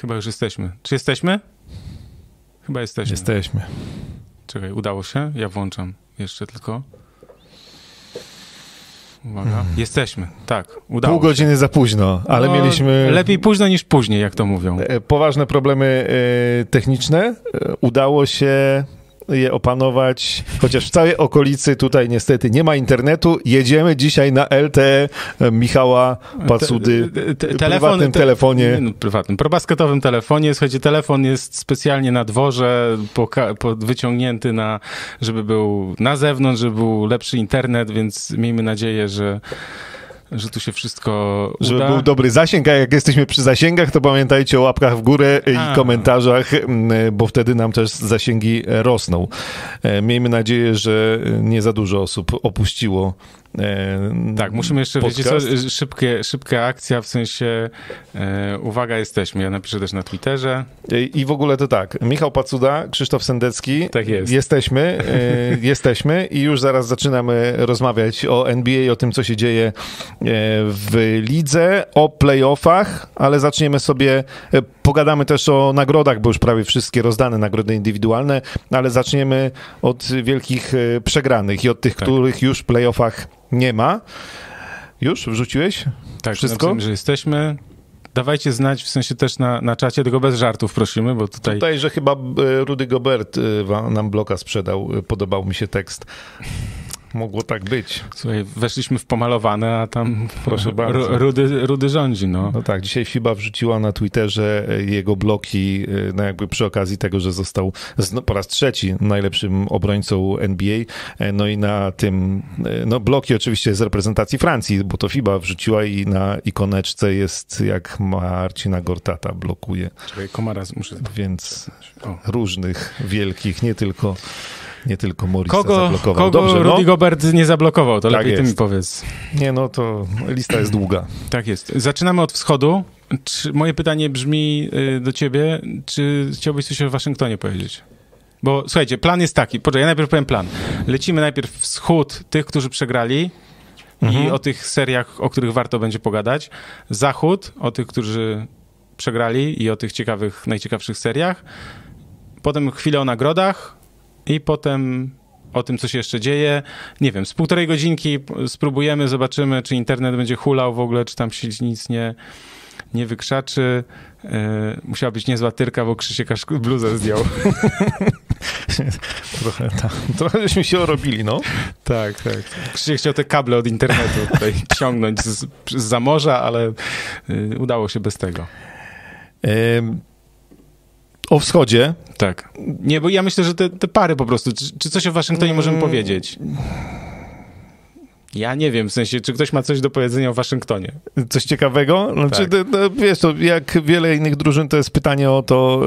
Chyba już jesteśmy. Czy jesteśmy? Chyba jesteśmy. Jesteśmy. Czekaj, udało się? Ja włączam jeszcze tylko. Uwaga. Hmm. Jesteśmy, tak. Udało Pół godziny się. za późno, ale no, mieliśmy. Lepiej późno niż później, jak to mówią. E, poważne problemy e, techniczne. E, udało się je opanować, chociaż w całej okolicy tutaj niestety nie ma internetu. Jedziemy dzisiaj na LTE Michała Pacudy, te, te, telefon, prywatnym te, telefonie. No, prywatnym, probasketowym telefonie. Słuchajcie, telefon jest specjalnie na dworze, po, wyciągnięty na, żeby był na zewnątrz, żeby był lepszy internet, więc miejmy nadzieję, że że tu się wszystko uda. Żeby był dobry zasięg, a jak jesteśmy przy zasięgach, to pamiętajcie o łapkach w górę a. i komentarzach, bo wtedy nam też zasięgi rosną. E, miejmy nadzieję, że nie za dużo osób opuściło tak, musimy jeszcze, wiedzieć, co, szybkie, szybka akcja, w sensie e, uwaga, jesteśmy. Ja napiszę też na Twitterze. I, I, w ogóle to tak, Michał Pacuda, Krzysztof Sendecki. Tak jest. Jesteśmy, e, jesteśmy i już zaraz zaczynamy rozmawiać o NBA, o tym, co się dzieje e, w lidze, o playoffach, ale zaczniemy sobie, e, pogadamy też o nagrodach, bo już prawie wszystkie rozdane nagrody indywidualne, ale zaczniemy od wielkich e, przegranych i od tych, tak. których już w playoffach nie ma. Już wrzuciłeś? Tak, wszystko? że jesteśmy. Dawajcie znać, w sensie też na, na czacie, tylko bez żartów prosimy, bo tutaj... Tutaj, że chyba e, Rudy Gobert e, nam bloka sprzedał, podobał mi się tekst. Mogło tak być. Słuchaj, weszliśmy w pomalowane, a tam proszę bardzo. Rudy, Rudy rządzi, no. No tak, dzisiaj FIBA wrzuciła na Twitterze e, jego bloki, e, no jakby przy okazji tego, że został no, po raz trzeci najlepszym obrońcą NBA, e, no i na tym, no bloki oczywiście z reprezentacji Francji, bo to FIBA wrzuciła i na ikoneczce jest jak Marcina Gortata blokuje. Czekaj, komara muszę... Więc o. różnych wielkich, nie tylko nie tylko Morisa kogo, zablokował. Kogo Dobrze, Rudy no? Gobert nie zablokował, to tak lepiej jest. ty mi powiedz. Nie, no to lista jest długa. Tak jest. Zaczynamy od wschodu. Czy, moje pytanie brzmi y, do ciebie, czy chciałbyś coś o Waszyngtonie powiedzieć? Bo słuchajcie, plan jest taki, poczekaj, ja najpierw powiem plan. Lecimy najpierw wschód tych, którzy przegrali mhm. i o tych seriach, o których warto będzie pogadać. Zachód o tych, którzy przegrali i o tych ciekawych, najciekawszych seriach. Potem chwilę o nagrodach, i potem o tym, co się jeszcze dzieje. Nie wiem, z półtorej godzinki spróbujemy, zobaczymy, czy internet będzie hulał w ogóle, czy tam się nic nie, nie wykrzaczy. Yy, musiała być niezła tyrka, bo Krzysiek aż bluzę zdjął. trochę, tak. trochę żeśmy się orobili, no. Tak, tak. Krzysiek chciał te kable od internetu tutaj ciągnąć z, z za morza, ale yy, udało się bez tego. O wschodzie. Tak. Nie, bo ja myślę, że te, te pary po prostu. Czy, czy coś o Waszyngtonie możemy mm. powiedzieć? Ja nie wiem, w sensie, czy ktoś ma coś do powiedzenia o Waszyngtonie. Coś ciekawego? Znaczy, tak. no, wiesz, to jak wiele innych drużyn, to jest pytanie o to,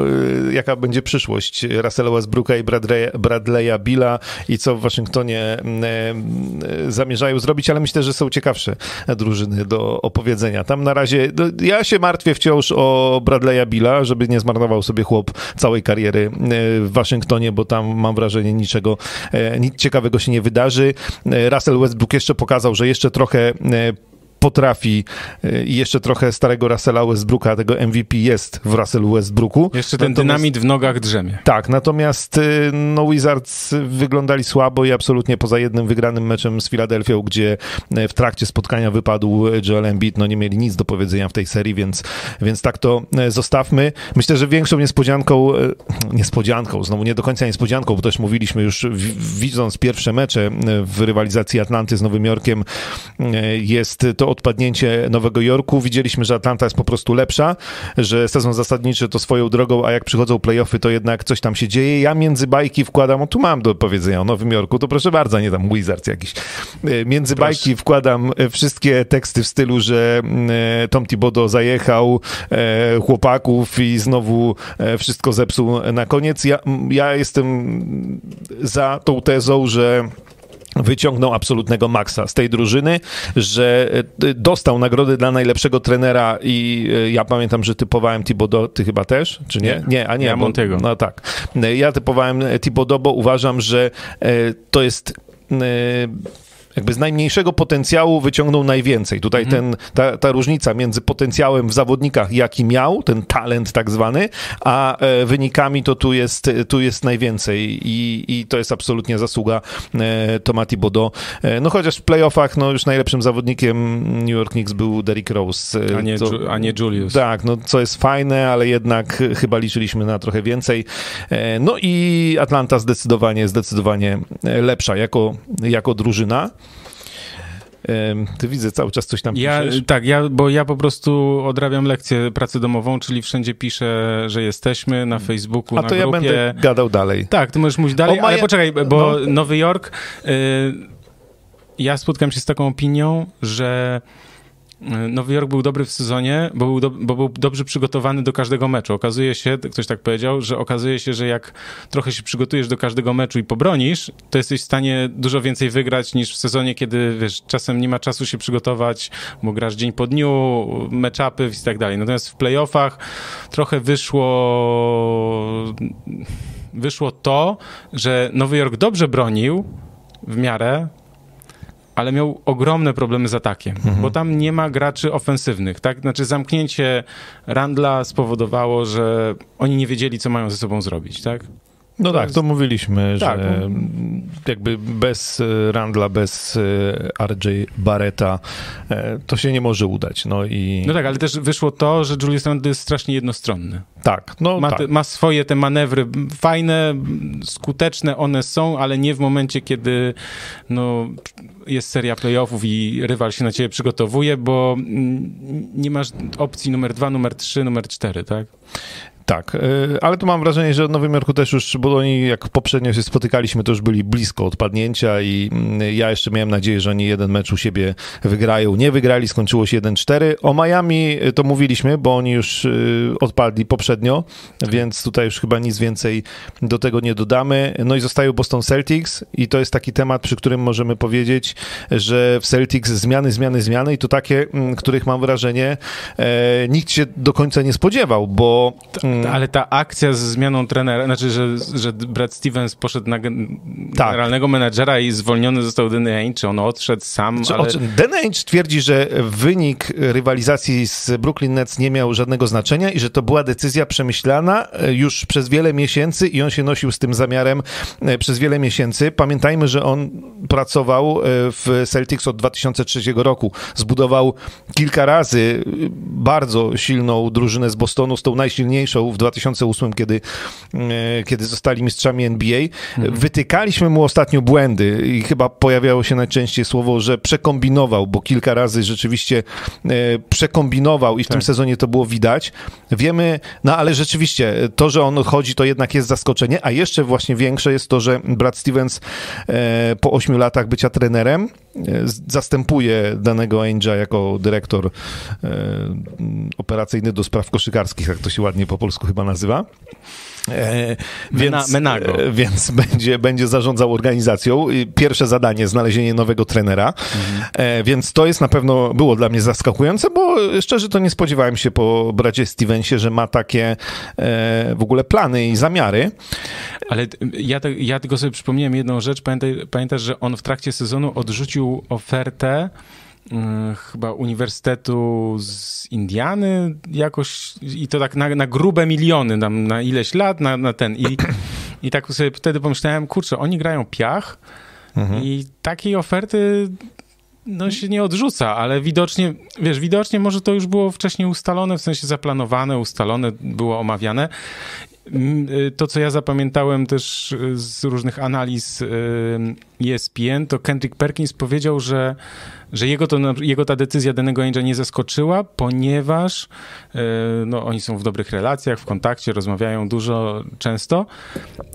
y, jaka będzie przyszłość Russella Westbrooka i Bradley'a, Bradley'a Billa i co w Waszyngtonie y, y, zamierzają zrobić, ale myślę, że są ciekawsze drużyny do opowiedzenia. Tam na razie, no, ja się martwię wciąż o Bradley'a Billa, żeby nie zmarnował sobie chłop całej kariery w Waszyngtonie, bo tam mam wrażenie niczego, nic ciekawego się nie wydarzy. Russell Westbrook jeszcze jeszcze pokazał, że jeszcze trochę e, potrafi e, i jeszcze trochę starego Russella Westbrooka, tego MVP jest w Russellu Westbrooku. Jeszcze ten natomiast, dynamit w nogach drzemie. Tak, natomiast e, no Wizards wyglądali słabo i absolutnie poza jednym wygranym meczem z Filadelfią, gdzie w trakcie spotkania wypadł Joel Embiid, no nie mieli nic do powiedzenia w tej serii, więc, więc tak to zostawmy. Myślę, że większą niespodzianką, niespodzianką, znowu nie do końca niespodzianką, bo też mówiliśmy już widząc pierwsze mecze w rywalizacji Atlanty z Nowym Jorkiem, jest to odpadnięcie Nowego Jorku. Widzieliśmy, że Atlanta jest po prostu lepsza, że sezon zasadniczy to swoją drogą, a jak przychodzą playoffy, to jednak coś tam się dzieje. Ja między bajki wkładam, o tu mam do powiedzenia o Nowym Jorku, to proszę bardzo, nie tam Wizards jakiś. E, między proszę. bajki wkładam e, wszystkie teksty w stylu, że e, Tom Thibodeau zajechał chłopaków i znowu wszystko zepsuł na koniec. Ja, ja jestem za tą tezą, że wyciągnął absolutnego maksa z tej drużyny, że e, dostał nagrody dla najlepszego trenera i e, ja pamiętam, że typowałem Thibodeau, ty chyba też, czy nie? Nie, nie a nie. Ja bo, Montego. No tak. Ja typowałem Thibodeau, bo uważam, że e, to jest jakby z najmniejszego potencjału wyciągnął najwięcej. Tutaj ten, ta, ta różnica między potencjałem w zawodnikach, jaki miał, ten talent tak zwany, a e, wynikami to tu jest, tu jest najwięcej i, i to jest absolutnie zasługa e, Tomati Bodo. E, no chociaż w playoffach no już najlepszym zawodnikiem New York Knicks był Derrick Rose. A nie, to, a nie Julius. tak, no co jest fajne, ale jednak chyba liczyliśmy na trochę więcej. E, No i Atlanta zdecydowanie, zdecydowanie lepsza jako, jako drużyna. Ty widzę, cały czas coś tam Ja, piszesz. tak, ja, bo ja po prostu odrabiam lekcję pracę domową, czyli wszędzie piszę, że jesteśmy na Facebooku, A na to ja grupie. będę gadał dalej. Tak, to możesz mówić dalej, O, Maja- ale poczekaj, bo no. Nowy Jork, y, ja spotkałem się z taką opinią, że Nowy Jork był dobry w sezonie, bo był, do, bo był dobrze przygotowany do każdego meczu. Okazuje się, ktoś tak powiedział, że okazuje się, że jak trochę się przygotujesz do każdego meczu i pobronisz, to jesteś w stanie dużo więcej wygrać niż w sezonie, kiedy wiesz, czasem nie ma czasu się przygotować, bo grasz dzień po dniu, matchupy i tak dalej. Natomiast w playoffach trochę wyszło wyszło to, że Nowy Jork dobrze bronił w miarę, ale miał ogromne problemy z atakiem, bo tam nie ma graczy ofensywnych, tak? Znaczy zamknięcie Randla spowodowało, że oni nie wiedzieli, co mają ze sobą zrobić, tak? No tak, jest- to mówiliśmy, Tak, że no. jakby bez e, Randla, bez e, RJ Barreta e, to się nie może udać. No i No tak, ale też wyszło to, że Julius Randle jest strasznie jednostronny. tak, no Ma, tak. te, ma swoje te manewry fajne, skuteczne one są, ale nie w momencie, kiedy no, jest seria playoffów i rywal się na ciebie przygotowuje, bo mm, nie masz opcji numer dwa, numer trzy, numer cztery, tak? Tak, e, ale tu mam wrażenie, że w Nowym Jorku też już, bo oni jak poprzednio się spotykaliśmy, to już byli blisko odpadnięcia i mm, ja jeszcze miałem nadzieję, że oni jeden mecz u siebie wygrają. Nie wygrali, skończyło się 1-4. O Miami e, to mówiliśmy, bo oni już e, odpadli poprzednio, więc tutaj już chyba nic więcej do tego nie dodamy. No i zostają Boston Celtics i to jest taki temat, przy którym możemy powiedzieć, że w Celtics zmiany, zmiany, zmiany i to takie, mm, których mam wrażenie e, nikt się do końca nie spodziewał, bo mm, Ale ta akcja z zmianą trenera, znaczy, że, że Brad Stevens poszedł na gen- Tak. generalnego menadżera i zwolniony został Danny Ainge, czy on odszedł sam, Czy, ale... o czym- Dan Ainge twierdzi, że wynik rywalizacji z Brooklyn Nets nie miał żadnego znaczenia i że to była decyzja przemyślana e, już przez wiele miesięcy i on się nosił z tym zamiarem e, przez wiele miesięcy. Pamiętajmy, że on pracował e, w Celtics od 2003 roku. Zbudował kilka razy bardzo silną drużynę z Bostonu, z tą najsilniejszą w 2008, kiedy, e, kiedy zostali mistrzami NBA. Wytykaliśmy mu ostatnio błędy i chyba pojawiało się najczęściej słowo, że przekombinował, bo kilka razy rzeczywiście e, przekombinował i w tym Tak. sezonie to było widać. Wiemy, no ale rzeczywiście to, że on odchodzi, to jednak jest zaskoczenie, a jeszcze właśnie większe jest to, że Brad Stevens e, po ośmiu latach bycia trenerem e, zastępuje danego Ainge'a jako dyrektor e, operacyjny do spraw koszykarskich, jak to się ładnie po polsku chyba nazywa. E, więc, Menago. e, więc będzie, będzie zarządzał organizacją. Pierwsze zadanie, znalezienie nowego trenera. E, więc to jest na pewno, było dla mnie zaskakujące, bo szczerze to nie spodziewałem się po bracie Stevensie, że ma takie e, w ogóle plany i zamiary. Ale t- ja, te, ja tylko sobie przypomniałem jedną rzecz. Pamiętaj, pamiętasz, że on w trakcie sezonu odrzucił ofertę chyba Uniwersytetu z Indiany jakoś i to tak na, na grube miliony, tam, na ileś lat, na, na ten. I, I tak sobie wtedy pomyślałem, kurczę, oni grają piach i takiej oferty no się nie odrzuca, ale widocznie, wiesz, widocznie może to już było wcześniej ustalone, w sensie zaplanowane, ustalone, było omawiane. Mm, y, To, co ja zapamiętałem też y, z różnych analiz y, ESPN, to Kendrick Perkins powiedział, że, że jego, to, jego ta decyzja danego Ainge'a nie zaskoczyła, ponieważ y, no, oni są w dobrych relacjach, w kontakcie, rozmawiają dużo, często.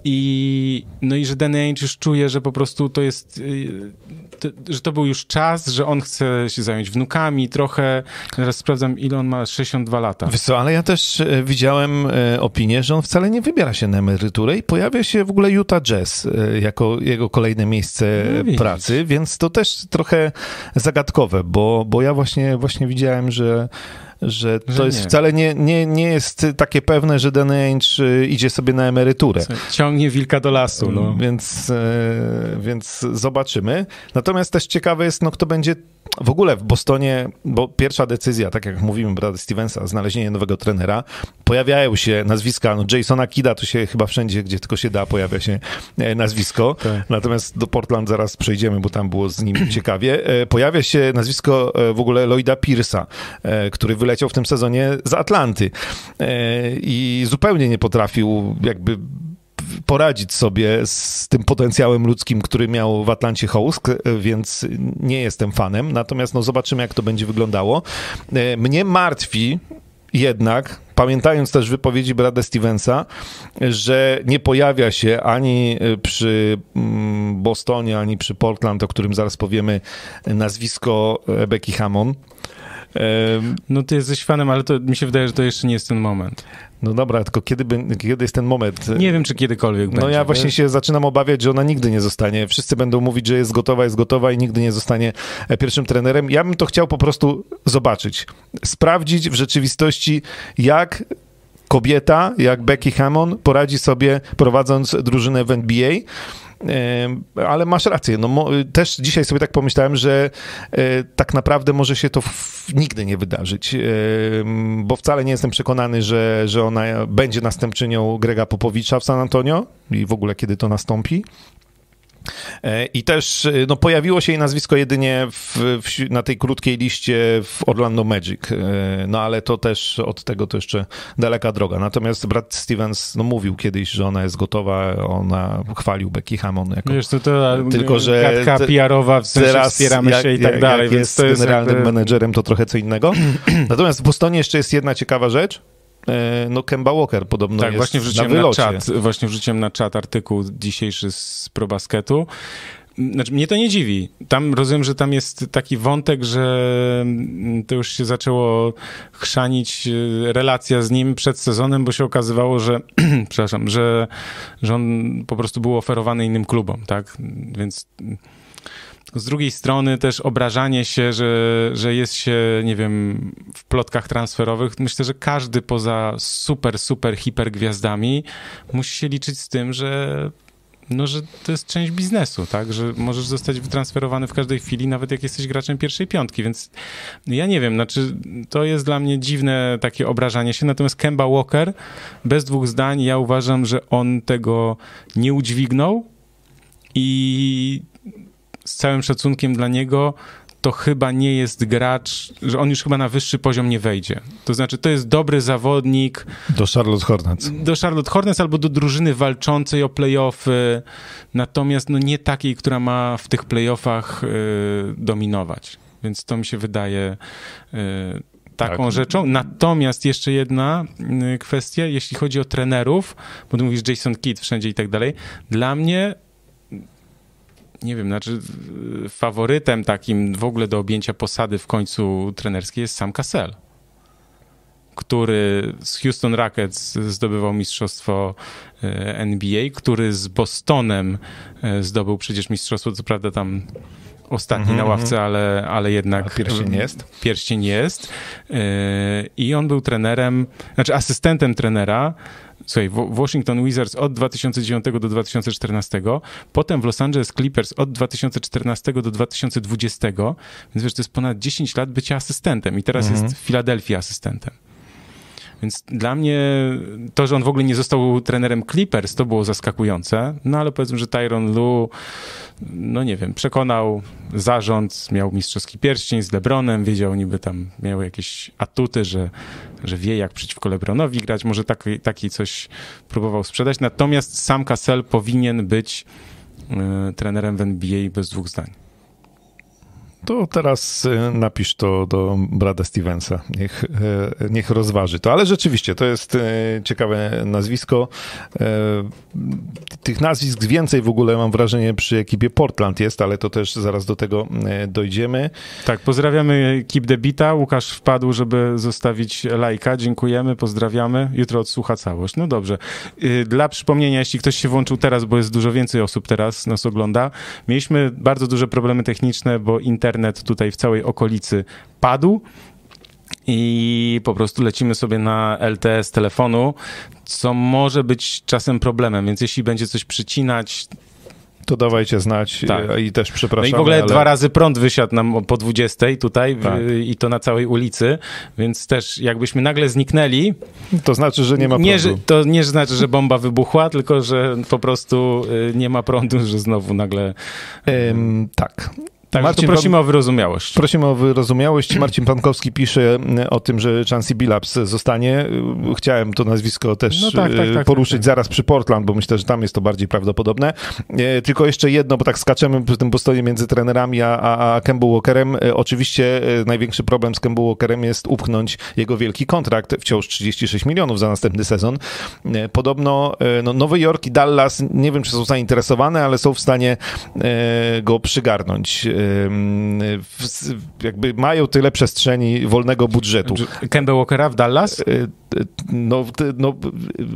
I, no i że Danny Ainge już czuje, że po prostu to jest, y, to, że to był już czas, że on chce się zająć wnukami trochę. Teraz sprawdzam, ile on ma, 62 lata. Wiesz co, ale ja też e, widziałem e, opinię, że on wcale nie wybiera się na emeryturę i pojawia się w ogóle Utah Jazz e, jako jego kolejne miejsce No widzisz. pracy, więc to też trochę zagadkowe, bo, bo ja właśnie, właśnie widziałem, że że to Że jest nie. wcale nie, nie, nie jest takie pewne, że Danny Ainge y, idzie sobie na emeryturę. Ciągnie wilka do lasu, no. Więc, e, więc zobaczymy. Natomiast też ciekawe jest, no, kto będzie w ogóle w Bostonie, bo pierwsza decyzja, tak jak mówimy, Brada Stevensa, znalezienie nowego trenera, pojawiają się nazwiska, no Jasona Kida to się chyba wszędzie, gdzie tylko się da, pojawia się e, nazwisko. Tak. Natomiast do Portland zaraz przejdziemy, bo tam było z nim ciekawie. E, Pojawia się nazwisko e, w ogóle Lloyda Pierce'a, który wyleciał w tym sezonie z Atlanty E, i zupełnie nie potrafił jakby poradzić sobie z tym potencjałem ludzkim, który miał w Atlancie Hołsk, e, więc nie jestem fanem. Natomiast no, zobaczymy, jak to będzie wyglądało. E, Mnie martwi jednak, pamiętając też wypowiedzi Brada Stevensa, że nie pojawia się ani przy mm, Bostonie, ani przy Portland, o którym zaraz powiemy, nazwisko Becky Hammond. No ty jesteś fanem, ale to mi się wydaje, że to jeszcze nie jest ten moment. No dobra, tylko kiedy, kiedy jest ten moment? Nie wiem, czy kiedykolwiek No będzie. ja właśnie się zaczynam obawiać, że ona nigdy nie zostanie. Wszyscy będą mówić, że jest gotowa, jest gotowa i nigdy nie zostanie e, pierwszym trenerem. Ja bym to chciał po prostu zobaczyć. Sprawdzić w rzeczywistości, jak kobieta, jak Becky Hammond poradzi sobie prowadząc drużynę w NBA. Ale masz rację. No, też dzisiaj sobie tak pomyślałem, że e, tak naprawdę może się to nigdy nie wydarzyć, bo wcale nie jestem przekonany, że, że ona będzie następczynią Grega Popowicza w San Antonio i w ogóle kiedy to nastąpi. E, I też e, no, pojawiło się jej nazwisko jedynie w, w, na tej krótkiej liście w Orlando Magic, E, no ale to też od tego to jeszcze daleka droga. Natomiast Brad Stevens no, mówił kiedyś, że ona jest gotowa, ona chwalił Becky Hammond jako Wiesz, to, to Tylko, że gadka te- PR-owa, w sensie wspieramy się i tak jak, dalej, jak więc jest jest generalnym jakby... menedżerem, to trochę co innego. Natomiast w Bostonie jeszcze jest jedna ciekawa rzecz. E, No Kemba Walker podobno tak, jest właśnie na wrzuciłem na, wylocie. czat, właśnie wrzuciłem na czat artykuł dzisiejszy z ProBasketu. Znaczy, mnie to nie dziwi. Tam rozumiem, że tam jest taki wątek, że mm, to już się zaczęło chrzanić e, relacja z nim przed sezonem, bo się okazywało, że, przepraszam, że, że on po prostu był oferowany innym klubom, tak? Więc z drugiej strony też obrażanie się, że, że jest się, nie wiem, w plotkach transferowych. Myślę, że każdy poza super, super hipergwiazdami musi się liczyć z tym, że no, że to jest część biznesu, tak? Że możesz zostać wytransferowany w każdej chwili, nawet jak jesteś graczem pierwszej piątki, więc ja nie wiem, znaczy to jest dla mnie dziwne takie obrażanie się, natomiast Kemba Walker, bez dwóch zdań, ja uważam, że on tego nie udźwignął i z całym szacunkiem dla niego, to chyba nie jest gracz, że on już chyba na wyższy poziom nie wejdzie. To znaczy, to jest dobry zawodnik Do Charlotte Hornets. do Charlotte Hornets albo do drużyny walczącej o playoffy, natomiast no nie takiej, która ma w tych playoffach y, dominować. Więc to mi się wydaje y, taką Tak. rzeczą. Natomiast jeszcze jedna y, kwestia, jeśli chodzi o trenerów, bo ty mówisz Jason Kidd wszędzie i tak dalej, dla mnie nie wiem, znaczy faworytem takim w ogóle do objęcia posady w końcu trenerskiej jest Sam Cassell, który z Houston Rockets zdobywał mistrzostwo y, NBA, który z Bostonem y, zdobył przecież mistrzostwo, co prawda tam ostatni Mhm, na ławce, ale, ale jednak... A pierścień jest? Pierścień jest. Y, I on był trenerem, znaczy asystentem trenera Słuchaj, w Washington Wizards od 2009 do 2014, potem w Los Angeles Clippers od 2014 do 2020, więc wiesz, to jest ponad 10 lat bycia asystentem i teraz Mhm. jest w Filadelfii asystentem. Więc dla mnie to, że on w ogóle nie został trenerem Clippers, to było zaskakujące. No ale powiedzmy, że Tyron Lu, no nie wiem, przekonał zarząd, miał mistrzowski pierścień z LeBronem, wiedział niby tam, miał jakieś atuty, że, że wie jak przeciwko LeBronowi grać, może taki, taki coś próbował sprzedać. Natomiast sam Cassell powinien być y, trenerem w NBA bez dwóch zdań. To teraz e, napisz to do Brada Stevensa. Niech, e, niech rozważy to. Ale rzeczywiście, to jest e, ciekawe nazwisko. Tych nazwisk więcej w ogóle mam wrażenie przy ekipie Portland jest, ale to też zaraz do tego dojdziemy. Tak, pozdrawiamy Keep the Bita. Łukasz wpadł, żeby zostawić lajka. Dziękujemy, pozdrawiamy. Jutro odsłucha całość. No dobrze. Y, Dla przypomnienia, jeśli ktoś się włączył teraz, bo jest dużo więcej osób teraz nas ogląda, mieliśmy bardzo duże problemy techniczne, bo internet tutaj w całej okolicy padł. i po prostu lecimy sobie na LTE z telefonu, co może być czasem problemem, więc jeśli będzie coś przycinać, to dawajcie znać Tak. e, i też przepraszam. no i w ogóle ale... dwa razy prąd wysiadł nam po 20 tutaj w- Tak. i to na całej ulicy, więc też jakbyśmy nagle zniknęli, To znaczy, że nie ma nie, że, prądu. to nie znaczy, że bomba wybuchła, tylko że po prostu y, nie ma prądu, że znowu nagle... Em, tak. Tak, Marcin prosimy o wyrozumiałość. Prosimy o wyrozumiałość. Marcin Pankowski pisze e, o tym, że Chansey Billups zostanie. Chciałem to nazwisko też No tak, tak, e, tak, poruszyć tak, tak. zaraz przy Portland, bo myślę, że tam jest to bardziej prawdopodobne. E, Tylko jeszcze jedno, bo tak skaczemy przy tym postoju między trenerami a, a, a Kemba Walkerem. E, Oczywiście największy problem z Kemba Walkerem jest upchnąć jego wielki kontrakt, wciąż 36 milionów za następny sezon. Podobno no, Nowy Jork i Dallas, nie wiem, czy są zainteresowane, ale są w stanie go przygarnąć. Jakby mają tyle przestrzeni wolnego budżetu. Kemba Walkera w Dallas? E, e, No, no,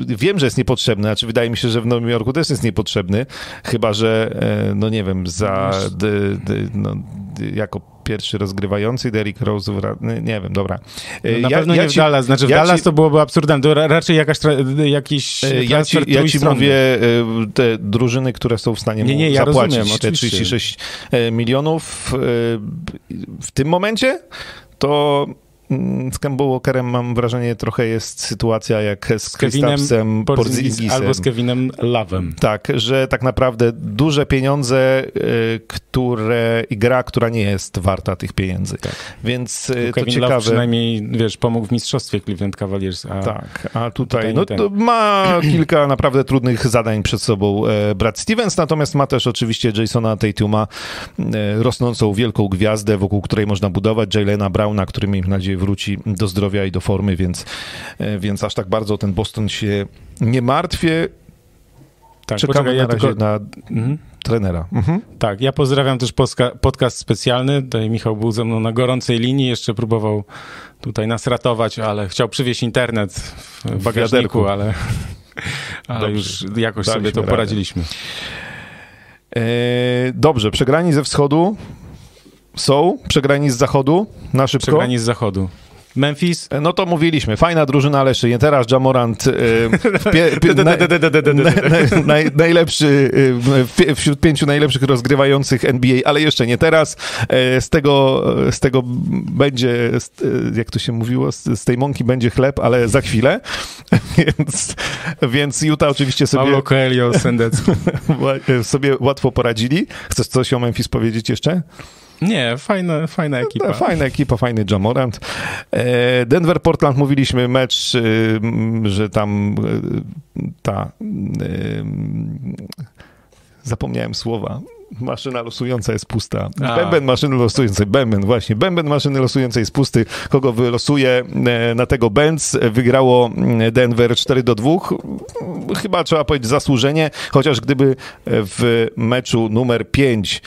wiem, że jest niepotrzebny, znaczy wydaje mi się, że w Nowym Jorku też jest niepotrzebny, chyba, że e, no nie wiem, za no, jako pierwszy rozgrywający Derrick Rose, nie, wiem, dobra. No na ja- pewno ja nie w ci- Dallas. Znaczy w ja Dallas ci- to byłoby absurdalne. To ra- raczej jakaś tra- jakiś E, Ja ci, ja ci mówię, e, te drużyny, które są w stanie Nie, nie, ja zapłacić rozumiem, te oczywiście. 36 e, milionów. W tym momencie to z Kemba Walkerem mam wrażenie trochę jest sytuacja jak z, Z Kevinem Kristapsem Porzingis Porzingisem. albo z Kevinem Love'em. Tak, że tak naprawdę duże pieniądze, e, które i gra, która nie jest warta tych pieniędzy. Więc e, to Kevin Love ciekawe. przynajmniej, wiesz, pomógł w mistrzostwie Cleveland Cavaliers. A Tak, a tutaj, tutaj no, ma kilka naprawdę trudnych zadań przed sobą e, Brad Stevens, natomiast ma też oczywiście Jasona Tatuma, rosnącą wielką gwiazdę, wokół której można budować, Jalena Browna, który miejmy nadzieję wróci do zdrowia i do formy, więc, e, więc aż tak bardzo ten Boston się nie martwię. tak, Czekamy poczekaj, na ja razie tylko... na Mhm. trenera. Mhm. Tak, ja pozdrawiam też podcast specjalny. Tutaj Michał był ze mną na gorącej linii, jeszcze próbował tutaj nas ratować, ale chciał przywieźć internet w bagażniku, wiaderku. ale, ale Dobrze. już jakoś Daliśmy sobie to radę. poradziliśmy. E, dobrze, przegrani ze wschodu są, przegrani z zachodu, na szybko. Przegrani z zachodu. Memphis? No to mówiliśmy, fajna drużyna, ale jeszcze nie teraz. Jamorant e, najlepszy e, wśród pięciu najlepszych rozgrywających NBA, ale jeszcze nie teraz. E, Z tego, z tego będzie, e, jak to się mówiło, z, tej mąki będzie chleb, ale za chwilę. Więc, więc Utah oczywiście sobie, Paulo Coelho, Sendecki. sobie łatwo poradzili. Chcesz coś o Memphis powiedzieć jeszcze? Nie, fajna, fajna ekipa. No, fajna ekipa, fajny Jamorant. E, Denver, Portland, mówiliśmy mecz, e, że tam e, ta... Zapomniałem słowa. Maszyna losująca jest pusta. A. Bęben maszyny losującej, bęben właśnie. Bęben maszyny losującej jest pusty. Kogo wylosuje e, na tego Benz? Wygrało mm, Denver 4 do 2. Chyba trzeba powiedzieć zasłużenie, chociaż gdyby w meczu numer 5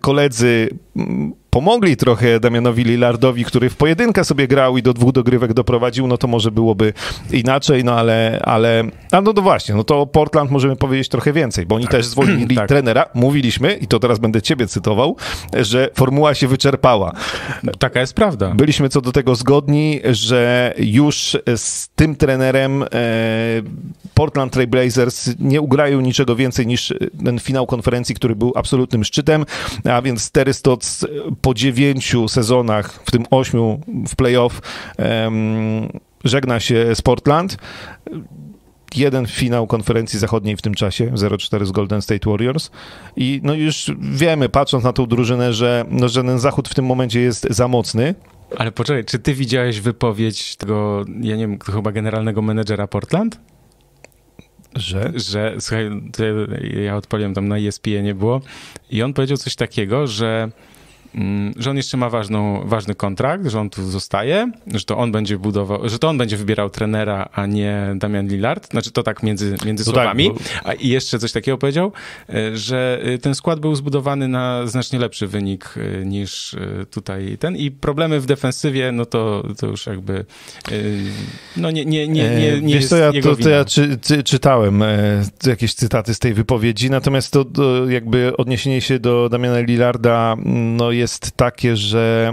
koledzy mm, pomogli trochę Damianowi Lillardowi, który w pojedynkę sobie grał i do dwóch dogrywek doprowadził, no to może byłoby inaczej, no ale, ale a no to właśnie, no to Portland możemy powiedzieć trochę więcej, bo oni też zwolnili Tak. trenera. Mówiliśmy, i to teraz będę ciebie cytował, że formuła się wyczerpała. Taka jest prawda. Byliśmy co do tego zgodni, że już z tym trenerem e, Portland Trail Blazers nie ugrają niczego więcej niż ten finał konferencji, który był absolutnym szczytem, a więc Terry Stotts po dziewięciu sezonach, w tym ośmiu w playoff, żegna się z Portland. Jeden finał konferencji zachodniej w tym czasie, 0-4 z Golden State Warriors. I no już wiemy, patrząc na tą drużynę, że, no, że ten zachód w tym momencie jest za mocny. Ale poczekaj, czy ty widziałeś wypowiedź tego, ja nie wiem, chyba generalnego menedżera Portland? Że? Że, słuchaj, ja odpaliłem tam na ESPN nie było i on powiedział coś takiego, że że on jeszcze ma ważną, ważny kontrakt, że on tu zostaje, że to on będzie budował, że to on będzie wybierał trenera, a nie Damian Lillard. Znaczy to tak między, między No tak, słowami. bo- A i jeszcze coś takiego powiedział, e, że e, ten skład był zbudowany na znacznie lepszy wynik e, niż tutaj ten i problemy w defensywie, no to, to już jakby no nie, nie, nie, nie, nie Wiesz jest co, ja, to, to ja czy, czy, czytałem jakieś cytaty z tej wypowiedzi, natomiast to, to jakby odniesienie się do Damiana Lillarda no jest takie, że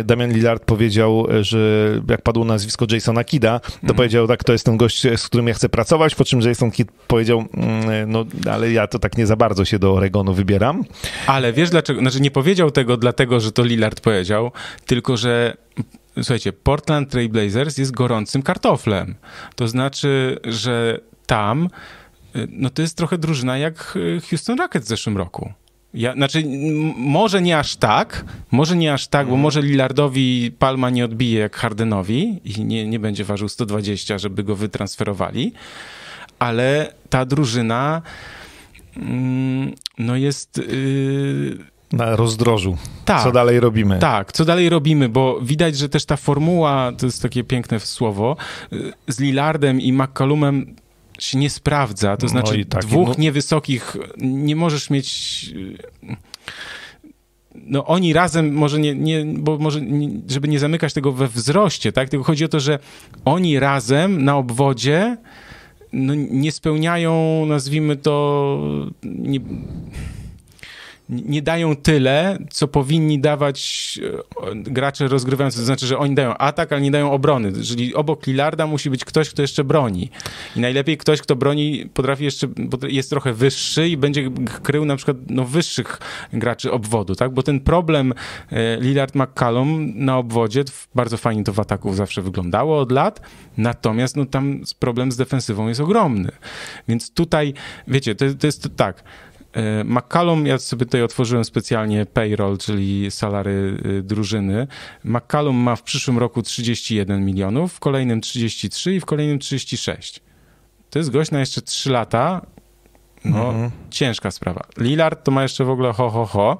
y, Damian Lillard powiedział, że jak padło nazwisko Jasona Kida, to Mhm. powiedział tak, to jest ten gość, z którym ja chcę pracować, po czym Jason Kidd powiedział, mm, no ale ja to tak nie za bardzo się do Oregonu wybieram. Ale wiesz dlaczego? Znaczy nie powiedział tego dlatego, że to Lillard powiedział, tylko że słuchajcie, Portland Trail Blazers jest gorącym kartoflem. To znaczy, że tam y, no to jest trochę drużyna jak y, Houston Rockets w zeszłym roku. Ja, znaczy, może nie aż tak, może nie aż tak, bo może Lillardowi Palma nie odbije jak Hardenowi i nie, nie będzie ważył 120, żeby go wytransferowali, ale ta drużyna mm, no jest... Yy, Na rozdrożu. tak, Co dalej robimy? tak, co dalej robimy, bo widać, że też ta formuła, to jest takie piękne słowo, y, z Lillardem i McCallumem się nie sprawdza. To No znaczy i tak, dwóch no- niewysokich nie możesz mieć... No oni razem, może nie, nie bo może, nie, żeby nie zamykać tego we wzroście, tak? Tylko chodzi o to, że oni razem na obwodzie no, nie spełniają, nazwijmy to, nie, nie dają tyle, co powinni dawać e, gracze rozgrywający. To znaczy, że oni dają atak, ale nie dają obrony. Czyli obok Lillarda musi być ktoś, kto jeszcze broni. I najlepiej ktoś, kto broni, potrafi jeszcze, jest trochę wyższy i będzie krył na przykład no, wyższych graczy obwodu, tak? Bo ten problem e, Lillard-McCallum na obwodzie, bardzo fajnie to w ataku zawsze wyglądało od lat, natomiast no, tam problem z defensywą jest ogromny. Więc tutaj, wiecie, to, to jest tak, McCallum, ja sobie tutaj otworzyłem specjalnie payroll, czyli salary y, drużyny. McCallum ma w przyszłym roku 31 milionów, w kolejnym 33 i w kolejnym 36. To jest gość na jeszcze 3 lata. No, Mhm. ciężka sprawa. Lillard to ma jeszcze w ogóle ho, ho, ho.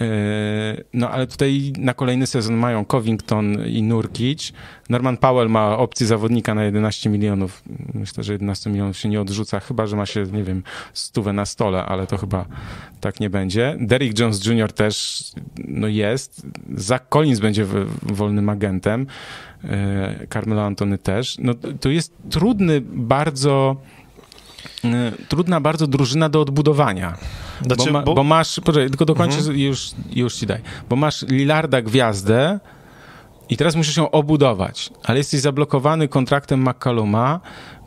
Yy, No ale tutaj na kolejny sezon mają Covington i Nurkic. Norman Powell ma opcję zawodnika na 11 milionów. Myślę, że 11 milionów się nie odrzuca, chyba że ma się, nie wiem, stówę na stole, ale to chyba tak nie będzie. Derrick Jones Jr. też no jest. Zach Collins będzie wolnym agentem. Yy, Carmelo Antony też. No to jest trudny bardzo yy, trudna bardzo drużyna do odbudowania. Znaczy, bo, ma, bo... masz, poczekaj, tylko dokończę Mhm. już, już ci daj. Bo masz Lillarda gwiazdę i teraz musisz ją obudować, ale jesteś zablokowany kontraktem McCalluma,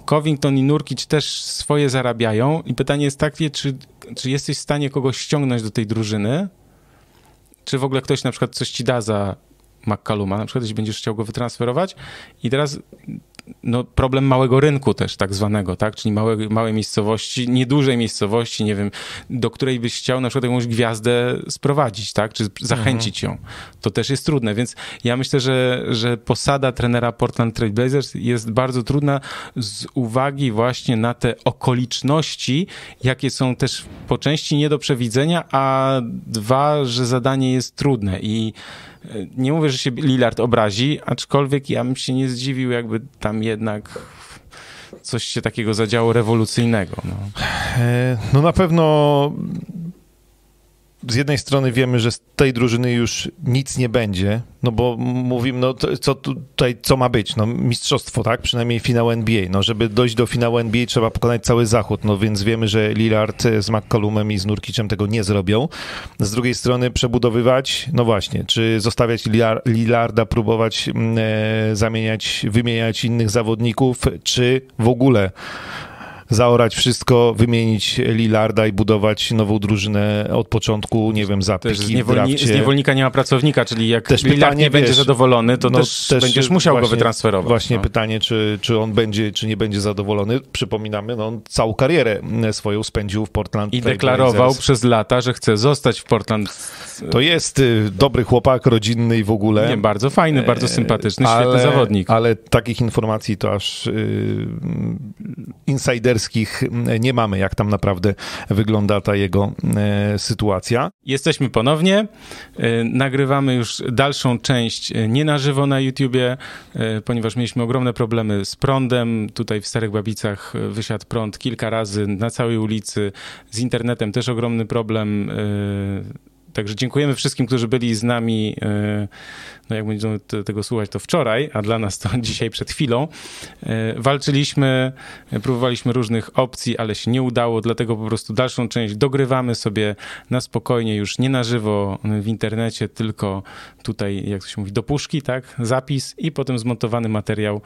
Covington i Nurkic też swoje zarabiają i pytanie jest takie, czy, czy jesteś w stanie kogoś ściągnąć do tej drużyny, czy w ogóle ktoś na przykład coś ci da za McCalluma, na przykład jeśli będziesz chciał go wytransferować i teraz no, problem małego rynku też tak zwanego, tak? Czyli małe, małej miejscowości, niedużej miejscowości, nie wiem, do której byś chciał na przykład jakąś gwiazdę sprowadzić, tak? Czy zachęcić ją. To też jest trudne, więc ja myślę, że, że posada trenera Portland Trail Blazers jest bardzo trudna z uwagi właśnie na te okoliczności, jakie są też po części nie do przewidzenia, a dwa, że zadanie jest trudne i nie mówię, że się Lillard obrazi, aczkolwiek ja bym się nie zdziwił, jakby tam jednak coś się takiego zadziało rewolucyjnego. No. E, No na pewno z jednej strony wiemy, że z tej drużyny już nic nie będzie, no bo mówimy, no to, co tutaj, co ma być? No mistrzostwo, tak? Przynajmniej finał NBA. No żeby dojść do finału NBA trzeba pokonać cały zachód, no więc wiemy, że Lillard z McCollumem i z Nurkicem tego nie zrobią. Z drugiej strony przebudowywać, no właśnie, czy zostawiać Lillar- Lillarda, próbować mm, e, zamieniać, wymieniać innych zawodników, czy w ogóle zaorać wszystko, wymienić Lillarda i budować nową drużynę od początku, nie wiem, za Też z, niewolni- z niewolnika nie ma pracownika, czyli jak Też Lillard pytanie, nie będzie wiesz, zadowolony, to no też, też będziesz musiał go właśnie- wytransferować. Właśnie no. pytanie, czy, czy on będzie, czy nie będzie zadowolony. Przypominamy, no on całą karierę e, swoją spędził w Portland. I deklarował przez lata, że chce zostać w Portland. To jest y, dobry chłopak, rodzinny i w ogóle. Nie, bardzo fajny, bardzo sympatyczny, E, ale, świetny zawodnik. Ale takich informacji to aż y, insiderskich nie mamy, jak tam naprawdę wygląda ta jego y, sytuacja. Jesteśmy ponownie. E, Nagrywamy już dalszą część e, nie na żywo na YouTubie, e, ponieważ mieliśmy ogromne problemy z prądem. Tutaj w Starych Babicach e, wysiadł prąd kilka razy na całej ulicy. Z internetem też ogromny problem. E, Także dziękujemy wszystkim, którzy byli z nami, e, no jak będziemy tego słuchać, to wczoraj, a dla nas to dzisiaj przed chwilą. E, walczyliśmy, próbowaliśmy różnych opcji, ale się nie udało, dlatego po prostu dalszą część dogrywamy sobie na spokojnie, już nie na żywo w internecie, tylko tutaj, jak to się mówi, do puszki, tak? Zapis i potem zmontowany materiał.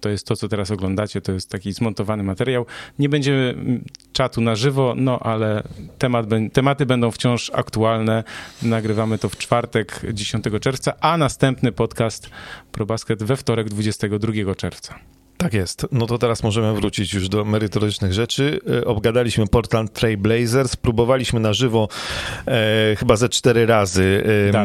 To jest to, co teraz oglądacie, to jest taki zmontowany materiał. Nie będzie czatu na żywo, no ale temat, tematy będą wciąż aktualne. Nagrywamy to w czwartek 10 czerwca, a następny podcast ProBasket we wtorek 22 czerwca. Tak jest. No to teraz możemy wrócić już do merytorycznych rzeczy. E, obgadaliśmy Portland Trail Blazers, próbowaliśmy na żywo e, chyba ze cztery razy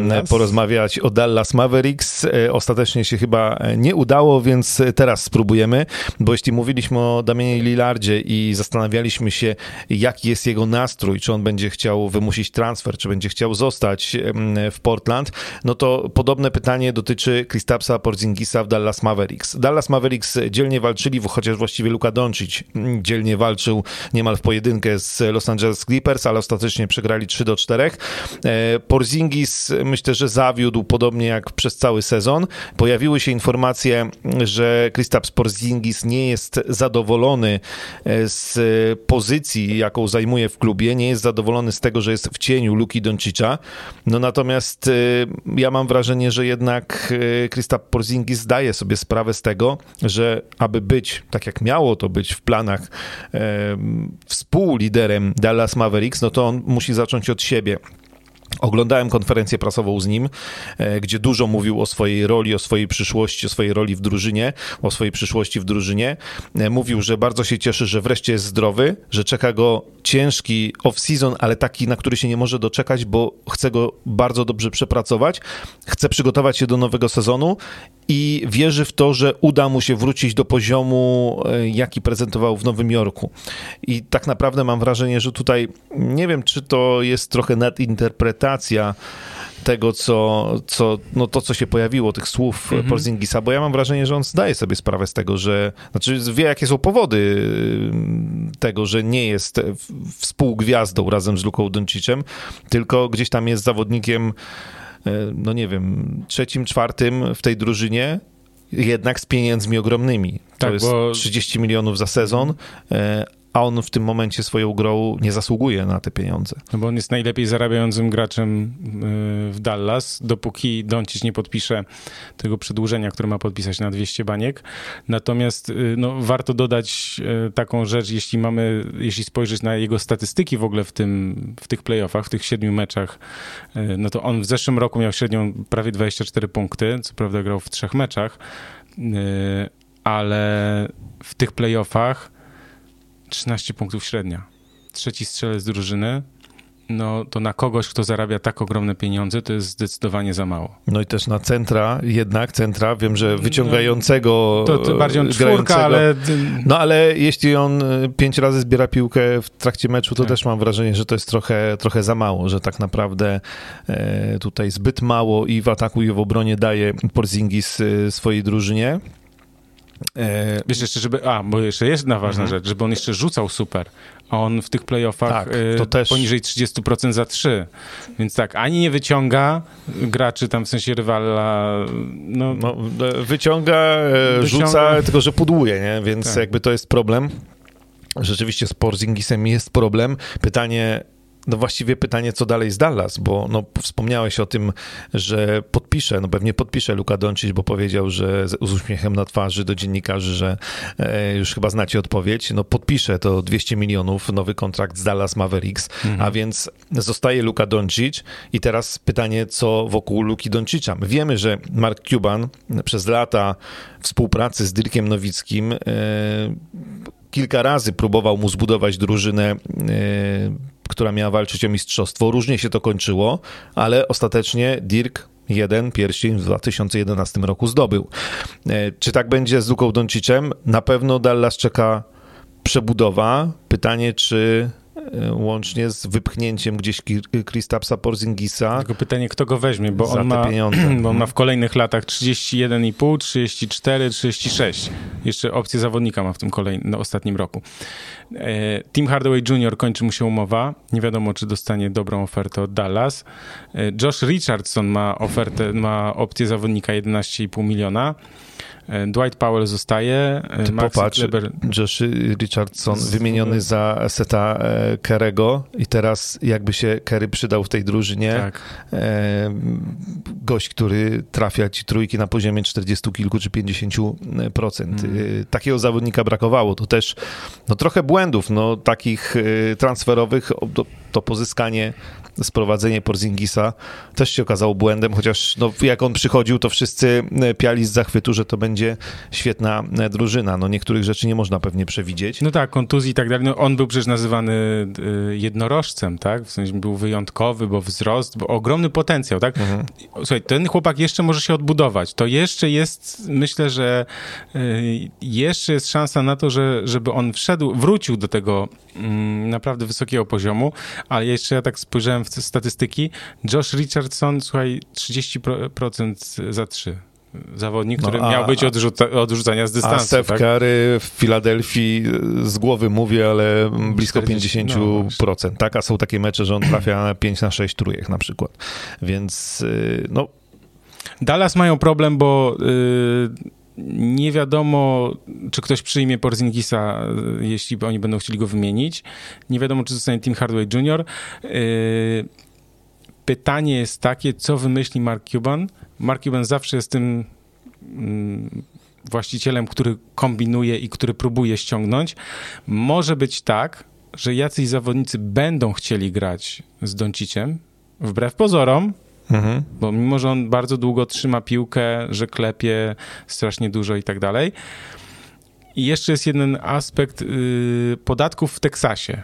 e, porozmawiać o Dallas Mavericks. E, ostatecznie się chyba nie udało, więc teraz spróbujemy, bo jeśli mówiliśmy o Damianie Lillardzie i zastanawialiśmy się, jaki jest jego nastrój, czy on będzie chciał wymusić transfer, czy będzie chciał zostać w Portland, no to podobne pytanie dotyczy Kristapsa Porzingisa w Dallas Mavericks. Dallas Mavericks dzielnie walczyli, chociaż właściwie Luka Doncic dzielnie walczył niemal w pojedynkę z Los Angeles Clippers, ale ostatecznie przegrali 3 do 4. E, Porzingis myślę, że zawiódł podobnie jak przez cały sezon. Pojawiły się informacje, że Kristaps Porzingis nie jest zadowolony e, z pozycji, jaką zajmuje w klubie, nie jest zadowolony z tego, że jest w cieniu Luki Doncicza. No natomiast e, ja mam wrażenie, że jednak Kristaps Porzingis zdaje sobie sprawę z tego, że aby być, tak jak miało to być w planach, e, współliderem Dallas Mavericks, no to on musi zacząć od siebie. Oglądałem konferencję prasową z nim, e, gdzie dużo mówił o swojej roli, o swojej przyszłości, o swojej roli w drużynie, o swojej przyszłości w drużynie. E, mówił, że bardzo się cieszy, że wreszcie jest zdrowy, że czeka go ciężki off-season, ale taki, na który się nie może doczekać, bo chce go bardzo dobrze przepracować, chce przygotować się do nowego sezonu i wierzy w to, że uda mu się wrócić do poziomu, e, jaki prezentował w Nowym Jorku. I tak naprawdę mam wrażenie, że tutaj nie wiem, czy to jest trochę nadinterpretacja tego, co, co, no to, co się pojawiło, tych słów mm -hmm. Porzingisa, bo ja mam wrażenie, że on zdaje sobie sprawę z tego, że, znaczy wie, jakie są powody y, tego, że nie jest współgwiazdą razem z Luką Doncicem, tylko gdzieś tam jest zawodnikiem no nie wiem, trzecim, czwartym w tej drużynie, jednak z pieniędzmi ogromnymi. To tak, jest bo... 30 milionów za sezon, e, a on w tym momencie swoją grą nie zasługuje na te pieniądze. No bo on jest najlepiej zarabiającym graczem y, w Dallas, dopóki Doncic nie podpisze tego przedłużenia, które ma podpisać na 200 baniek. Natomiast y, no, warto dodać y, taką rzecz, jeśli mamy, jeśli spojrzeć na jego statystyki w ogóle w, tym, w tych playoffach, w tych siedmiu meczach, no to on w zeszłym roku miał średnią prawie 24 punkty, co prawda grał w trzech meczach, ale w tych playoffach 13 punktów średnia. Trzeci strzelec drużyny, no to na kogoś, kto zarabia tak ogromne pieniądze, to jest zdecydowanie za mało. No i też na centra, jednak centra, wiem, że wyciągającego... No, to, to bardziej on czwórka, ale... No ale jeśli on e, pięć razy zbiera piłkę w trakcie meczu, to tak. też mam wrażenie, że to jest trochę, trochę za mało, że tak naprawdę e, tutaj zbyt mało i w ataku i w obronie daje Porzingis e, swojej drużynie. E... Wiesz, jeszcze, żeby. A, bo jeszcze jest jedna ważna mhm. rzecz, żeby on jeszcze rzucał super. A on w tych playoffach tak, e, to też... poniżej 30% za 3. Więc tak, ani nie wyciąga graczy tam w sensie rywala. No, no e, wyciąga, e, wyciąga, rzuca, tylko że pudłuje, nie? Więc tak. jakby to jest problem. Rzeczywiście z Porzingisem jest problem. Pytanie, no właściwie pytanie, co dalej z Dallas, bo no, wspomniałeś o tym, że podpisze, no pewnie podpisze Luka Doncic, bo powiedział, że z, z uśmiechem na twarzy do dziennikarzy, że e, już chyba znacie odpowiedź, no podpisze to 200 milionów, nowy kontrakt z Dallas Mavericks, mhm. a więc zostaje Luka Doncic i teraz pytanie, co wokół Luki Doncicza. My wiemy, że Mark Cuban przez lata współpracy z Dirkiem Nowickim e, kilka razy próbował mu zbudować drużynę e, która miała walczyć o mistrzostwo. Różnie się to kończyło, ale ostatecznie Dirk jeden pierścień w 2011 roku zdobył. E, czy tak będzie z Luką Doncicem? Na pewno Dallas czeka przebudowa. Pytanie, czy łącznie z wypchnięciem gdzieś Kristapsa Porzingisa. Tylko pytanie, kto go weźmie, bo on, ma, bo on ma w kolejnych latach 31,5, 34, 36. Jeszcze opcję zawodnika ma w tym kolejnym, no, ostatnim roku. E, Tim Hardaway Jr. kończy mu się umowa. Nie wiadomo, czy dostanie dobrą ofertę od Dallas. E, Josh Richardson ma ofertę, ma opcję zawodnika 11,5 miliona. E, Dwight Powell zostaje. Ty popatrz, Kleber... Josh Richardson wymieniony za Seta e, Kerego i teraz jakby się Kerry przydał w tej drużynie. Tak. E, gość, który trafia ci trójki na poziomie 40 kilku czy 50 procent. Mm. Takiego zawodnika brakowało. To też no, trochę błędów no, takich transferowych. To, pozyskanie sprowadzenie Porzingisa też się okazało błędem, chociaż no, jak on przychodził, to wszyscy e, piali z zachwytu, że to będzie świetna e, drużyna. No niektórych rzeczy nie można pewnie przewidzieć. No tak, kontuzji i tak dalej. No, on był przecież nazywany e, jednorożcem, tak? W sensie był wyjątkowy, bo wzrost, bo ogromny potencjał, tak? Mhm. Słuchaj, ten chłopak jeszcze może się odbudować. To jeszcze jest, myślę, że jeszcze jest szansa na to, że, żeby on wszedł, wrócił do tego mm, naprawdę wysokiego poziomu, ale jeszcze ja tak spojrzałem w statystyki. Josh Richardson, słuchaj, 30% za 3 zawodnik, który no, a, miał być odrzuca, odrzucania z dystansu. A Steph tak? Curry w Filadelfii z głowy mówię, ale blisko 40, 50%. No, tak, a są takie mecze, że on trafia 5 na 6 trójek na przykład. Więc y, no... Dallas mają problem, bo yy, nie wiadomo, czy ktoś przyjmie Porzingisa, jeśli oni będą chcieli go wymienić. Nie wiadomo, czy zostanie Tim Hardaway Jr. Yy, pytanie jest takie, co wymyśli Mark Cuban. Mark Cuban zawsze jest tym mm, właścicielem, który kombinuje i który próbuje ściągnąć. Może być tak, że jacyś zawodnicy będą chcieli grać z Donciciem, wbrew pozorom, Mhm. Bo mimo, że on bardzo długo trzyma piłkę, że klepie strasznie dużo i tak dalej. I jeszcze jest jeden aspekt yy, podatków w Teksasie.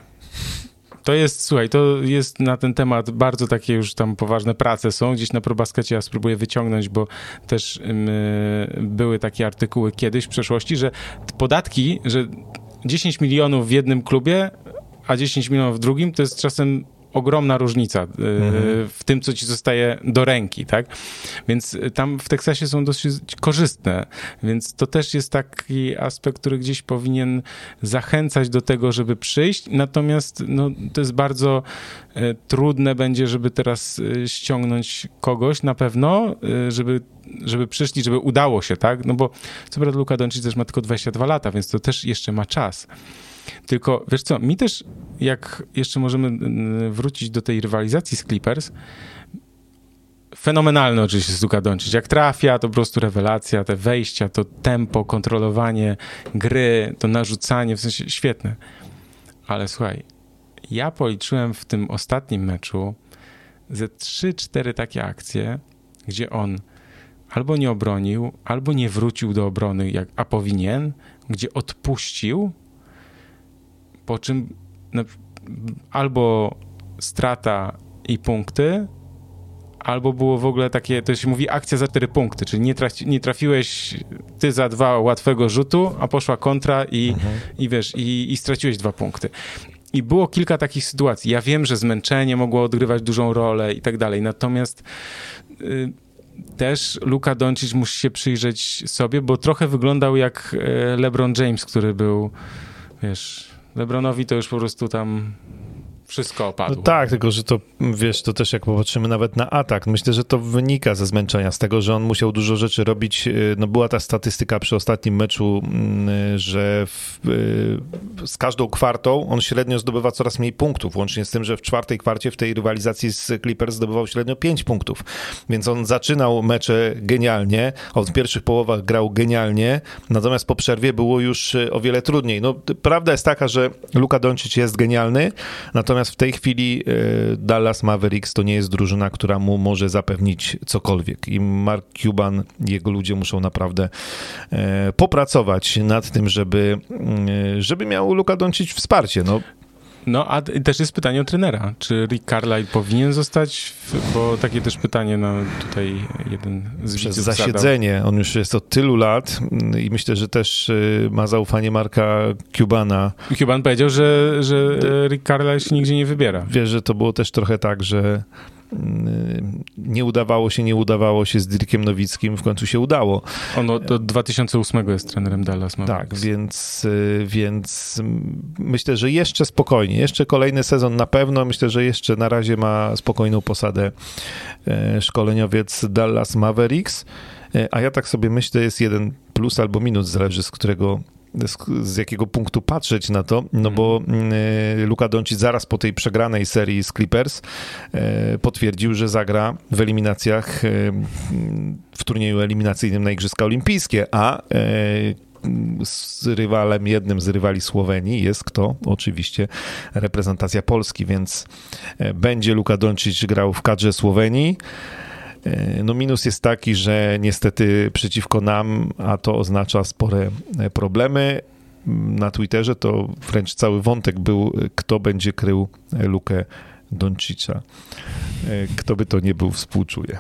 To jest, słuchaj, to jest na ten temat bardzo takie już tam poważne prace są. Gdzieś na probaskecie ja spróbuję wyciągnąć, bo też yy, były takie artykuły kiedyś w przeszłości, że podatki, że 10 milionów w jednym klubie, a 10 milionów w drugim, to jest czasem ogromna różnica y, mhm. w tym, co ci zostaje do ręki, tak? Więc tam w Teksasie są dosyć korzystne, więc to też jest taki aspekt, który gdzieś powinien zachęcać do tego, żeby przyjść, natomiast no, to jest bardzo trudne będzie, żeby teraz ściągnąć kogoś na pewno, żeby żeby przyszli, żeby udało się, tak? No bo co prawda Luka Doncic też ma tylko 22 lata, więc to też jeszcze ma czas. Tylko, wiesz co, mi też, jak jeszcze możemy wrócić do tej rywalizacji z Clippers, fenomenalny oczywiście Luka Doncic. Jak trafia, to po prostu rewelacja, te wejścia, to tempo, kontrolowanie gry, to narzucanie, w sensie świetne. Ale słuchaj, ja policzyłem w tym ostatnim meczu ze 3-4 takie akcje, gdzie on albo nie obronił, albo nie wrócił do obrony, jak, a powinien, gdzie odpuścił po czym albo strata i punkty, albo było w ogóle takie, to się mówi akcja za cztery punkty, czyli nie, trafi, nie trafiłeś ty za dwa łatwego rzutu, a poszła kontra i, mhm. i wiesz, i, i straciłeś dwa punkty. I było kilka takich sytuacji. Ja wiem, że zmęczenie mogło odgrywać dużą rolę i tak dalej, natomiast y, też Luka Doncic musi się przyjrzeć sobie, bo trochę wyglądał jak e, LeBron James, który był, wiesz, Lebronowi to już po prostu tam wszystko opadło. No tak, tylko że to, wiesz, to też jak popatrzymy nawet na atak, myślę, że to wynika ze zmęczenia, z tego, że on musiał dużo rzeczy robić. Y, no była ta statystyka przy ostatnim meczu, mm, że w, y, z każdą kwartą on średnio zdobywa coraz mniej punktów, łącznie z tym, że w czwartej kwarcie w tej rywalizacji z Clippers zdobywał średnio 5 punktów. Więc on zaczynał mecze genialnie, on w pierwszych połowach grał genialnie, natomiast po przerwie było już y, o wiele trudniej. No prawda jest taka, że Luka Doncic jest genialny, natomiast Natomiast w tej chwili e, Dallas Mavericks to nie jest drużyna, która mu może zapewnić cokolwiek. I Mark Cuban, jego ludzie muszą naprawdę e, popracować nad tym, żeby, e, żeby miał Luka Doncic wsparcie. No, No, a też jest pytanie o trenera. Czy Rick Carlisle powinien zostać? W, bo takie też pytanie, no tutaj jeden z Przez zasiedzenie. Zadał. On już jest od tylu lat mm, i myślę, że też y, ma zaufanie Marka Cubana. Cuban powiedział, że, że Rick Carlisle się nigdzie nie wybiera. Wiesz, że to było też trochę tak, że nie udawało się, nie udawało się z Dirkiem Nowickim, w końcu się udało. On od, od 2008 jest trenerem Dallas Mavericks. Tak, więc, y, więc myślę, że jeszcze spokojnie, jeszcze kolejny sezon na pewno, myślę, że jeszcze na razie ma spokojną posadę e, szkoleniowiec Dallas Mavericks, a ja tak sobie myślę, jest jeden plus albo minus, zależy z którego z, z, jakiego punktu patrzeć na to, no bo y, Luka Doncic zaraz po tej przegranej serii z Clippers y, potwierdził, że zagra w eliminacjach y, w turnieju eliminacyjnym na Igrzyska Olimpijskie, a z rywalem, jednym z rywali Słowenii jest kto? Oczywiście reprezentacja Polski, więc będzie Luka Doncic grał w kadrze Słowenii. No minus jest taki, że niestety przeciwko nam, a to oznacza spore problemy. Na Twitterze to wręcz cały wątek był, kto będzie krył Lukę Doncicza. Kto by to nie był, współczuje.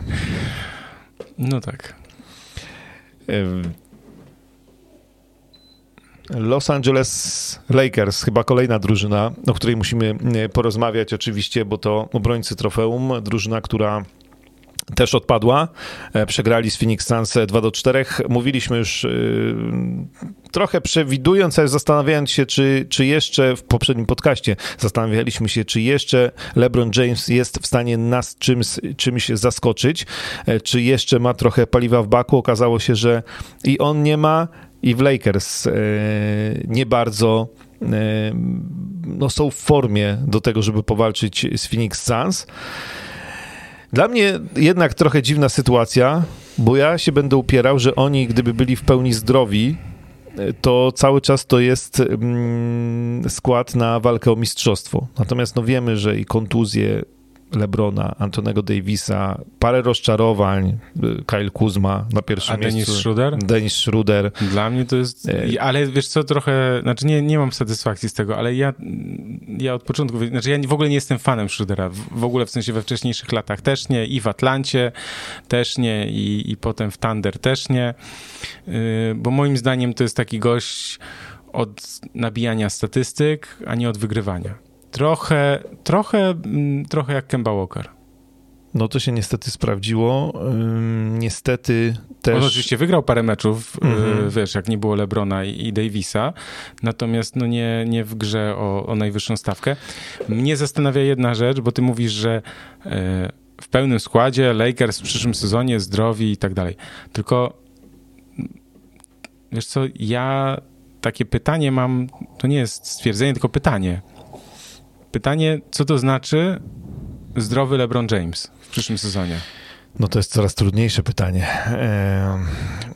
No tak. Los Angeles Lakers, chyba kolejna drużyna, o której musimy porozmawiać oczywiście, bo to obrońcy trofeum, drużyna, która też odpadła. Przegrali z Phoenix Suns 2 do 4. Mówiliśmy już yy, trochę przewidując, ale zastanawiając się, czy, czy jeszcze w poprzednim podcaście zastanawialiśmy się, czy jeszcze LeBron James jest w stanie nas czymś, czymś zaskoczyć, czy jeszcze ma trochę paliwa w baku. Okazało się, że i on nie ma, i w Lakers nie bardzo no, są w formie do tego, żeby powalczyć z Phoenix Suns. Dla mnie jednak trochę dziwna sytuacja, bo ja się będę upierał, że oni, gdyby byli w pełni zdrowi, to cały czas to jest mm, skład na walkę o mistrzostwo. Natomiast no wiemy, że i kontuzje Lebrona, Antonego Davisa, parę rozczarowań, Kyle Kuzma na pierwszym A miejscu. Dennis Schroeder? Dennis Schroeder. Dla mnie to jest, ale wiesz co, trochę, znaczy nie, nie mam satysfakcji z tego, ale ja, ja od początku, znaczy ja w ogóle nie jestem fanem Schroedera, w ogóle w sensie we wcześniejszych latach też nie, i w Atlancie też nie, i, i potem w Thunder też nie, bo moim zdaniem to jest taki gość od nabijania statystyk, a nie od wygrywania. Trochę, trochę, trochę jak Kemba Walker. No to się niestety sprawdziło. Niestety też... On oczywiście wygrał parę meczów, mm-hmm. wiesz, jak nie było Lebrona i, Davisa, natomiast no nie, nie w grze o, o najwyższą stawkę. Mnie zastanawia jedna rzecz, bo ty mówisz, że w pełnym składzie Lakers w przyszłym sezonie zdrowi i tak dalej. Tylko wiesz co, ja takie pytanie mam, to nie jest stwierdzenie, tylko pytanie. Pytanie, co to znaczy zdrowy LeBron James w przyszłym sezonie? No to jest coraz trudniejsze pytanie.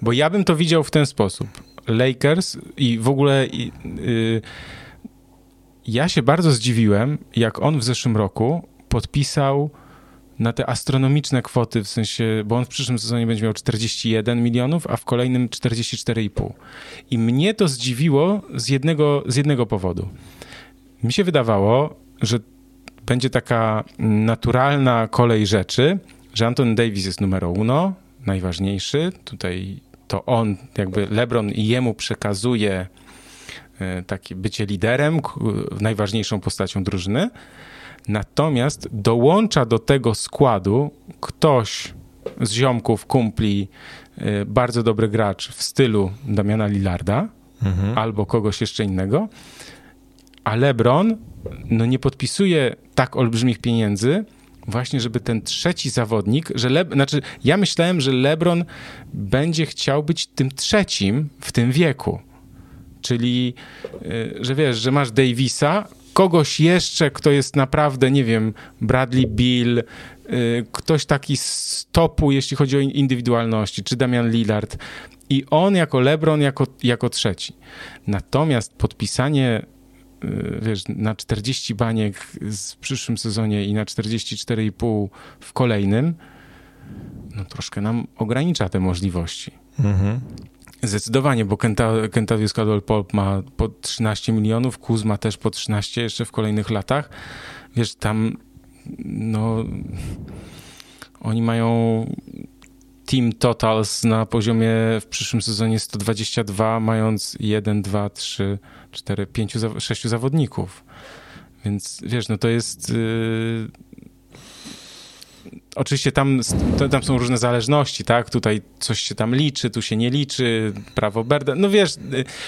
Bo ja bym to widział w ten sposób. Lakers i w ogóle i, y, ja się bardzo zdziwiłem, jak on w zeszłym roku podpisał na te astronomiczne kwoty, w sensie, bo on w przyszłym sezonie będzie miał 41 milionów, a w kolejnym 44,5. I mnie to zdziwiło z jednego, z jednego powodu. Mi się wydawało, że będzie taka naturalna kolej rzeczy, że Anton Davis jest numer uno, najważniejszy. Tutaj to on, jakby LeBron jemu przekazuje takie bycie liderem, najważniejszą postacią drużyny. Natomiast dołącza do tego składu ktoś z ziomków, kumpli, bardzo dobry gracz w stylu Damiana Lillarda mhm. albo kogoś jeszcze innego, a LeBron no nie podpisuje tak olbrzymich pieniędzy, właśnie, żeby ten trzeci zawodnik, że Le, znaczy ja myślałem, że LeBron będzie chciał być tym trzecim w tym wieku. Czyli, y, że wiesz, że masz Davisa, kogoś jeszcze, kto jest naprawdę, nie wiem, Bradley Bill, y, ktoś taki z topu, jeśli chodzi o indywidualności, czy Damian Lillard. I on jako LeBron jako, jako trzeci. Natomiast podpisanie wiesz, na 40 baniek w przyszłym sezonie i na 44,5 w kolejnym, no troszkę nam ogranicza te możliwości. Mhm. Zdecydowanie, bo Kenta- Kentavius Caldwell Pop ma po 13 milionów, Kuzma też po 13 jeszcze w kolejnych latach. Wiesz, tam no oni mają team totals na poziomie w przyszłym sezonie 122, mając 1, 2, 3, 4, 5, 6 zawodników. Więc wiesz, no to jest. Yy... Oczywiście tam, tam są różne zależności, tak? Tutaj coś się tam liczy, tu się nie liczy, prawo Berda. No wiesz,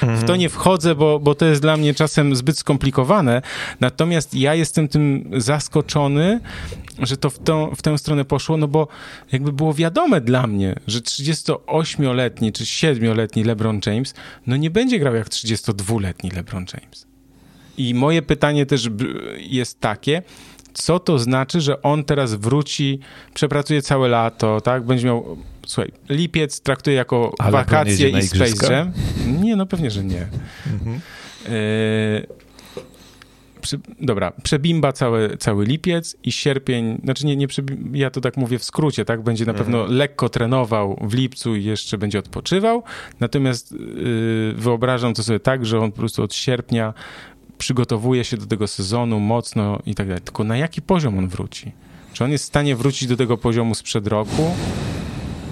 mhm. w to nie wchodzę, bo, bo to jest dla mnie czasem zbyt skomplikowane. Natomiast ja jestem tym zaskoczony, że to w, tą, w tę stronę poszło, no bo jakby było wiadome dla mnie, że 38-letni czy 7-letni LeBron James, no nie będzie grał jak 32-letni LeBron James. I moje pytanie też jest takie, co to znaczy, że on teraz wróci, przepracuje całe lato, tak? Będzie miał, słuchaj, lipiec traktuje jako Ale wakacje i Space Jam. Nie, no pewnie, że nie. Mhm. E, Prze, dobra, przebimba cały, cały lipiec i sierpień, znaczy nie, nie ja to tak mówię w skrócie, tak, będzie na pewno mhm. lekko trenował w lipcu i jeszcze będzie odpoczywał, natomiast yy, wyobrażam to sobie tak, że on po prostu od sierpnia przygotowuje się do tego sezonu mocno i tak dalej. Tylko na jaki poziom on wróci? Czy on jest w stanie wrócić do tego poziomu sprzed roku?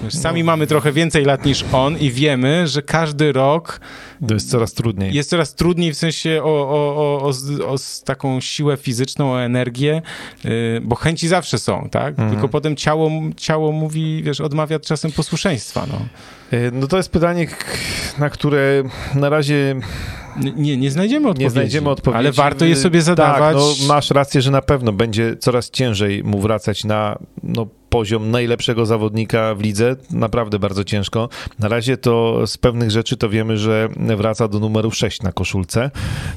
Sami no. mamy trochę więcej lat niż on i wiemy, że każdy rok. To jest coraz trudniej. Jest coraz trudniej w sensie o, o, o, o, o taką siłę fizyczną, o energię, yy, bo chęci zawsze są, tak? Mhm. Tylko potem ciało, ciało mówi, wiesz, odmawia czasem posłuszeństwa. No. Yy, no to jest pytanie, na które na razie nie, nie znajdziemy odpowiedzi. Nie znajdziemy odpowiedzi. Ale warto je sobie zadawać. Tak, no, masz rację, że na pewno będzie coraz ciężej mu wracać na no, poziom najlepszego zawodnika w lidze. Naprawdę bardzo ciężko. Na razie to z pewnych rzeczy to wiemy, że wraca do numeru 6 na koszulce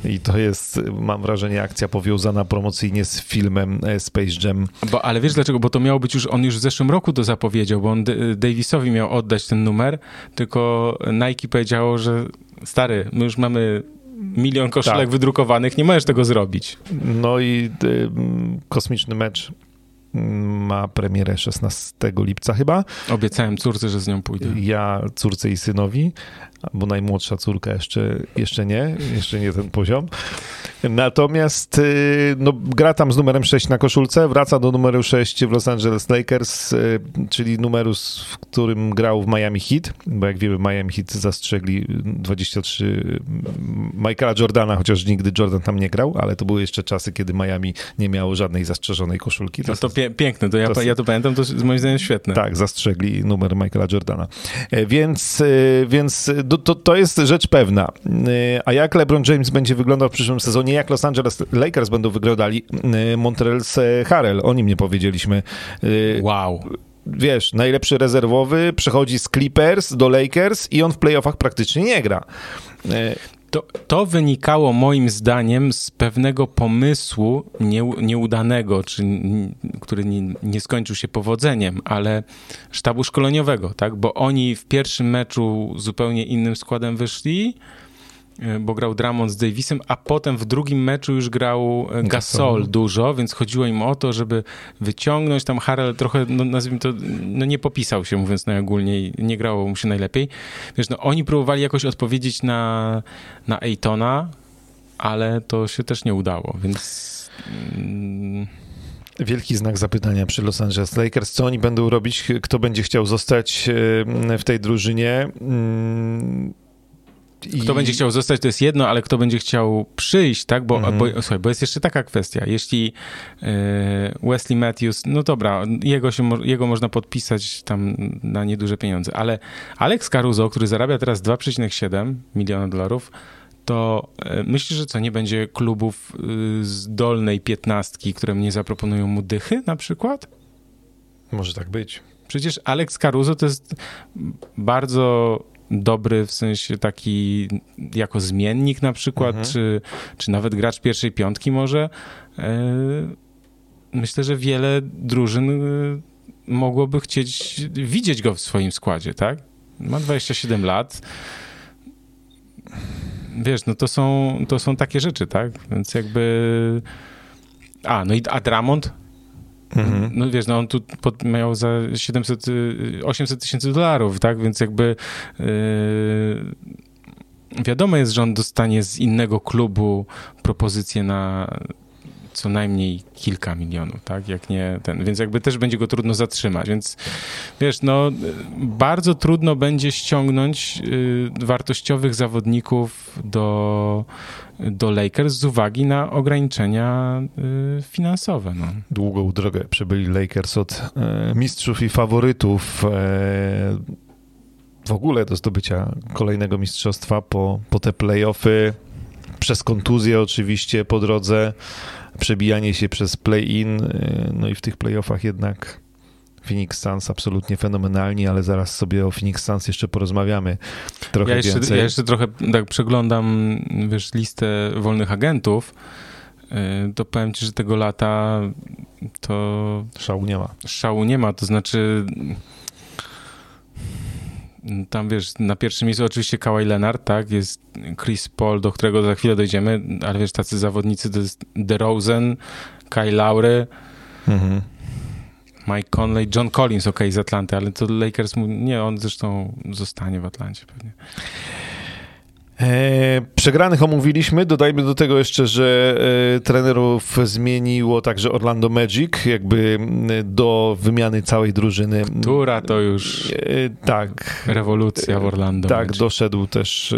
i to jest, mam wrażenie, akcja powiązana promocyjnie z filmem e, Space Jam. Bo, ale wiesz dlaczego? Bo to miało być już, on już w zeszłym roku to zapowiedział, bo on Davisowi miał oddać ten numer, tylko Nike powiedziało, że stary, my już mamy milion koszulek tak. wydrukowanych, nie możesz tego zrobić. No i y, kosmiczny mecz ma premierę 16 lipca chyba. Obiecałem córce, że z nią pójdę. Ja córce i synowi, bo najmłodsza córka jeszcze, jeszcze nie, jeszcze nie ten poziom. Natomiast y, no, gra tam z numerem 6 na koszulce, wraca do numeru 6 w Los Angeles Lakers, y, czyli numeru, w którym grał w Miami Heat, bo jak wiemy Miami Heat zastrzegli 23 Michaela Jordana, chociaż nigdy Jordan tam nie grał, ale to były jeszcze czasy, kiedy Miami nie miało żadnej zastrzeżonej koszulki. To, no to pie piękne, to ja to, ja to pamiętam, to jest moim zdaniem świetne. Tak, zastrzegli numer Michaela Jordana. E, więc, e, więc to, to jest rzecz pewna. E, a jak LeBron James będzie wyglądał w przyszłym sezonie, jak Los Angeles Lakers będą wyglądali, Montreal Harrell, o nim nie powiedzieliśmy. Wow wiesz, najlepszy rezerwowy przechodzi z Clippers do Lakers i on w playoffach praktycznie nie gra. To, to wynikało moim zdaniem z pewnego pomysłu nie, nieudanego, czy, który nie, nie, skończył się powodzeniem, ale sztabu szkoleniowego, tak? Bo oni w pierwszym meczu zupełnie innym składem wyszli, bo grał Drummond z Davisem, a potem w drugim meczu już grał e, Gasol dużo, więc chodziło im o to, żeby wyciągnąć tam Harrell trochę, no nazwijmy to, no nie popisał się, mówiąc najogólniej, nie grało mu się najlepiej. Wiesz, no oni próbowali jakoś odpowiedzieć na, na Ejtona, ale to się też nie udało, więc... Mm... Wielki znak zapytania przy Los Angeles Lakers. Co oni będą robić? Kto będzie chciał zostać e, w tej drużynie? I... Kto będzie chciał zostać, to jest jedno, ale kto będzie chciał przyjść, tak? Bo, mm. bo, słuchaj, bo jest jeszcze taka kwestia. Jeśli e, Wesley Matthews, no dobra, jego, się, jego można podpisać tam na nieduże pieniądze, ale Alex Caruso, który zarabia teraz 2,7 miliona dolarów, to e, myślisz, że co, nie będzie klubów y, z dolnej piętnastki, które mnie zaproponują mu dychy na przykład? Może tak być. Przecież Alex Caruso to jest bardzo dobry w sensie taki jako zmiennik na przykład, mhm. czy, czy nawet gracz pierwszej piątki może. E, myślę, że wiele drużyn e, mogłoby chcieć widzieć go w swoim składzie, tak? Ma 27 lat. Wiesz, no to są, to są takie rzeczy, tak? Więc jakby... A, no i a Dramont? Mhm. No wiesz, no on tu pod, miał za 700, 800 tysięcy dolarów, tak? Więc jakby yy, wiadomo jest, że on dostanie z innego klubu propozycję na co najmniej kilka milionów, tak? Jak nie ten, więc jakby też będzie go trudno zatrzymać, więc wiesz, no bardzo trudno będzie ściągnąć y, wartościowych zawodników do, do Lakers z uwagi na ograniczenia y, finansowe. No. Długą drogę przebyli Lakers od e, mistrzów i faworytów. E, w ogóle do zdobycia kolejnego mistrzostwa po, po te playoffy, przez kontuzję oczywiście po drodze, przebijanie się przez play-in, y, no i w tych playoffach jednak Phoenix Suns absolutnie fenomenalni, ale zaraz sobie o Phoenix Suns jeszcze porozmawiamy trochę ja jeszcze, więcej. Ja jeszcze trochę tak przeglądam, wiesz, listę wolnych agentów, y, to powiem ci, że tego lata to... Szału nie ma. Szału nie ma, to znaczy tam wiesz, na pierwszym miejscu oczywiście Kawhi Leonard, tak, jest Chris Paul, do którego za chwilę dojdziemy, ale wiesz, tacy zawodnicy to jest DeRozan, Kyle Lowry, mhm. Mike Conley, John Collins, ok, z Atlanty, ale to Lakers, mu, nie, on zresztą zostanie w Atlancie pewnie. E, przegranych omówiliśmy. Dodajmy do tego jeszcze, że e, trenerów zmieniło także Orlando Magic, jakby do wymiany całej drużyny. Która to już e, tak. rewolucja w Orlando. Tak, Magic. doszedł też,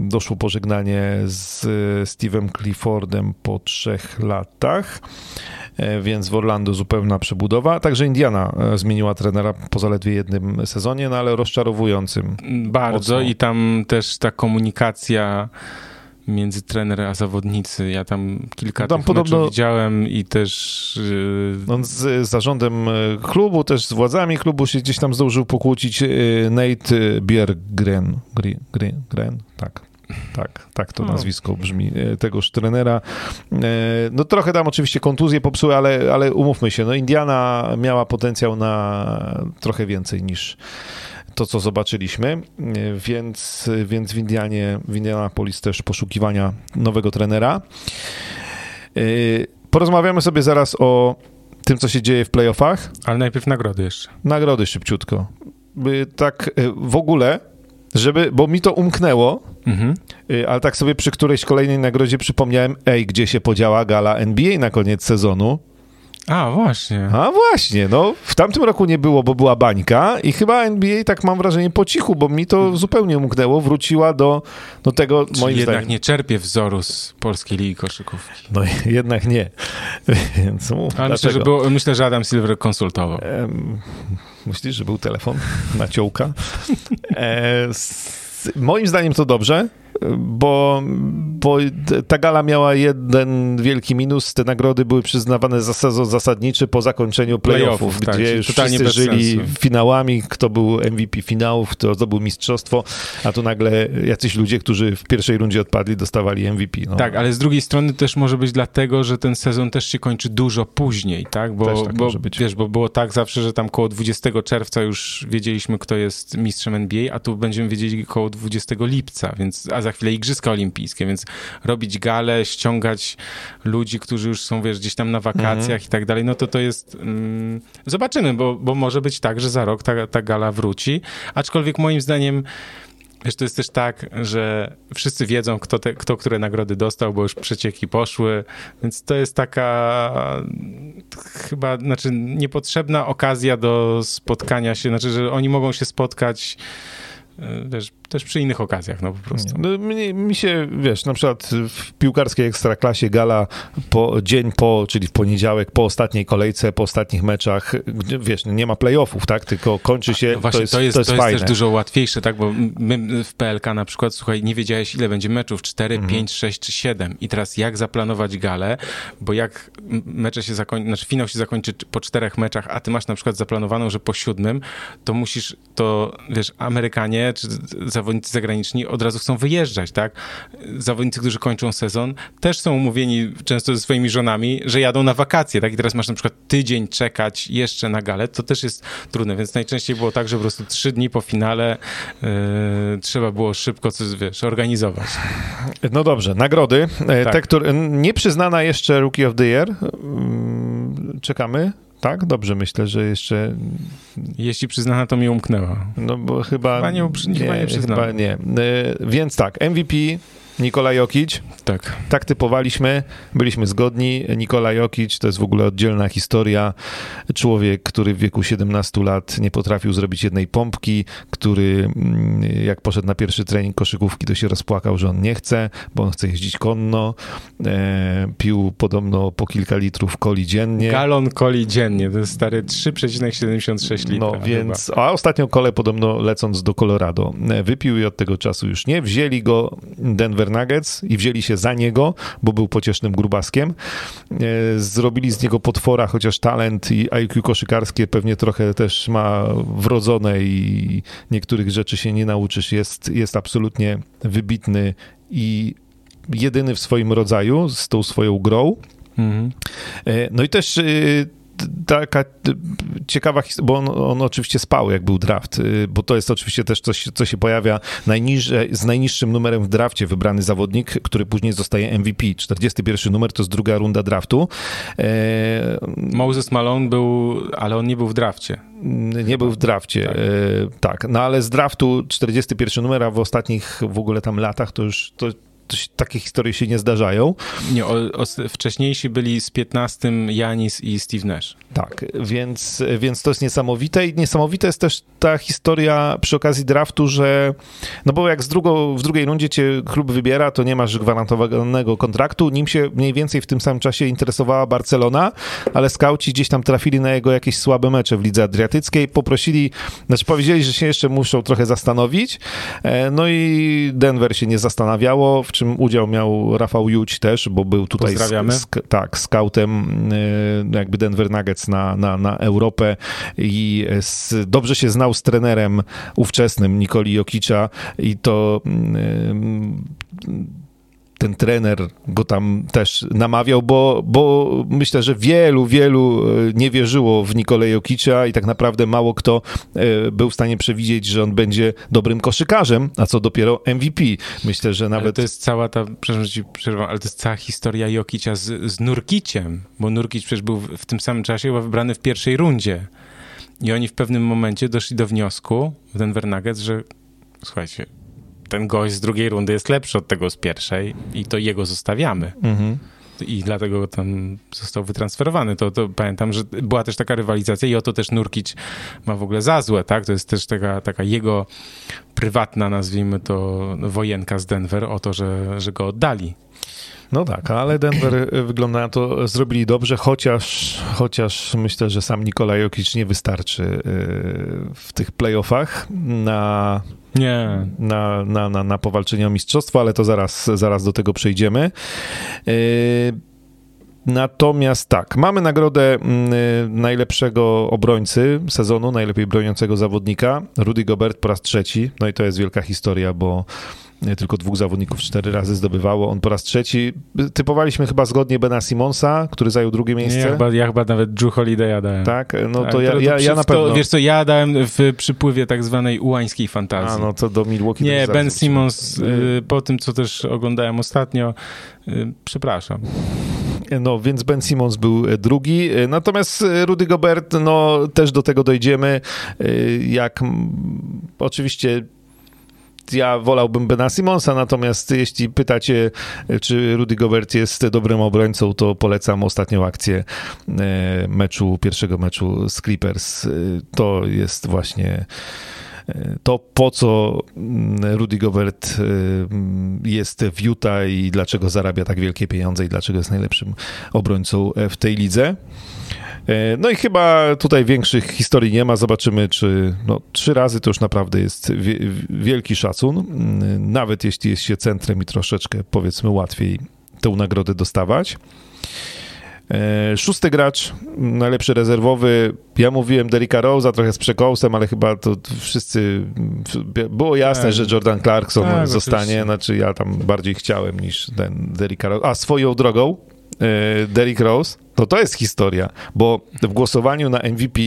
doszło pożegnanie z Steve'em Cliffordem po trzech latach. E, więc w Orlando zupełna przebudowa. Także Indiana e, zmieniła trenera po zaledwie jednym sezonie, no ale rozczarowującym. Bardzo mocno. i tam też ta komunikacja między trenerem a zawodnicy. Ja tam kilka tam tych podobno, widziałem i też... Yy... On z zarządem klubu, też z władzami klubu się gdzieś tam zdążył pokłócić. Nate Biergren. Gren, Gren, tak tak, tak to hmm. nazwisko brzmi, e, tegoż trenera. E, no trochę tam oczywiście kontuzje popsuły, ale, ale umówmy się, no Indiana miała potencjał na trochę więcej niż to, co zobaczyliśmy, e, więc, więc w Indianie, w Indianapolis też poszukiwania nowego trenera. Porozmawiamy sobie zaraz o tym, co się dzieje w playoffach. Ale najpierw nagrody jeszcze. Nagrody szybciutko. Tak w ogóle żeby, bo mi to umknęło, mhm. Y, ale tak sobie przy którejś kolejnej nagrodzie przypomniałem, ej, gdzie się podziała gala NBA na koniec sezonu? A, właśnie. A właśnie, no w tamtym roku nie było, bo była bańka i chyba NBA, tak mam wrażenie, po cichu, bo mi to zupełnie umknęło, wróciła do, do tego, Czyli moim jednak zdaniem... nie czerpie wzoru z Polskiej Ligi Koszykówki. No jednak nie. Więc mów, Ale myślę że, było, myślę, że Adam Silver konsultował. Um, myślisz, że był telefon na ciołka? E, moim zdaniem to dobrze bo, bo ta gala miała jeden wielki minus. Te nagrody były przyznawane za sezon zasadniczy po zakończeniu playoffów, play gdzie tak, już wszyscy żyli sensu. finałami, kto był MVP finałów, kto zdobył mistrzostwo, a tu nagle jacyś ludzie, którzy w pierwszej rundzie odpadli, dostawali MVP. No. Tak, ale z drugiej strony też może być dlatego, że ten sezon też się kończy dużo później, tak? Bo, tak bo wiesz, bo było tak zawsze, że tam koło 20 czerwca już wiedzieliśmy, kto jest mistrzem NBA, a tu będziemy wiedzieli koło 20 lipca, więc a za chwilę Igrzyska Olimpijskie, więc robić gale, ściągać ludzi, którzy już są, wiesz, gdzieś tam na wakacjach mhm. i tak dalej, no to to jest... Mm, zobaczymy, bo, bo może być tak, że za rok ta, ta gala wróci, aczkolwiek moim zdaniem Wiesz, to jest też tak, że wszyscy wiedzą, kto, te, kto które nagrody dostał, bo już przecieki poszły, więc to jest taka chyba, znaczy niepotrzebna okazja do spotkania się, znaczy, że oni mogą się spotkać też, też przy innych okazjach, no po prostu. No, mi, mi, się, wiesz, na przykład w piłkarskiej ekstraklasie gala po, dzień po, czyli w poniedziałek, po ostatniej kolejce, po ostatnich meczach, wiesz, nie ma playoffów, tak, tylko kończy się, no właśnie, to jest, to jest, to jest, to jest też dużo łatwiejsze, tak, bo my w PLK na przykład, słuchaj, nie wiedziałeś ile będzie meczów, 4, mhm. 5, 6 czy 7 i teraz jak zaplanować galę, bo jak mecze się zakończy, znaczy finał się zakończy po czterech meczach, a ty masz na przykład zaplanowaną, że po siódmym, to musisz, to wiesz, Amerykanie czy zawodnicy zagraniczni od razu chcą wyjeżdżać, tak? Zawodnicy, którzy kończą sezon, też są umówieni często ze swoimi żonami, że jadą na wakacje, tak? I teraz masz na przykład tydzień czekać jeszcze na galę, to też jest trudne, więc najczęściej było tak, że po prostu trzy dni po finale yy, trzeba było szybko coś, wiesz, organizować. No dobrze, nagrody. E, tak. Te, które, nieprzyznana jeszcze Rookie of the Year, mm, czekamy. Tak, dobrze, myślę, że jeszcze. Jeśli przyznana, to mi umknęła. No bo chyba. Chyba nie, nie, chyba nie przyznana. Chyba nie. Więc tak, MVP Nikola Jokic. Tak. Tak typowaliśmy, byliśmy zgodni. Nikola Jokic to jest w ogóle oddzielna historia. Człowiek, który w wieku 17 lat nie potrafił zrobić jednej pompki, który mm, jak poszedł na pierwszy trening koszykówki, to się rozpłakał, że on nie chce, bo on chce jeździć konno. E, pił podobno po kilka litrów coli dziennie. Galon coli dziennie, to jest stary 3,76 litra. No więc, a ostatnio kole podobno lecąc do Colorado e, wypił i od tego czasu już nie. Wzięli go Denver Nuggets i wzięli się za niego, bo był pociesznym grubaskiem. E, zrobili z niego potwora, chociaż talent i IQ koszykarskie pewnie trochę też ma wrodzone i niektórych rzeczy się nie nauczysz. Jest, jest absolutnie wybitny i jedyny w swoim rodzaju z tą swoją grą. Mhm. E, no i też taka ciekawa historia, bo on, on, oczywiście spał, jak był draft, y, bo to jest oczywiście też coś, co się pojawia najniżej, z najniższym numerem w drafcie wybrany zawodnik, który później zostaje MVP. 41 numer to jest druga runda draftu. E... Moses Malone był, ale on nie był w drafcie. Nie był w drafcie, tak. E, tak. No ale z draftu 41 numer, a w ostatnich w ogóle tam latach to już to takie historie się nie zdarzają. Nie, o, o, wcześniejsi byli z 15 Janis i Steve Nash. Tak, więc, więc to jest niesamowite i niesamowita jest też ta historia przy okazji draftu, że no bo jak z drugo, w drugiej rundzie cię klub wybiera, to nie masz gwarantowanego kontraktu. Nim się mniej więcej w tym samym czasie interesowała Barcelona, ale skauci gdzieś tam trafili na jego jakieś słabe mecze w lidze adriatyckiej, poprosili, znaczy powiedzieli, że się jeszcze muszą trochę zastanowić, e, no i Denver się nie zastanawiało, w czym udział miał Rafał Juć też, bo był tutaj z, tak, scoutem e, jakby Denver Nuggets na, na, na Europę i z, dobrze się znał z trenerem ówczesnym Nikoli Jokicza i to ten trener go tam też namawiał, bo, bo myślę, że wielu, wielu e, nie wierzyło w Nikolę Jokicza i tak naprawdę mało kto e, był w stanie przewidzieć, że on będzie dobrym koszykarzem, a co dopiero MVP. Myślę, że nawet... Ale to jest cała ta, przepraszam, ci przerwam, ale to jest cała historia Jokicza z, z Nurkiciem, bo Nurkic przecież był w tym samym czasie chyba wybrany w pierwszej rundzie. I oni w pewnym momencie doszli do wniosku w Denver Nuggets, że słuchajcie, ten gość z drugiej rundy jest lepszy od tego z pierwszej i to jego zostawiamy. Mhm. I dlatego tam został wytransferowany. To, to pamiętam, że była też taka rywalizacja i o to też Nurkic ma w ogóle za złe, tak? To jest też taka, taka jego prywatna, nazwijmy to, wojenka z Denver o to, że, że go oddali. No tak, ale Denver wygląda na to, zrobili dobrze, chociaż, chociaż myślę, że sam Nikolaj Jokic nie wystarczy y, w tych playoffach na nie. Na, na, na, na powalczenie o mistrzostwo, ale to zaraz, zaraz do tego przejdziemy. Yy, natomiast tak, mamy nagrodę najlepszego obrońcy sezonu, najlepiej broniącego zawodnika. Rudy Gobert po raz trzeci. No i to jest wielka historia, bo tylko dwóch zawodników cztery razy zdobywało. On po raz trzeci. Typowaliśmy chyba zgodnie Bena Simonsa, który zajął drugie miejsce. Ja chyba, ja chyba nawet Drew Holiday'a dałem. Tak? No tak, to, ja, ja, ja na pewno. To, wiesz co, ja dałem w przypływie tak zwanej ułańskiej fantazji. A no to do Milwaukee. Nie, Ben Simmons, y, po tym co też oglądałem ostatnio, y, przepraszam. No, więc Ben Simmons był e, drugi. E, natomiast e, Rudy Gobert, no też do tego dojdziemy. Jak oczywiście ja wolałbym Bena Simonsa, natomiast jeśli pytacie, czy Rudy Gobert jest dobrym obrońcą, to polecam ostatnią akcję e, meczu, pierwszego meczu z Clippers. E, to jest właśnie e, to, po co mm, Rudy Gobert jest w Utah i dlaczego zarabia tak wielkie pieniądze i dlaczego jest najlepszym obrońcą w tej lidze. E, no i chyba tutaj większych historii nie ma. Zobaczymy, czy no, trzy razy to już naprawdę jest wielki szacun. Mm, nawet jeśli jest się centrem i troszeczkę, powiedzmy, łatwiej tę nagrodę dostawać. E, szósty gracz, najlepszy rezerwowy. Ja mówiłem Derricka Rose'a trochę z przekąsem, ale chyba to wszyscy. Było jasne, tak. że Jordan Clarkson tak, zostanie. Oczywiście. Znaczy, ja tam bardziej chciałem niż ten Derricka Rose. A swoją drogą, Derrick Rose, no to jest historia, bo w głosowaniu na MVP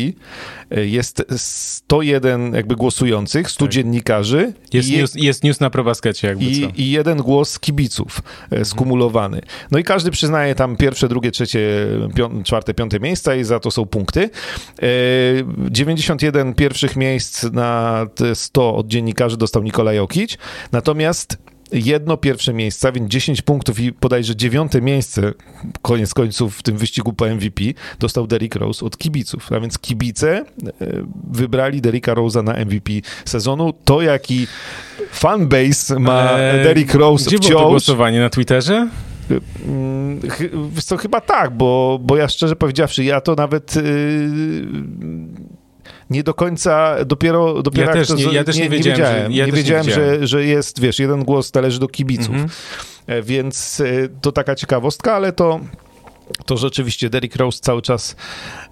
e, jest 101 jakby głosujących, 100 Tak. dziennikarzy Jest, i, news, jest news na probaskecie jakby co. i, i jeden głos kibiców e, skumulowany. No i każdy przyznaje tam pierwsze, drugie, trzecie, pią, czwarte, piąte miejsca i za to są punkty. E, 91 pierwszych miejsc na te 100 od dziennikarzy dostał Nikola Jokic, natomiast jedno pierwsze miejsce, więc 10 punktów i bodajże dziewiąte miejsce, koniec końców w tym wyścigu po MVP, dostał Derrick Rose od kibiców. A więc kibice e, wybrali Derricka Rose'a na MVP sezonu. To, jaki fanbase ma Eee, Derrick Rose Gdzie było to wciąż... głosowanie? Na Twitterze? Mm, co, chyba tak, bo, bo ja szczerze powiedziawszy, ja to nawet yy, nie do końca, dopiero, dopiero Ja też to, nie- ja też nie wiedziałem, że- wiedziałem, ja nie nie wiedziałem, wiedziałem. że, że jest, wiesz, jeden głos należy do kibiców, Mhm. E, więc e, to taka ciekawostka, ale to to rzeczywiście Derrick Rose cały czas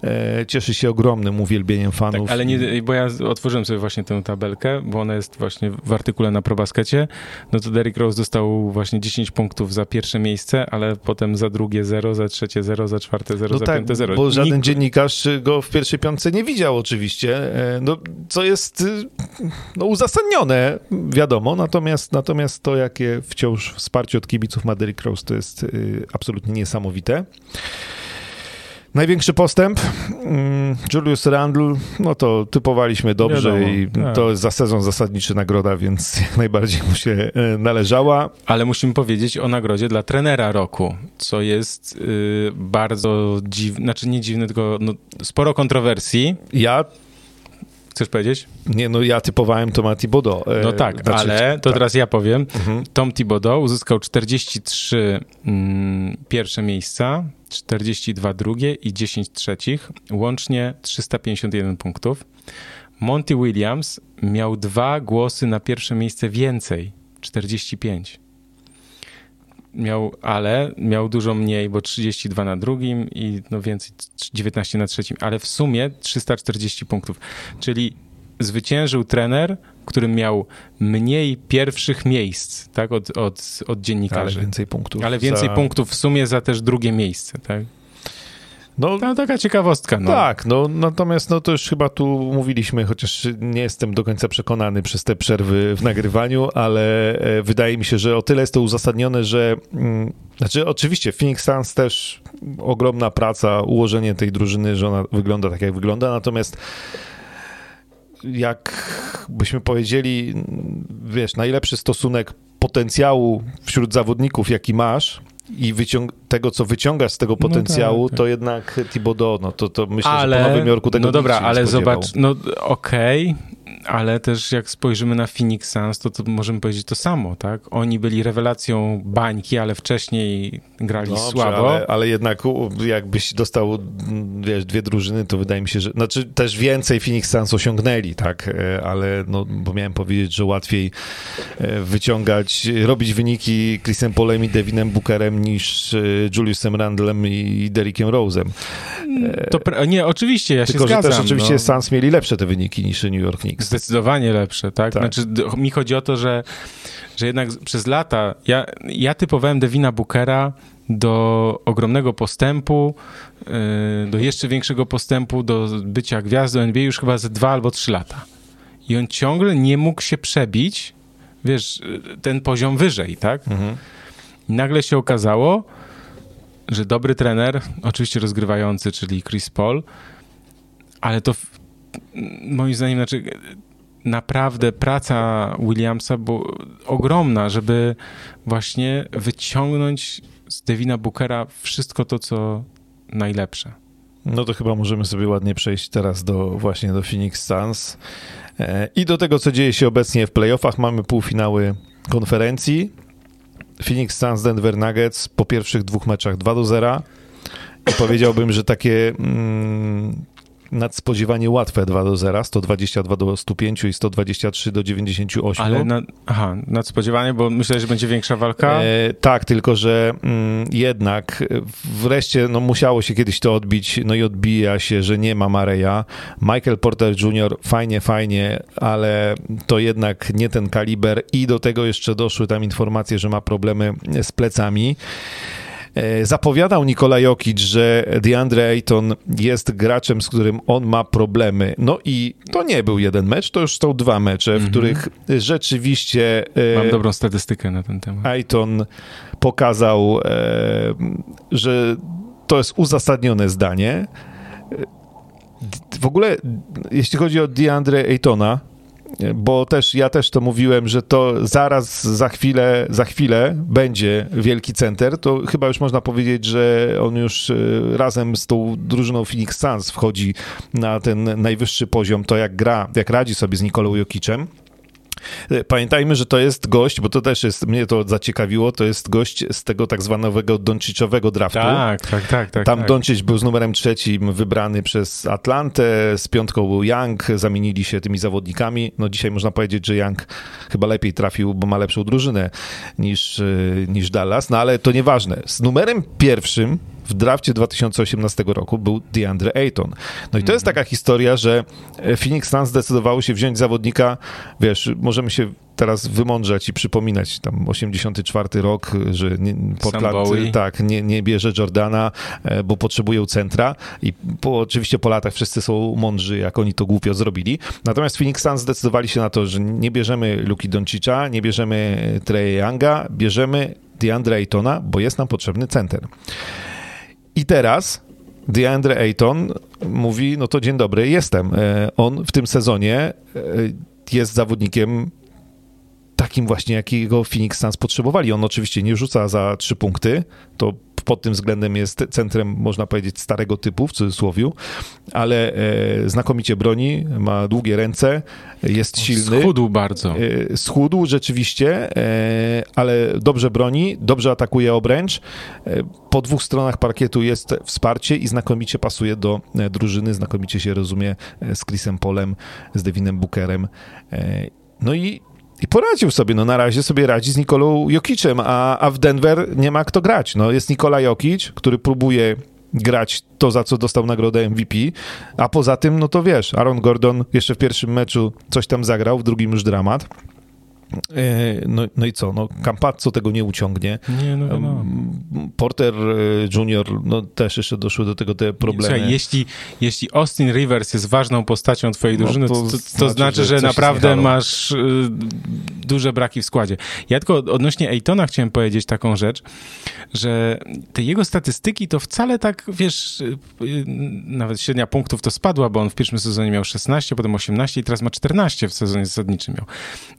e, cieszy się ogromnym uwielbieniem Tak, fanów. ale nie, bo ja otworzyłem sobie właśnie tę tabelkę, bo ona jest właśnie w artykule na probaskecie. No to Derrick Rose dostał właśnie 10 punktów za pierwsze miejsce, ale potem za drugie 0, za trzecie 0, za czwarte 0, No za tak, piąte 0. bo żaden dziennikarz go w pierwszej piątce nie widział oczywiście, e, no, co jest y, no, uzasadnione, wiadomo, natomiast, natomiast to, jakie wciąż wsparcie od kibiców ma Derrick Rose, to jest y, absolutnie niesamowite. Największy postęp, mm, Julius Randle, no to typowaliśmy dobrze Wiadomo, i tak. to jest za sezon zasadniczy nagroda, więc jak najbardziej mu się e, należała. Ale musimy powiedzieć o nagrodzie dla trenera roku, co jest y, bardzo dziwne, znaczy nie dziwne, tylko no, sporo kontrowersji. Ja, Chcesz powiedzieć? nie no, ja typowałem Tomati Bodo. No tak, ale to teraz ja powiem. Tom Thibodeau uzyskał 43 mm, pierwsze miejsca, 42 drugie i 10 trzecich, łącznie 351 punktów. Monty Williams miał dwa głosy na pierwsze miejsce więcej, 45. Miał, ale miał dużo mniej, bo 32 na drugim i no więcej, 19 na trzecim, ale w sumie 340 punktów. Czyli zwyciężył trener, który miał mniej pierwszych miejsc, tak, od, od, od ale dziennikarzy. więcej punktów. Ale więcej za- punktów w sumie za też drugie miejsce, tak? No, No taka ciekawostka, no. Tak, no natomiast no to już chyba tu mówiliśmy, chociaż nie jestem do końca przekonany przez te przerwy w nagrywaniu, ale e, wydaje mi się, że o tyle jest to uzasadnione, że mm, znaczy oczywiście Phoenix Suns też ogromna praca, ułożenie tej drużyny, że ona wygląda tak jak wygląda, natomiast jak byśmy powiedzieli, wiesz, najlepszy stosunek potencjału wśród zawodników, jaki masz i wyciąg- tego, co wyciągasz z tego No potencjału, tak. to jednak Thibodeau, no to, to myślę, ale, że po Nowym Jorku tego no dobra, ale spodziewał. zobacz, no okej, ale też jak spojrzymy na Phoenix Suns, to, to możemy powiedzieć to samo, tak? Oni byli rewelacją bańki, ale wcześniej grali Dobrze, słabo. Ale, ale jednak jakbyś dostał wiesz, dwie drużyny, to wydaje mi się, że znaczy też więcej Phoenix Suns osiągnęli, tak, E, ale no, bo miałem powiedzieć, że łatwiej e, wyciągać, robić wyniki Chrisem Polem i Devinem Bookerem niż e, Juliusem Randlem i Derrickiem Rose'em. To nie, oczywiście, ja Tylko, się że zgadzam. też oczywiście no. Suns mieli lepsze te wyniki niż New York Knicks. Zdecydowanie lepsze, tak? Tak. Znaczy, mi chodzi o to, że, że jednak przez lata ja, ja typowałem Devina Bookera do ogromnego postępu, yy, do jeszcze większego postępu, do bycia gwiazdą NBA już chyba ze dwa albo trzy lata. I on ciągle nie mógł się przebić, wiesz, ten poziom wyżej, tak? Mhm. I nagle się okazało, że dobry trener, oczywiście rozgrywający, czyli Chris Paul, ale to moim zdaniem, znaczy naprawdę praca Williamsa była ogromna, żeby właśnie wyciągnąć z Devina Bookera wszystko to, co najlepsze. No to chyba możemy sobie ładnie przejść teraz do właśnie do Phoenix Suns E, i do tego, co dzieje się obecnie w playoffach. Mamy półfinały konferencji. Phoenix Suns, Denver Nuggets po pierwszych dwóch meczach 2 do 0 i powiedziałbym, że takie mm, nadspodziewanie łatwe 2 do 0, 122 do 105 i 123 do 98. Ale na, aha, nadspodziewanie, bo myślę, że będzie większa walka. E, tak, tylko że mm, jednak e, wreszcie no, musiało się kiedyś to odbić, no i odbija się, że nie ma Mareja. Michael Porter Jr. fajnie, fajnie, ale to jednak nie ten kaliber i do tego jeszcze doszły tam informacje, że ma problemy z plecami. E, zapowiadał Nikola Jokic, że DeAndre Ayton jest graczem, z którym on ma problemy. No i to nie był jeden mecz, to już są dwa mecze, w Mhm. których rzeczywiście e, Mam dobrą statystykę na ten temat. Ayton pokazał, e, że to jest uzasadnione zdanie. W ogóle, jeśli chodzi o DeAndre Aytona, bo też ja też to mówiłem, że to zaraz za chwilę, za chwilę będzie wielki center, to chyba już można powiedzieć, że on już e, razem z tą drużyną Phoenix Suns wchodzi na ten najwyższy poziom, to jak gra, jak radzi sobie z Nikolą Jokicem. E, Pamiętajmy, że to jest gość, bo to też jest, mnie to zaciekawiło, to jest gość z tego tak zwanego Doncicowego draftu. Tak, tak, tak. tak Tam tak. Doncic był z numerem trzecim wybrany przez Atlantę, z piątką był Young, zamienili się tymi zawodnikami. No dzisiaj można powiedzieć, że Young chyba lepiej trafił, bo ma lepszą drużynę niż, y, niż Dallas, no ale to nieważne. Z numerem pierwszym w drafcie 2018 roku był DeAndre Ayton. No i to jest taka historia, że e, Phoenix Suns zdecydowało się wziąć zawodnika, wiesz, możemy się teraz wymądrzać i przypominać, tam 84 rok, że nie, Portland, tak, nie, nie bierze Jordana, e, bo potrzebują centra i po, oczywiście po latach wszyscy są mądrzy, jak oni to głupio zrobili. Natomiast Phoenix Suns zdecydowali się na to, że nie bierzemy Luki Doncicza, nie bierzemy Trey Younga, bierzemy DeAndre Aytona, bo jest nam potrzebny center. I teraz DeAndre Ayton mówi, no to dzień dobry, jestem. E, On w tym sezonie e, jest zawodnikiem takim właśnie, jakiego Phoenix Suns potrzebowali. On oczywiście nie rzuca za trzy punkty, to pod tym względem jest centrem, można powiedzieć, starego typu, w cudzysłowiu, ale e, znakomicie broni, ma długie ręce, jest silny. Schudł bardzo. E, Schudł rzeczywiście, e, ale dobrze broni, dobrze atakuje obręcz. Po dwóch stronach parkietu jest wsparcie i znakomicie pasuje do drużyny, znakomicie się rozumie z Chrisem Polem, z Devinem Bookerem. No i i poradził sobie, no na razie sobie radzi z Nikolą Jokicem, a, a w Denver nie ma kto grać. No jest Nikola Jokic, który próbuje grać to, za co dostał nagrodę MVP, a poza tym, no to wiesz, Aaron Gordon jeszcze w pierwszym meczu coś tam zagrał, w drugim już dramat. E, No, no i co? No, Campazzo tego nie uciągnie. Nie, no wiadomo. Porter e, Junior, no też jeszcze doszły do tego te problemy. Słuchaj, jeśli, jeśli Austin Rivers jest ważną postacią twojej No, drużyny, to to, to, to znaczy, znaczy, że że naprawdę masz y, duże braki w składzie. Ja tylko odnośnie Ejtona chciałem powiedzieć taką rzecz, że te jego statystyki to wcale tak, wiesz, y, y, nawet średnia punktów to spadła, bo on w pierwszym sezonie miał 16, potem 18 i teraz ma 14 w sezonie zasadniczym miał.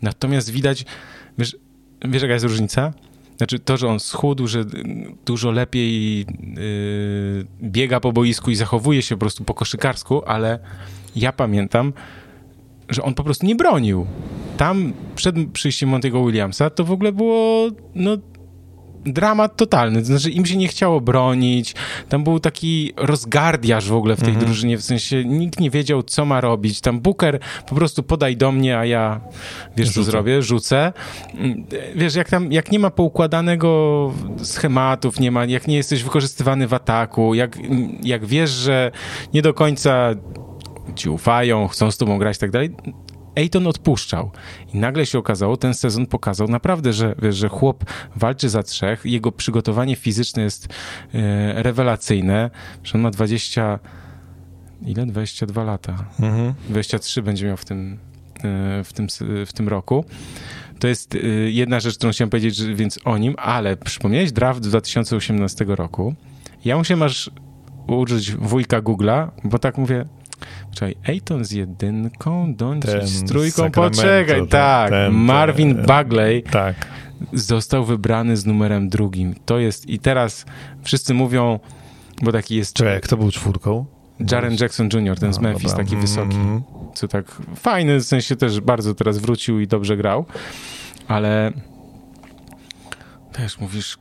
Natomiast widać, wiesz, wiesz jaka jest różnica? Znaczy to, że on schudł, że dużo lepiej yy, biega po boisku i zachowuje się po prostu po koszykarsku, ale ja pamiętam, że on po prostu nie bronił. Tam przed przyjściem Montiego Williamsa to w ogóle było no, dramat totalny. To znaczy im się nie chciało bronić. Tam był taki rozgardiaż w ogóle w tej Mhm. drużynie, w sensie nikt nie wiedział, co ma robić. Tam Booker po prostu podaj do mnie, a ja wiesz, co Rzucę. zrobię? Rzucę. Mm, Wiesz, jak tam, jak nie ma poukładanego schematów, nie ma, jak nie jesteś wykorzystywany w ataku, jak, jak wiesz, że nie do końca ci ufają, chcą z tobą grać i tak dalej, Ejton odpuszczał. I nagle się okazało, ten sezon pokazał naprawdę, że, wiesz, że chłop walczy za trzech, jego przygotowanie fizyczne jest e, rewelacyjne, że on ma 20... Ile? 22 lata. Mhm. 23 będzie miał w tym, e, w tym, w tym roku. To jest e, jedna rzecz, którą chciałem powiedzieć, że, więc o nim, ale przypomniałeś draft 2018 roku. Ja musiałem aż użyć wujka Google'a, bo tak mówię, Czekaj, Ejton z jedynką, Doncic z z trójką, Sacramento, poczekaj, tak, ten- Marvin ten- Bagley Tak. został wybrany z numerem drugim. To jest, i teraz wszyscy mówią, bo taki jest Czekaj, kto był czwórką? Jaren Jackson Jr., ten z A, Memphis, dobra. taki wysoki Mhm. co tak fajny, w sensie też bardzo teraz wrócił i dobrze grał, ale też mówisz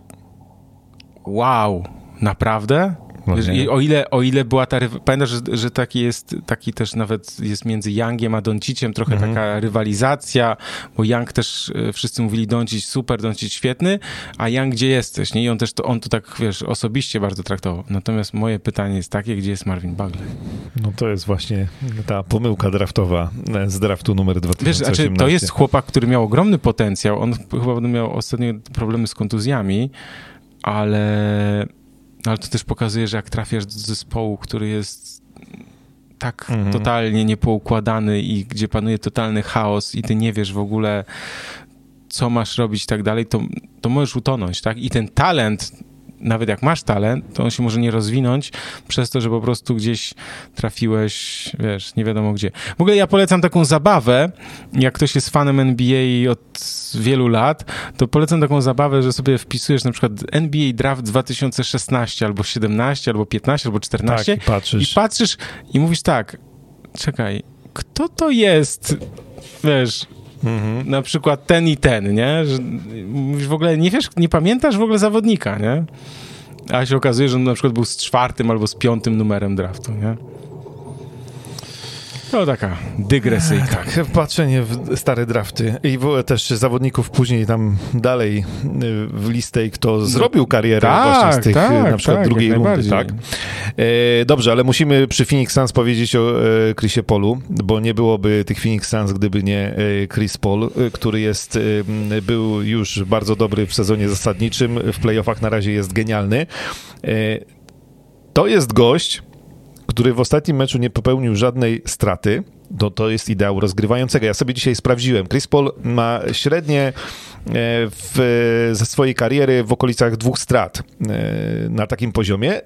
wow, naprawdę? Wiesz, i o ile, o ile była ta, rywa- pamiętasz, że, że taki jest, taki też nawet jest między Youngiem a Donciciem trochę Mhm. taka rywalizacja, bo Young też, e, wszyscy mówili Doncic super, Doncic świetny, a Young gdzie jesteś, nie? I on też to, on to tak, wiesz, osobiście bardzo traktował. Natomiast moje pytanie jest takie, gdzie jest Marvin Bagley? No to jest właśnie ta pomyłka draftowa e, z draftu numer Wiesz, 2018. znaczy, to jest chłopak, który miał ogromny potencjał. On chyba miał ostatnio problemy z kontuzjami, ale, ale to też pokazuje, że jak trafiasz do zespołu, który jest tak Mhm. totalnie niepoukładany i gdzie panuje totalny chaos i ty nie wiesz w ogóle, co masz robić i tak dalej, to, to możesz utonąć, tak? I ten talent, nawet jak masz talent, to on się może nie rozwinąć przez to, że po prostu gdzieś trafiłeś, wiesz, nie wiadomo gdzie. W ogóle ja polecam taką zabawę, jak ktoś jest fanem NBA od wielu lat, to polecam taką zabawę, że sobie wpisujesz na przykład NBA Draft 2016 albo 17, albo 15, albo 14 Tak, i patrzysz. i patrzysz i mówisz tak, czekaj, kto to jest, wiesz, Mhm. na przykład ten i ten, nie? Że w ogóle, nie wiesz, nie pamiętasz w ogóle zawodnika, nie? A się okazuje, że on na przykład był z czwartym albo z piątym numerem draftu, nie? To taka dygresyjka. Tak, patrzenie w stare drafty i w ogóle też zawodników później tam dalej y, w listę i kto zrobił karierę tak, właśnie z tych tak, y, na przykład tak, drugiej rundy, tak? E, dobrze, ale musimy przy Phoenix Suns powiedzieć o e, Chrisie Polu, bo nie byłoby tych Phoenix Suns, gdyby nie e, Chris Paul, który jest, e, był już bardzo dobry w sezonie zasadniczym, w playoffach na razie jest genialny. To jest gość, który w ostatnim meczu nie popełnił żadnej straty, to, to jest ideał rozgrywającego. Ja sobie dzisiaj sprawdziłem. Chris Paul ma średnie e, w, ze swojej kariery w okolicach dwóch strat e, na takim poziomie. E,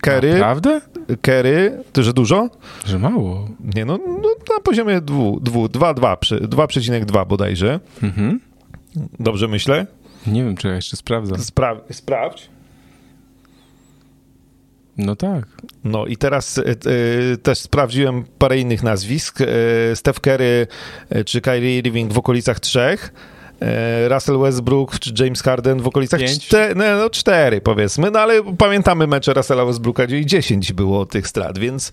Kerry, Naprawdę? Kerry, to że dużo? Że mało. Nie, no, no na poziomie 2,2 bodajże. Mhm. Dobrze myślę? Nie wiem, czy ja jeszcze sprawdzam. Spra- sprawdź. No tak. No i teraz e, e, też sprawdziłem parę innych nazwisk. E, Steph Curry czy Kyrie Irving w okolicach trzech. E, Russell Westbrook czy James Harden w okolicach czte, no, no, cztery powiedzmy, no ale pamiętamy mecze Russella Westbrooka, gdzie i 10 było tych strat, więc,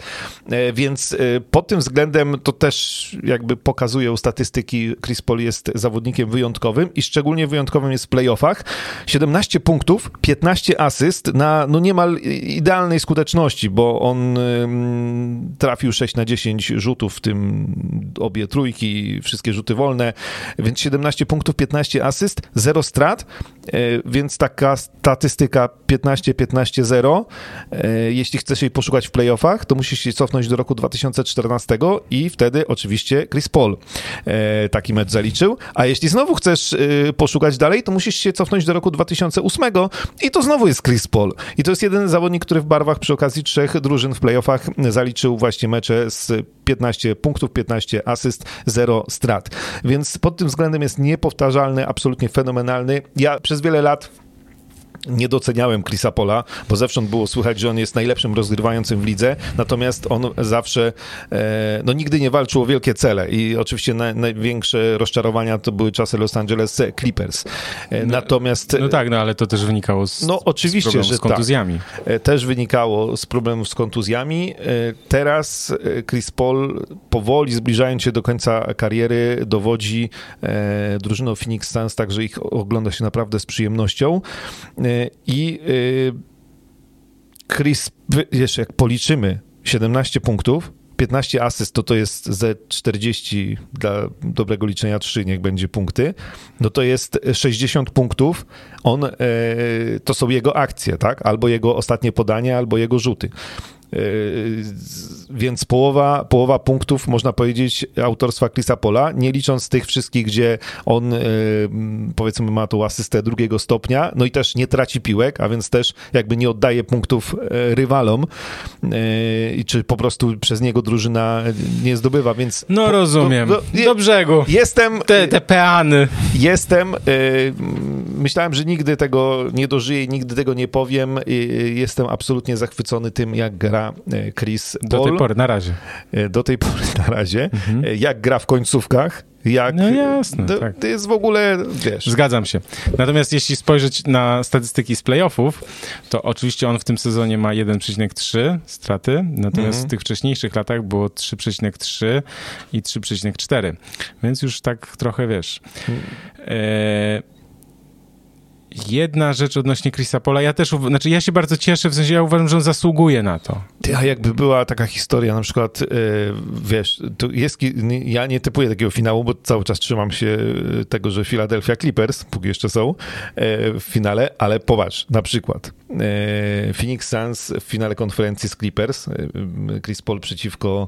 e, więc e, pod tym względem to też jakby pokazuje u statystyki Chris Paul jest zawodnikiem wyjątkowym i szczególnie wyjątkowym jest w playoffach. 17 punktów, 15 asyst na no niemal idealnej skuteczności, bo on trafił 6 na 10 rzutów, w tym obie trójki, wszystkie rzuty wolne, więc 17 punktów, 15 asyst, 0 strat, więc taka statystyka 15-15-0. E, Jeśli chcesz jej poszukać w playoffach, to musisz się cofnąć do roku 2014 i wtedy oczywiście Chris Paul e, taki mecz zaliczył, a jeśli znowu chcesz e, poszukać dalej, to musisz się cofnąć do roku 2008 i to znowu jest Chris Paul. I to jest jeden zawodnik, który w barwach przy okazji trzech drużyn w playoffach zaliczył właśnie mecze z 15 punktów, 15 asyst, 0 strat. Więc pod tym względem jest niepowtarzalny, absolutnie fenomenalny. Ja przez wiele lat nie doceniałem Chrisa Pola, bo zewsząd było słychać, że on jest najlepszym rozgrywającym w lidze, natomiast on zawsze, e, no nigdy nie walczył o wielkie cele i oczywiście na, największe rozczarowania to były czasy Los Angeles Clippers. E, natomiast No tak, no ale to też wynikało z, No, oczywiście, z problemów że z kontuzjami. e, też wynikało z problemów z kontuzjami. Teraz Chris Paul powoli zbliżając się do końca kariery dowodzi drużyną Phoenix Suns, także ich ogląda się naprawdę z przyjemnością. I e, Chris, jeszcze jak policzymy 17 punktów, 15 asyst, to to jest ze 40 dla dobrego liczenia 3, niech będzie punkty, no to jest 60 punktów. On, e, to są jego akcje, tak? Albo jego ostatnie podanie, albo jego rzuty. Z- Więc połowa, połowa punktów, można powiedzieć, autorstwa Chrisa Pola, nie licząc tych wszystkich, gdzie on m, powiedzmy ma tą asystę drugiego stopnia, no i też nie traci piłek, a więc też jakby nie oddaje punktów e, rywalom, czy po prostu przez niego drużyna nie zdobywa, więc... No rozumiem. no, je- Do brzegu. Jestem, Te, te peany. Jestem, myślałem, że nigdy tego nie dożyję nigdy tego nie powiem. Jestem absolutnie zachwycony tym, jak gra y, Chris Do Paul. tej pory, na razie. Y, Do tej pory na razie. Y, Jak gra w końcówkach. Jak, No jasne, to, tak. to jest w ogóle, wiesz... Zgadzam się. Natomiast jeśli spojrzeć na statystyki z playoffów, to oczywiście on w tym sezonie ma 1,3 straty, natomiast Mhm. w tych wcześniejszych latach było 3,3 i 3,4. Więc już tak trochę wiesz. E, jedna rzecz odnośnie Chrisa Pola. Ja też, znaczy ja się bardzo cieszę, w sensie ja uważam, że on zasługuje na to. Ty, a jakby była taka historia, na przykład, yy, wiesz, to jest, ja nie typuję takiego finału, bo cały czas trzymam się tego, że Philadelphia Clippers, póki jeszcze są yy, w finale, ale popatrz, na przykład yy, Phoenix Suns w finale konferencji z Clippers, Chris Paul przeciwko,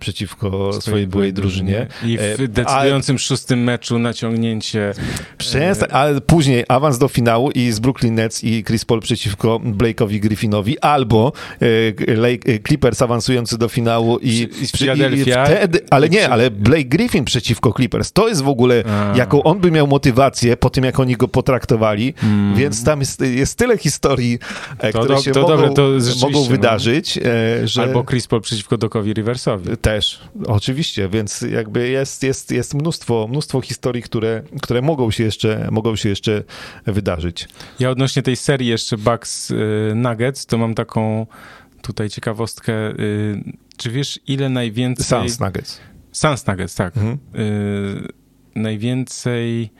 przeciwko swojej byłej drużynie. I w decydującym a, szóstym meczu naciągnięcie. Przestań, ale później awans do finału i z Brooklyn Nets i Chris Paul przeciwko Blake'owi Griffinowi, albo e, Clippers awansujący do finału i, I, z Philadelphia. wtedy, ale nie, ale Blake Griffin przeciwko Clippers. To jest w ogóle, A. jaką on by miał motywację po tym, jak oni go potraktowali, mm. więc tam jest, jest tyle historii, e, to, które to, się to mogą, dobre, to mogą no. wydarzyć. No. Że... Albo Chris Paul przeciwko Dokowi Riversowi. Też, oczywiście, więc jakby jest, jest, jest mnóstwo, mnóstwo historii, które, które mogą się jeszcze, mogą się jeszcze wydarzyć. Ja odnośnie tej serii jeszcze Bucks y, Nuggets, to mam taką tutaj ciekawostkę. Y, czy wiesz, ile najwięcej... Suns Nuggets. Suns Nuggets, tak. Mhm. Y, najwięcej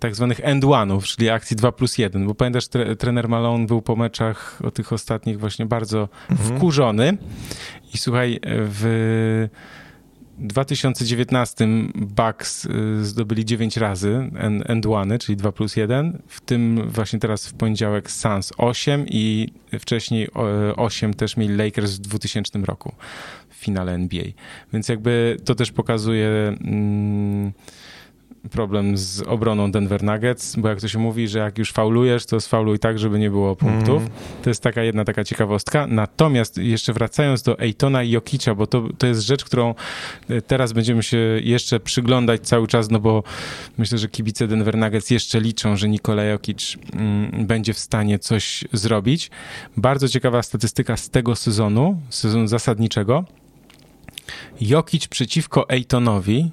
tak zwanych end one'ów, czyli akcji 2 plus 1, bo pamiętasz, tre, trener Malone był po meczach o tych ostatnich właśnie bardzo mhm. wkurzony i słuchaj, w 2019 Bucks y, zdobyli 9 razy end one, czyli 2 plus 1, w tym właśnie teraz w poniedziałek Suns 8 i wcześniej 8 też mieli Lakers w 2000 roku w finale NBA. Więc jakby to też pokazuje... Mm, problem z obroną Denver Nuggets, bo jak to się mówi, że jak już faulujesz, to sfauluj tak, żeby nie było punktów. Mm. To jest taka jedna taka ciekawostka. Natomiast jeszcze wracając do Ejtona i Jokicza, bo to, to jest rzecz, którą e, teraz będziemy się jeszcze przyglądać cały czas, no bo myślę, że kibice Denver Nuggets jeszcze liczą, że Nikola Jokic mm, będzie w stanie coś zrobić. Bardzo ciekawa statystyka z tego sezonu, sezonu zasadniczego. Jokic przeciwko Ejtonowi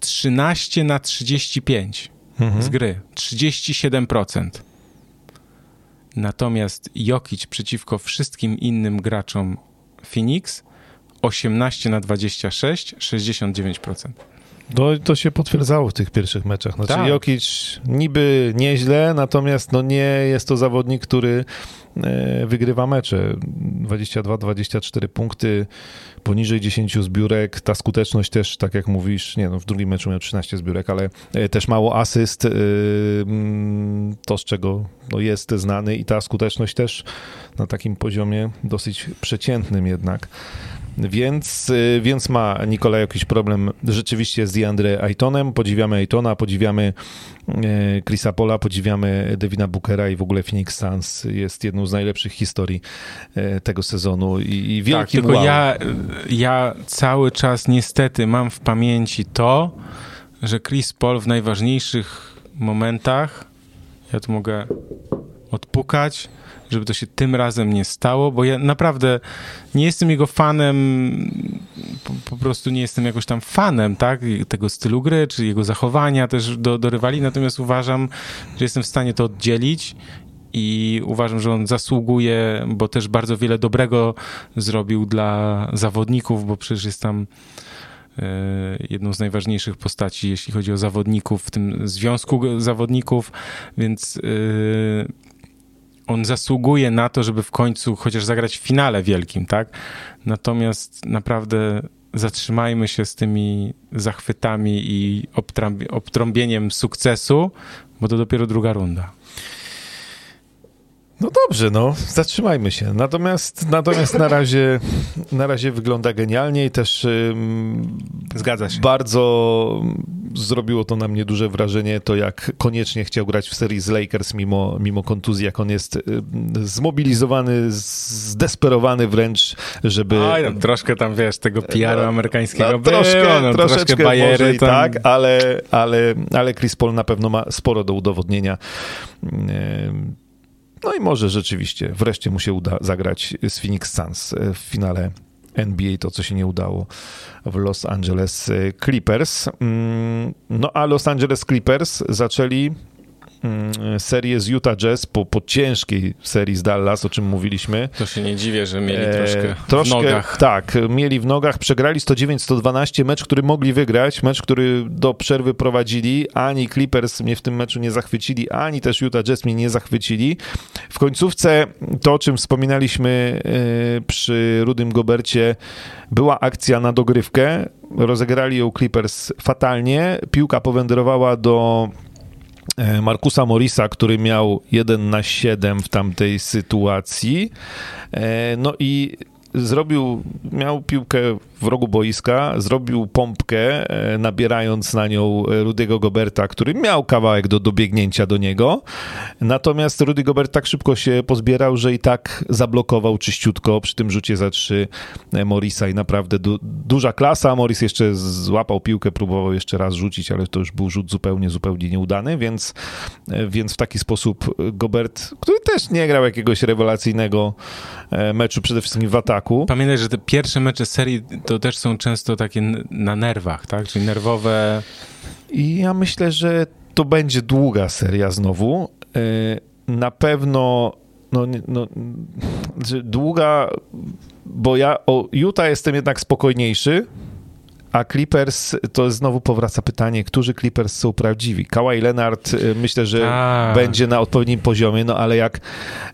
13 na 35 mhm. z gry. 37%. Natomiast Jokic przeciwko wszystkim innym graczom Phoenix 18 na 26, 69%. To, to się potwierdzało w tych pierwszych meczach. Znaczy tak. Jokic niby nieźle, natomiast no nie jest to zawodnik, który e, wygrywa mecze. 22-24 punkty, poniżej 10 zbiórek. Ta skuteczność też, tak jak mówisz, nie no, w drugim meczu miał 13 zbiórek, ale e, też mało asyst. E, to, z czego no, jest znany i ta skuteczność też na takim poziomie dosyć przeciętnym jednak. Więc, y, więc ma Nikola jakiś problem rzeczywiście z DeAndre Aytonem. Podziwiamy Aytona, podziwiamy y, Chrisa Pola, podziwiamy Devina Bookera i w ogóle Phoenix Suns jest jedną z najlepszych historii y, tego sezonu i, i wielki Tak, tylko wow. ja, ja cały czas niestety mam w pamięci to, że Chris Paul w najważniejszych momentach, ja tu mogę odpukać, żeby to się tym razem nie stało, bo ja naprawdę nie jestem jego fanem, po, po, prostu nie jestem jakoś tam fanem, tak, tego stylu gry, czy jego zachowania też do, do rywali, natomiast uważam, że jestem w stanie to oddzielić i uważam, że on zasługuje, bo też bardzo wiele dobrego zrobił dla zawodników, bo przecież jest tam e, jedną z najważniejszych postaci, jeśli chodzi o zawodników, w tym związku zawodników, więc e, on zasługuje na to, żeby w końcu chociaż zagrać w finale wielkim, tak? Natomiast naprawdę zatrzymajmy się z tymi zachwytami i obtrąbieniem sukcesu, bo to dopiero druga runda. No dobrze, no, zatrzymajmy się. Natomiast, natomiast na, razie, na razie wygląda genialnie i też um, Zgadza się. bardzo zrobiło to na mnie duże wrażenie, to jak koniecznie chciał grać w serii z Lakers mimo, mimo kontuzji, jak on jest zmobilizowany, zdesperowany wręcz, żeby... Oj, no, troszkę tam, wiesz, tego PR-u amerykańskiego no, troszkę, no, troszeczkę troszkę bajery. Tam... tak, ale, ale, ale Chris Paul na pewno ma sporo do udowodnienia. No i może rzeczywiście wreszcie mu się uda zagrać z Phoenix Suns w finale NBA, to co się nie udało w Los Angeles Clippers. Mm, no a Los Angeles Clippers zaczęli serię z Utah Jazz po, po ciężkiej serii z Dallas, o czym mówiliśmy. To się nie dziwię, że mieli troszkę, E, troszkę w nogach. Tak, mieli w nogach, przegrali 109-112, mecz, który mogli wygrać, mecz, który do przerwy prowadzili. Ani Clippers mnie w tym meczu nie zachwycili, ani też Utah Jazz mnie nie zachwycili. W końcówce to, o czym wspominaliśmy e, przy Rudym Gobercie, była akcja na dogrywkę. Rozegrali ją Clippers fatalnie. Piłka powędrowała do Markusa Morisa, który miał 1 na 7 w tamtej sytuacji. E, No i zrobił, miał piłkę w rogu boiska, zrobił pompkę, e, nabierając na nią Rudiego Goberta, który miał kawałek do dobiegnięcia do niego. Natomiast Rudy Gobert tak szybko się pozbierał, że i tak zablokował czyściutko przy tym rzucie za trzy e, Morisa i naprawdę du duża klasa. Morris jeszcze złapał piłkę, próbował jeszcze raz rzucić, ale to już był rzut zupełnie, zupełnie nieudany, więc, e, więc w taki sposób Gobert, który też nie grał jakiegoś rewelacyjnego e, meczu, przede wszystkim w ataku. Pamiętaj, że te pierwsze mecze serii to też są często takie na nerwach, tak? Czyli nerwowe. I ja myślę, że to będzie długa seria znowu. E, Na pewno no, no, długa, bo ja o Utah jestem jednak spokojniejszy, a Clippers, to znowu powraca pytanie, którzy Clippers są prawdziwi? Kawhi Leonard e, myślę, że Tak. będzie na odpowiednim poziomie, no ale jak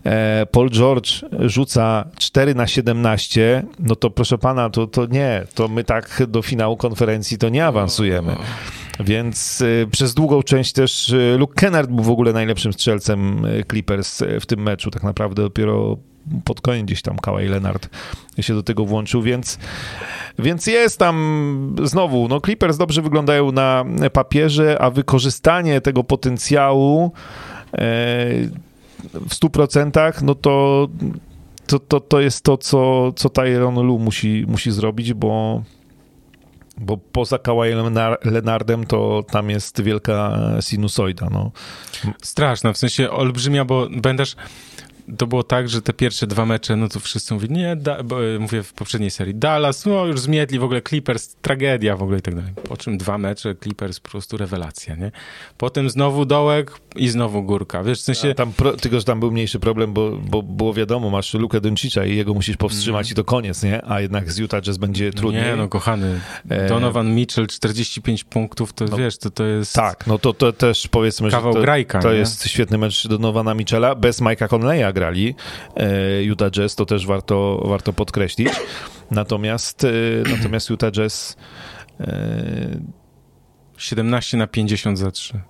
e, Paul George rzuca 4 na 17, no to proszę pana, to, to nie, to my tak do finału konferencji to nie awansujemy. Więc y, przez długą część też y, Luke Kennard był w ogóle najlepszym strzelcem y, Clippers y, w tym meczu. Tak naprawdę dopiero pod koniec gdzieś tam Kawhi Leonard się do tego włączył, więc, więc jest tam znowu, no Clippers dobrze wyglądają na papierze, a wykorzystanie tego potencjału e, w 100%, no to to, to, to jest to, co, co Tyron Lu musi, musi zrobić, bo bo poza Kawajem Lenardem to tam jest wielka sinusoida. No. Straszna, w sensie olbrzymia, bo będziesz. To było tak, że te pierwsze dwa mecze, no to wszyscy mówili, nie, da, bo, e, mówię w poprzedniej serii, Dallas, no już zmietli, w ogóle Clippers, tragedia w ogóle i tak dalej. Po czym dwa mecze, Clippers, po prostu rewelacja, nie? Potem znowu dołek i znowu górka, wiesz, w sensie... Tam pro, tylko, że tam był mniejszy problem, bo, bo było wiadomo, masz Lukę Doncicza i jego musisz powstrzymać i to koniec, nie? A jednak z Utah Jazz będzie trudniej. Nie, no kochany, E, Donovan Mitchell, 45 punktów, to No, wiesz, to, to jest... Tak, no to, to też powiedzmy, Kawał że to, grajka, to jest świetny mecz Donowana Michela. Bez Mike'a Conleya grali e, Utah Jazz, to też warto, warto podkreślić. Natomiast, e, natomiast Utah Jazz e, 17 na 50 za 3.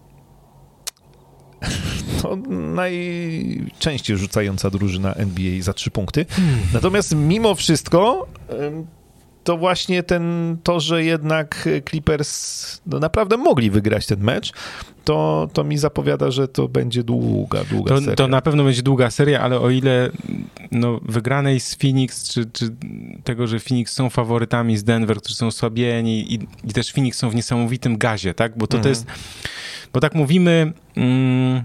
to najczęściej rzucająca drużyna NBA za trzy punkty. Natomiast mimo wszystko to właśnie ten, to, że jednak Clippers no, naprawdę mogli wygrać ten mecz, to, to mi zapowiada, że to będzie długa, długa To, seria. to na pewno będzie długa seria, ale o ile no, wygranej z Phoenix, czy, czy tego, że Phoenix są faworytami z Denver, którzy są słabieni i, i też Phoenix są w niesamowitym gazie, tak? Bo to, to Mhm. jest, bo tak mówimy, mm,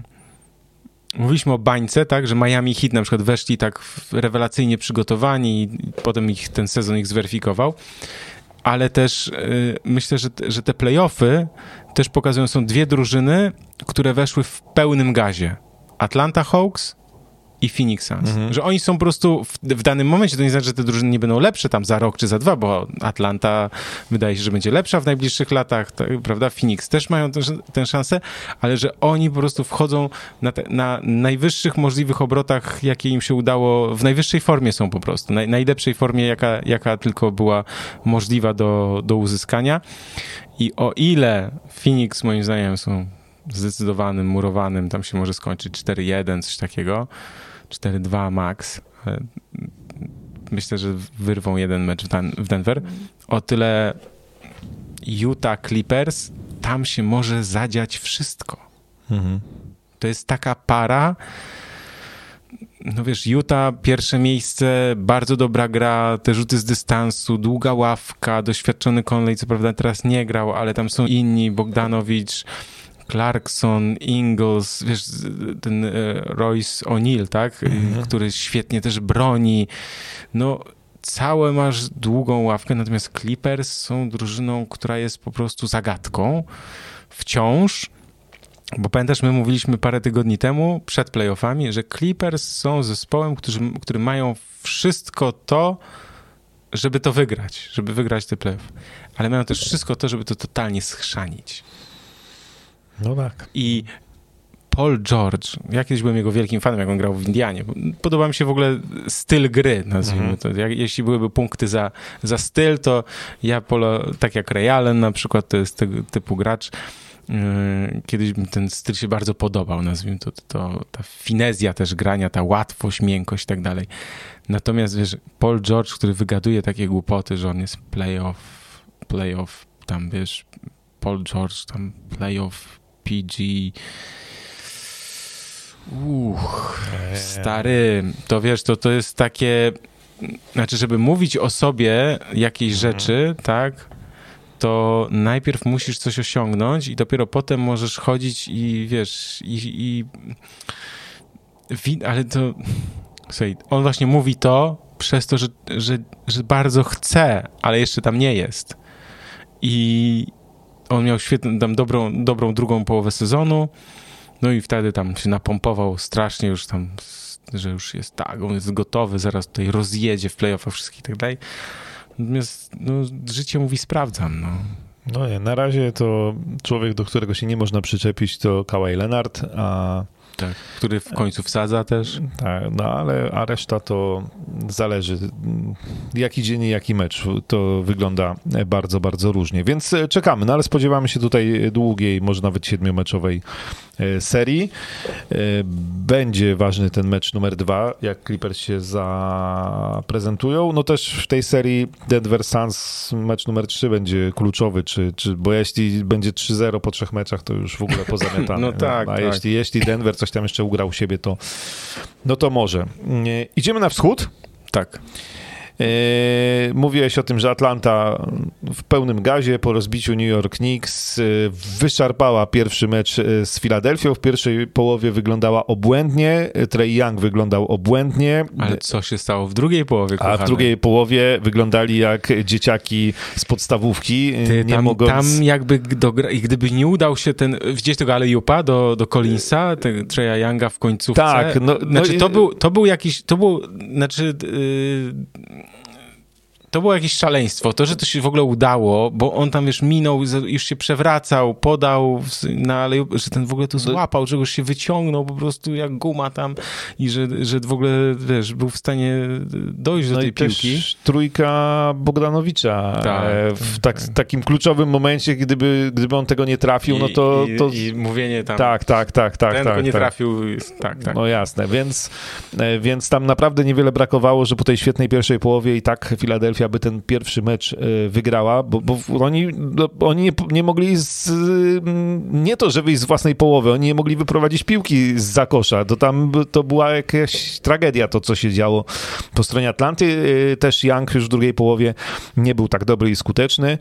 mówiliśmy o bańce, tak? Że Miami Heat na przykład weszli tak rewelacyjnie przygotowani i potem ich ten sezon ich zweryfikował. Ale też y, myślę, że, że te playoffy też pokazują, są dwie drużyny, które weszły w pełnym gazie. Atlanta Hawks i Phoenix Suns. Mhm. Że oni są po prostu w, w danym momencie, to nie znaczy, że te drużyny nie będą lepsze tam za rok czy za dwa, bo Atlanta wydaje się, że będzie lepsza w najbliższych latach, tak, prawda? Phoenix też mają tę szansę, ale że oni po prostu wchodzą na, te, na najwyższych możliwych obrotach, jakie im się udało, w najwyższej formie są po prostu, naj, najlepszej formie, jaka, jaka tylko była możliwa do, do uzyskania. I o ile Phoenix moim zdaniem są zdecydowanym, murowanym, tam się może skończyć 4-1, coś takiego, 4-2 max. Myślę, że wyrwą jeden mecz w, Dan- w Denver. O tyle Utah Clippers, tam się może zadziać wszystko. Mhm. To jest taka para. No wiesz, Utah, pierwsze miejsce, bardzo dobra gra, te rzuty z dystansu, długa ławka, doświadczony Conley, co prawda teraz nie grał, ale tam są inni, Bogdanowicz, Clarkson, Ingles, wiesz, ten e, Royce O'Neal, tak, Mhm. który świetnie też broni. No, całe masz długą ławkę, natomiast Clippers są drużyną, która jest po prostu zagadką wciąż. Bo pamiętasz, my mówiliśmy parę tygodni temu, przed playoffami, że Clippers są zespołem, którzy, który mają wszystko to, żeby to wygrać, żeby wygrać te playoff. Ale mają też wszystko to, żeby to totalnie schrzanić. No tak. I Paul George, ja kiedyś byłem jego wielkim fanem, jak on grał w Indianie. Podoba mi się w ogóle styl gry, nazwijmy Mhm. to. Jak, jeśli byłyby punkty za, za styl, to ja, Polo, tak jak Ray Allen na przykład, to jest tego typu gracz. Yy, Kiedyś mi ten styl się bardzo podobał, nazwijmy to, to, ta finezja też grania, ta łatwość, miękkość i tak dalej. Natomiast wiesz, Paul George, który wygaduje takie głupoty, że on jest playoff, playoff, tam wiesz, Paul George, tam playoff, PG, Uch, stary, to wiesz, to, to jest takie, znaczy, żeby mówić o sobie jakieś rzeczy, tak, to najpierw musisz coś osiągnąć i dopiero potem możesz chodzić i wiesz, i, i ale to, słuchaj, on właśnie mówi to przez to, że, że, że bardzo chce, ale jeszcze tam nie jest. I on miał świetną, tam dobrą, dobrą drugą połowę sezonu, no i wtedy tam się napompował strasznie już tam, że już jest tak, on jest gotowy, zaraz tutaj rozjedzie w playoffach wszystkich i tak dalej. Natomiast no, życie mówi sprawdzam, no. No nie, na razie to człowiek, do którego się nie można przyczepić, to Kawhi Leonard, a Tak, który w końcu wsadza też. Tak, no ale a reszta to zależy. Jaki dzień i jaki mecz, to wygląda bardzo, bardzo różnie. Więc czekamy, no ale spodziewamy się tutaj długiej, może nawet siedmiomeczowej e, serii. E, Będzie ważny ten mecz numer dwa, jak Clippers się zaprezentują. No też w tej serii Denver Suns mecz numer trzy będzie kluczowy, czy, czy, bo jeśli będzie 3-0 po trzech meczach, to już w ogóle pozamiatane. No tak, A tak. jeśli, jeśli Denver coś tam jeszcze ugrał u siebie, to no to może. Idziemy na wschód. Tak. E, Mówiłeś o tym, że Atlanta w pełnym gazie po rozbiciu New York Knicks e, wyszarpała pierwszy mecz e, z Filadelfią. W pierwszej połowie wyglądała obłędnie. Trey Young wyglądał obłędnie. Ale co się stało w drugiej połowie, A kochany? w drugiej połowie wyglądali jak dzieciaki z podstawówki. Ty, nie tam, mogąc... tam jakby dogra... i gdyby nie udał się ten, widziałeś tego Alejupa do, do Collinsa, Treya Younga w końcówce? Tak, no- no znaczy i- to był, to był jakiś, to był, znaczy yy, to było jakieś szaleństwo, to, że to się w ogóle udało, bo on tam, wiesz, minął, już się przewracał, podał na Alejup, że ten w ogóle tu złapał, że już się wyciągnął po prostu jak guma tam i że, że w ogóle, wiesz, był w stanie dojść do No tej i też piłki. trójka Bogdanowicza Tak, e, w tak, takim kluczowym momencie, gdyby, gdyby on tego nie trafił, no to... I, to... i mówienie tam, tak, tak, tak, tak. ten tak, nie tak. trafił, tak, tak. No jasne, więc, e, więc tam naprawdę niewiele brakowało, że po tej świetnej pierwszej połowie i tak Filadelfia by ten pierwszy mecz e, wygrała, bo, bo oni, no, oni nie, nie mogli z, mm, nie to, że wyjść z własnej połowy, oni nie mogli wyprowadzić piłki z zakosza. To tam to była jakaś tragedia to, co się działo po stronie Atlanty. E, Też Young już w drugiej połowie nie był tak dobry i skuteczny.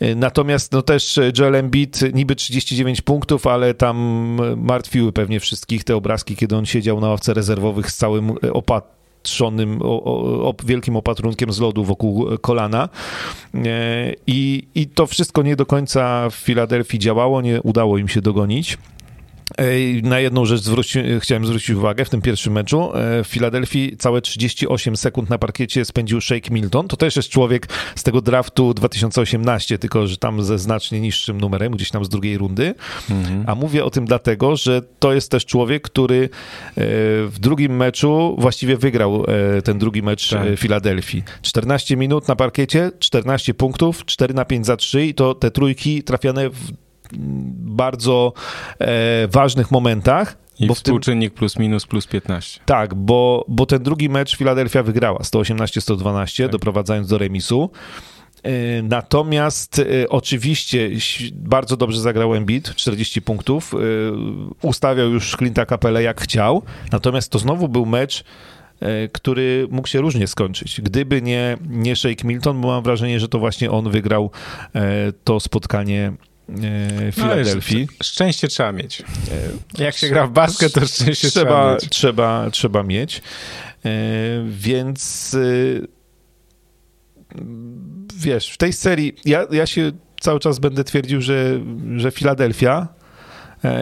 E, Natomiast no też Joel Embiid niby 39 punktów, ale tam martwiły pewnie wszystkich te obrazki, kiedy on siedział na ławce rezerwowych z całym opatrzonym o, o, o, wielkim opatrunkiem z lodu wokół kolana. E, I, I to wszystko nie do końca w Filadelfii działało, nie udało im się dogonić. Na jedną rzecz zwróci, chciałem zwrócić uwagę w tym pierwszym meczu. E, W Filadelfii całe 38 sekund na parkiecie spędził Shake Milton. To też jest człowiek z tego draftu 2018, tylko że tam ze znacznie niższym numerem, gdzieś tam z drugiej rundy. Mhm. A mówię o tym dlatego, że to jest też człowiek, który e, w drugim meczu właściwie wygrał e, ten drugi mecz Tak. Filadelfii. 14 minut na parkiecie, 14 punktów, 4 na 5 za 3 i to te trójki trafiane w bardzo e, ważnych momentach. I bo w tym, współczynnik plus minus plus 15. tak, bo, bo ten drugi mecz Filadelfia wygrała 118-112, Tak. doprowadzając do remisu. E, Natomiast e, oczywiście bardzo dobrze zagrał Embiid, 40 punktów. e, Ustawiał już Clint'a Capelę jak chciał. Natomiast to znowu był mecz, który mógł się różnie skończyć. Gdyby nie, nie Shake Milton, bo mam wrażenie, że to właśnie on wygrał to spotkanie Filadelfii. No, szczęście trzeba mieć. Jak się gra w basket, to szczęście trzeba, trzeba, mieć. trzeba, trzeba mieć. E, Więc e, wiesz, w tej serii ja, ja się cały czas będę twierdził, że, że Filadelfia e,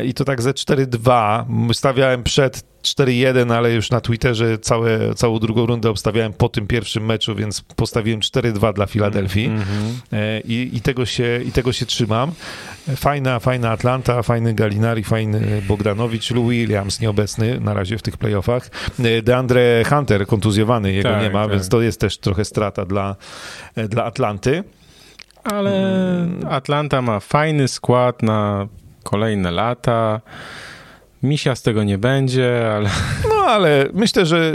i to tak ze 4-2. Stawiałem przed 4-1, ale już na Twitterze całe, całą drugą rundę obstawiałem po tym pierwszym meczu, więc postawiłem 4-2 dla Filadelfii Mm -hmm. I, i, tego się, i tego się trzymam. Fajna, fajna Atlanta, fajny Galinari, fajny Bogdanowicz, Lou Williams nieobecny na razie w tych playoffach. DeAndre Hunter kontuzjowany, jego tak, nie ma, tak. więc to jest też trochę strata dla, dla Atlanty. Ale Atlanta ma fajny skład na kolejne lata. Misia z tego nie będzie, ale... No, ale myślę, że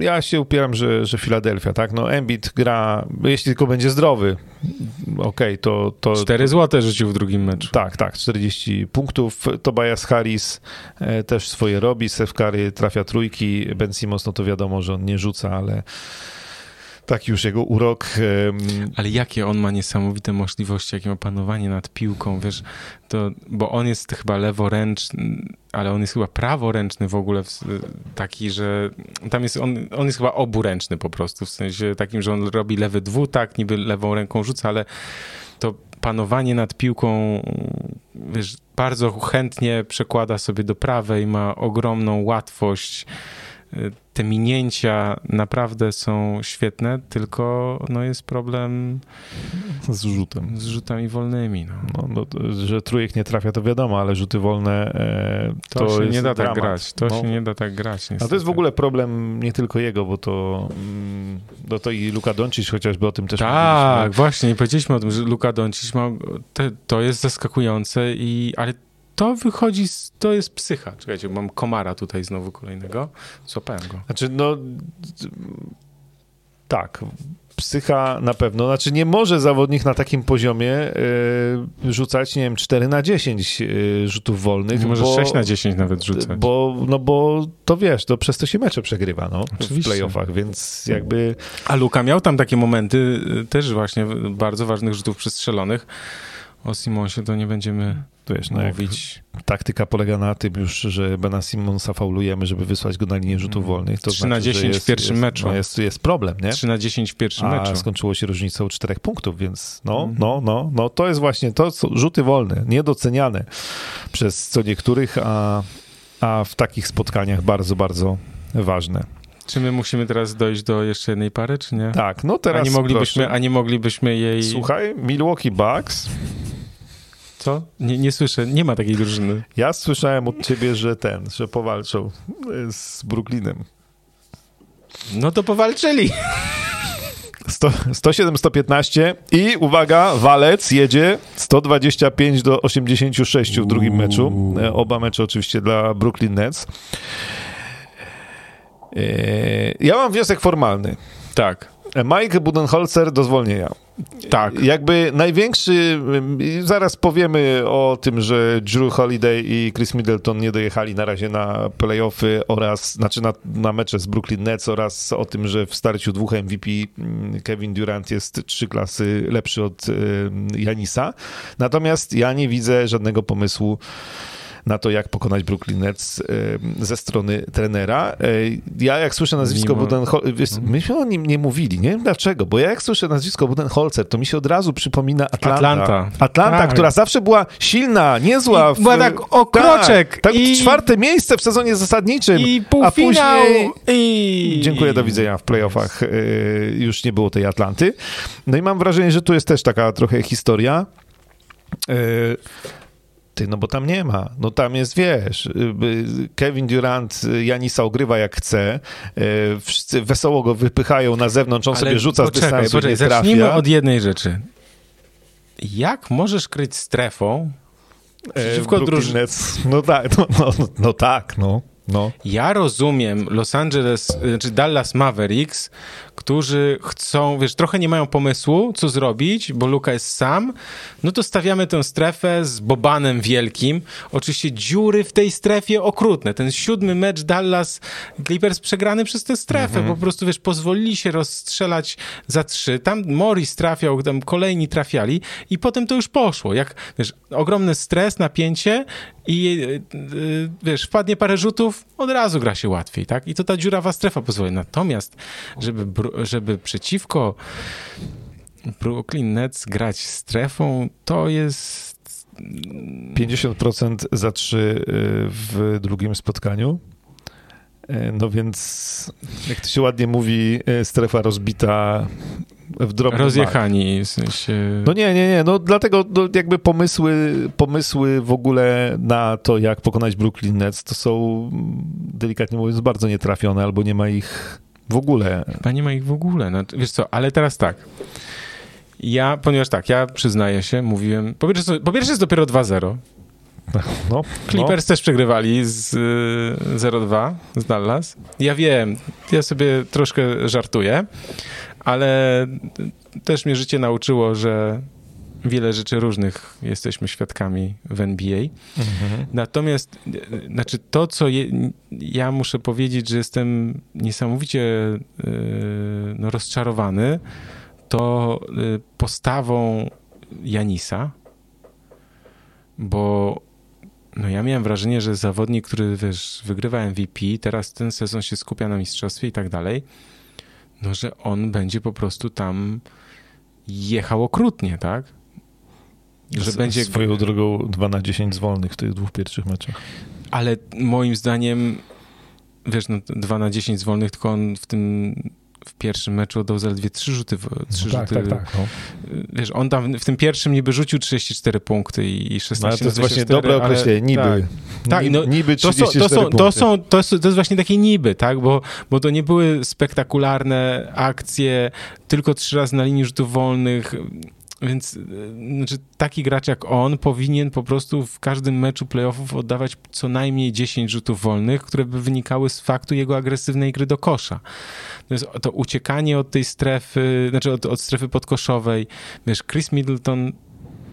ja się upieram, że, że Filadelfia, tak? No, Embiid gra, jeśli tylko będzie zdrowy, okej, okay, to, to... 4 złote rzucił w drugim meczu. Tak, tak, 40 punktów. Tobias Harris e, też swoje robi, Curry trafia trójki, Ben Simmons, no to wiadomo, że on nie rzuca, ale tak już jego urok. Ale jakie on ma niesamowite możliwości, jakie ma panowanie nad piłką, wiesz, to, bo on jest chyba leworęczny, ale on jest chyba praworęczny w ogóle, taki, że tam jest, on, on jest chyba oburęczny po prostu, w sensie takim, że on robi lewy dwutak, niby lewą ręką rzuca, ale to panowanie nad piłką, wiesz, bardzo chętnie przekłada sobie do prawej, ma ogromną łatwość, te minięcia naprawdę są świetne, tylko no jest problem z rzutem. Z rzutami wolnymi. No. No, no, że trójek nie trafia, to wiadomo, ale rzuty wolne e, to, to się nie da tak dramat. tak grać. To no. się nie da tak grać. Niestety. A to jest w ogóle problem nie tylko jego, bo to, no to i Luka Doncic chociażby o tym też Tak, właśnie, nie powiedzieliśmy o tym, że Luka Doncic ma, te, to jest zaskakujące, i, ale to wychodzi, z, to jest psycha. Czekajcie, mam komara tutaj znowu kolejnego. Złapałem go. Znaczy, no tak, psycha na pewno. Znaczy nie może zawodnik na takim poziomie y, rzucać, nie wiem, 4 na 10 y, rzutów wolnych. Nie może bo, 6 na 10 nawet rzucać. Bo, no bo to wiesz, to przez to się mecze przegrywa, no, Oczywiście. w playoffach, więc jakby... A Luka miał tam takie momenty y, też właśnie bardzo ważnych rzutów przestrzelonych. O Simonsie to nie będziemy wiesz, no mówić. taktyka polega na tym już, że Bena Simonsa faulujemy, żeby wysłać go na linię rzutów mm. wolnych. To 3 znaczy, na 10 jest, w pierwszym jest, meczu. No jest, jest problem, nie? 3 na 10 w pierwszym A meczu. skończyło się różnicą 4 punktów, więc no, mm. no, no, no, to jest właśnie to, co rzuty wolne, niedoceniane przez co niektórych, a, a w takich spotkaniach bardzo, bardzo ważne. Czy my musimy teraz dojść do jeszcze jednej pary, czy nie? Tak, no teraz a nie moglibyśmy, A nie moglibyśmy jej... Słuchaj, Milwaukee Bucks co? Nie, nie słyszę, nie ma takiej drużyny. Ja słyszałem od ciebie, że ten, że powalczą z Brooklynem. No to powalczyli. 107-115 i uwaga, Walec jedzie 125 do 86 w drugim meczu. E, oba mecze oczywiście dla Brooklyn Nets. E, ja mam wniosek formalny. Tak. Mike Budenholzer do zwolnienia. Tak. Jakby największy, zaraz powiemy o tym, że Drew Holiday i Chris Middleton nie dojechali na razie na playoffy oraz, znaczy na, na mecze z Brooklyn Nets oraz o tym, że w starciu dwóch MVP mm, Kevin Durant jest trzy klasy lepszy od Janisa. Natomiast ja nie widzę żadnego pomysłu na to, jak pokonać Brooklyn Nets ze strony trenera. E, ja jak słyszę nazwisko Mimo... Budenholzer, mhm. myśmy o nim nie mówili, nie wiem dlaczego, bo ja jak słyszę nazwisko Budenholzer, to mi się od razu przypomina Atlanta. Atlanta, Atlanta tak. która zawsze była silna, niezła. W, była tak o kroczek. Tak, tak i... czwarte miejsce w sezonie zasadniczym. I półfinał. A później... I... Dziękuję, do widzenia w playoffach. E, już nie było tej Atlanty. No i mam wrażenie, że tu jest też taka trochę historia. E, ty, no bo tam nie ma. No tam jest, wiesz, y, y, Kevin Durant y, Janisa ogrywa jak chce, wszyscy wesoło go wypychają na zewnątrz, on Ale sobie rzuca poczekaj, z dystansu, poczekaj, nie trafia. Zacznijmy od jednej rzeczy. Jak możesz kryć strefą przeciwko drużynie? No tak, no, no, no, no tak, no. No. Ja rozumiem Los Angeles, znaczy Dallas Mavericks, którzy chcą, wiesz, trochę nie mają pomysłu, co zrobić, bo Luka jest sam, no to stawiamy tę strefę z Bobanem wielkim. Oczywiście dziury w tej strefie okrutne. Ten siódmy mecz Dallas Clippers przegrany przez tę strefę. Mhm. Po prostu, wiesz, pozwolili się rozstrzelać za trzy. Tam Morris trafiał, tam kolejni trafiali i potem to już poszło. Jak, wiesz, ogromny stres, napięcie i e, e, wiesz, wpadnie parę rzutów, od razu gra się łatwiej, tak? I to ta dziurawa strefa pozwoli. Natomiast, żeby żeby przeciwko Brooklyn Nets grać strefą, to jest 50% za trzy y, w drugim spotkaniu. Y, No więc, jak to się ładnie mówi, y, strefa rozbita w drobny mak. Rozjechani, w sensie... No nie, nie, nie. No dlatego no, jakby pomysły, pomysły w ogóle na to, jak pokonać Brooklyn Nets, to są mm, delikatnie mówiąc bardzo nietrafione, albo nie ma ich w ogóle. Chyba nie ma ich w ogóle. No, wiesz co, ale teraz tak. Ja, ponieważ tak, ja przyznaję się, mówiłem... Po pierwsze, po pierwsze jest dopiero 2-0. No, Clippers też przegrywali z y, 0-2 z Dallas. Ja wiem, ja sobie troszkę żartuję, ale też mnie życie nauczyło, że wiele rzeczy różnych jesteśmy świadkami w NBA. Mhm. Natomiast, znaczy to, co je, ja muszę powiedzieć, że jestem niesamowicie y, no, rozczarowany, to y, postawą Janisa, bo no ja miałem wrażenie, że zawodnik, który wiesz, wygrywa MVP, teraz ten sezon się skupia na mistrzostwie i tak dalej, no że on będzie po prostu tam jechał okrutnie, tak? Że będzie Swoją drogą 2 na 10 z wolnych w tych dwóch pierwszych meczach. Ale moim zdaniem, wiesz, no 2 na 10 z wolnych, tylko on w tym w pierwszym meczu oddał zaledwie 3 rzuty. w- Trzy tak, rzuty tak, tak. No. Wiesz, on tam w tym pierwszym niby rzucił 34 punkty i i 16 No, ale to jest właśnie 24, dobre określenie, niby. Tak. Tak, no, niby To są, 34 to, są, punkty. to, są, to, jest, to jest właśnie takie niby, tak? Bo, bo to nie były spektakularne akcje, tylko trzy razy na linii rzutów wolnych. Więc e, znaczy, taki gracz jak on powinien po prostu w każdym meczu playoffów oddawać co najmniej 10 rzutów wolnych, które by wynikały z faktu jego agresywnej gry do kosza. To jest to uciekanie od tej strefy, znaczy od, od strefy podkoszowej. Wiesz, Chris Middleton,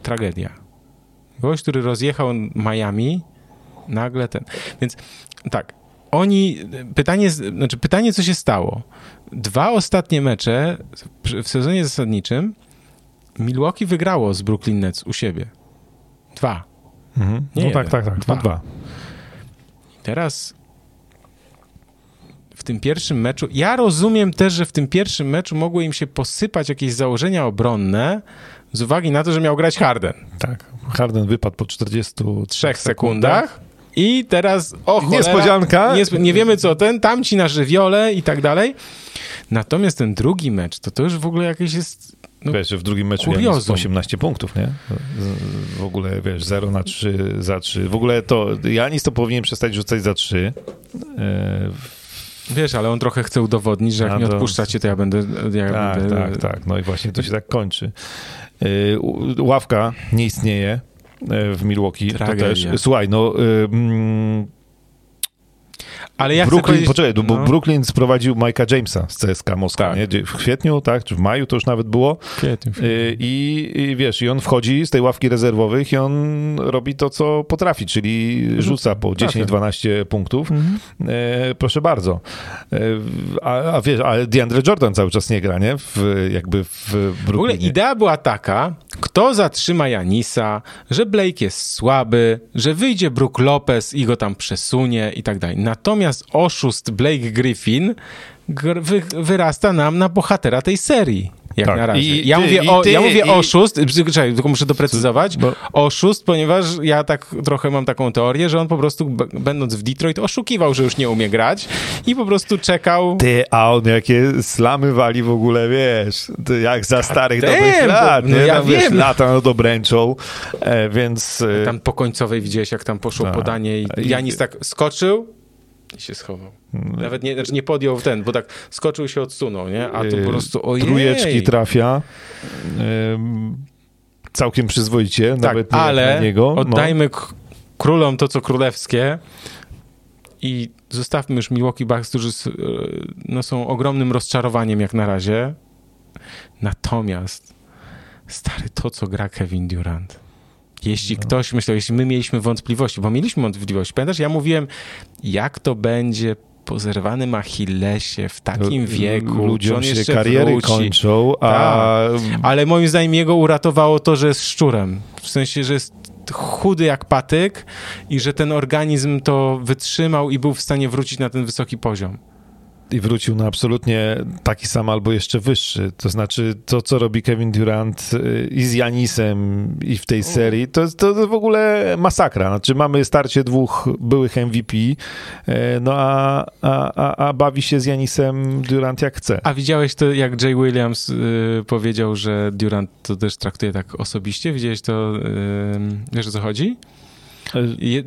tragedia. Gość, który rozjechał Miami, nagle ten. Więc tak, oni, pytanie, znaczy pytanie, co się stało. Dwa ostatnie mecze w sezonie zasadniczym Milwaukee wygrało z Brooklyn Nets u siebie. Dwa. Mhm. Nie No jeden, tak, tak, tak. dwa. Dwa. dwa. Teraz w tym pierwszym meczu, ja rozumiem też, że w tym pierwszym meczu mogły im się posypać jakieś założenia obronne z uwagi na to, że miał grać Harden. Tak. Harden wypadł po 43 trzech sekundach. I teraz, o cholera, Niespodzianka. Nie, nie wiemy co ten, tamci na żywiole i tak dalej. Natomiast ten drugi mecz, to to już w ogóle jakieś jest... No, Wiesz, że w drugim meczu kuriozum. Janis 18 punktów, nie? W ogóle, wiesz, 0 na 3, za 3. W ogóle to Janis to powinien przestać rzucać za 3. E, wiesz, ale on trochę chce udowodnić, że jak A nie to- odpuszczacie, to ja będę... Ja tak, będę tak, tak. No i właśnie to się tak kończy. E, Ławka nie istnieje e, w Milwaukee. To Tragedia. też, słuchaj, no... mm, Ale ja Brooklyn, powiedzieć... poczekaj, bo no, Brooklyn sprowadził Mike'a Jamesa z CSKA Moskwa, Tak. nie? W kwietniu, tak? Czy w maju to już nawet było. kwietniu, Y, I, I wiesz, i on wchodzi z tej ławki rezerwowych i on robi to, co potrafi, czyli rzuca po Trafia. 10-12 punktów. Mhm. E, proszę bardzo. E, a, a wiesz, ale DeAndre Jordan cały czas nie gra, nie? W, jakby w W ogóle Brooklynie. idea była taka, kto zatrzyma Janisa, że Blake jest słaby, że wyjdzie Brook Lopez i go tam przesunie i tak dalej. Natomiast oszust Blake Griffin gr- wy, wyrasta nam na bohatera tej serii. Jak Tak. na razie. I ja, ty- mówię o, ty- ja mówię i- oszust, czekaj, tylko muszę doprecyzować. Bo- Oszust, ponieważ ja tak trochę mam taką teorię, że on po prostu będąc w Detroit oszukiwał, że już nie umie grać i po prostu czekał. Ty, a on jakie slamy wali w ogóle, wiesz, ty jak za starych damn, dobrych lat, no nie? ja Tam, wiesz, wiem. lata no dobręczą, e, więc... e, Tam po końcowej widziałeś, jak tam poszło Tak. podanie i I- Janis tak skoczył i się schował. Nawet nie, znaczy nie podjął ten, bo tak skoczył się odsunął, nie? A to e, po prostu ojej. Trójeczki trafia. em, całkiem przyzwoicie, tak, nawet nie ale na niego. no. oddajmy królom to, co królewskie i zostawmy już Milwaukee Bucks, którzy e, no, są ogromnym rozczarowaniem jak na razie. Natomiast stary, to co gra Kevin Durant. Jeśli No. ktoś myślał, jeśli my mieliśmy wątpliwości, bo mieliśmy wątpliwości, pamiętasz, ja mówiłem, jak to będzie po zerwanym Achillesie w takim wieku, Ludziom on się jeszcze kariery wróci. kończą, a Ale moim zdaniem jego uratowało to, że jest szczurem. W sensie, że jest chudy jak patyk i że ten organizm to wytrzymał i był w stanie wrócić na ten wysoki poziom. I wrócił na absolutnie taki sam albo jeszcze wyższy. To znaczy to, co robi Kevin Durant y, i z Janisem i w tej serii, to to w ogóle masakra. Znaczy mamy starcie dwóch byłych MVP, y, no a, a, a, bawi się z Janisem Durant jak chce. A widziałeś to, jak Jay Williams y, powiedział, że Durant to też traktuje tak osobiście? Widziałeś to, y, wiesz o co chodzi?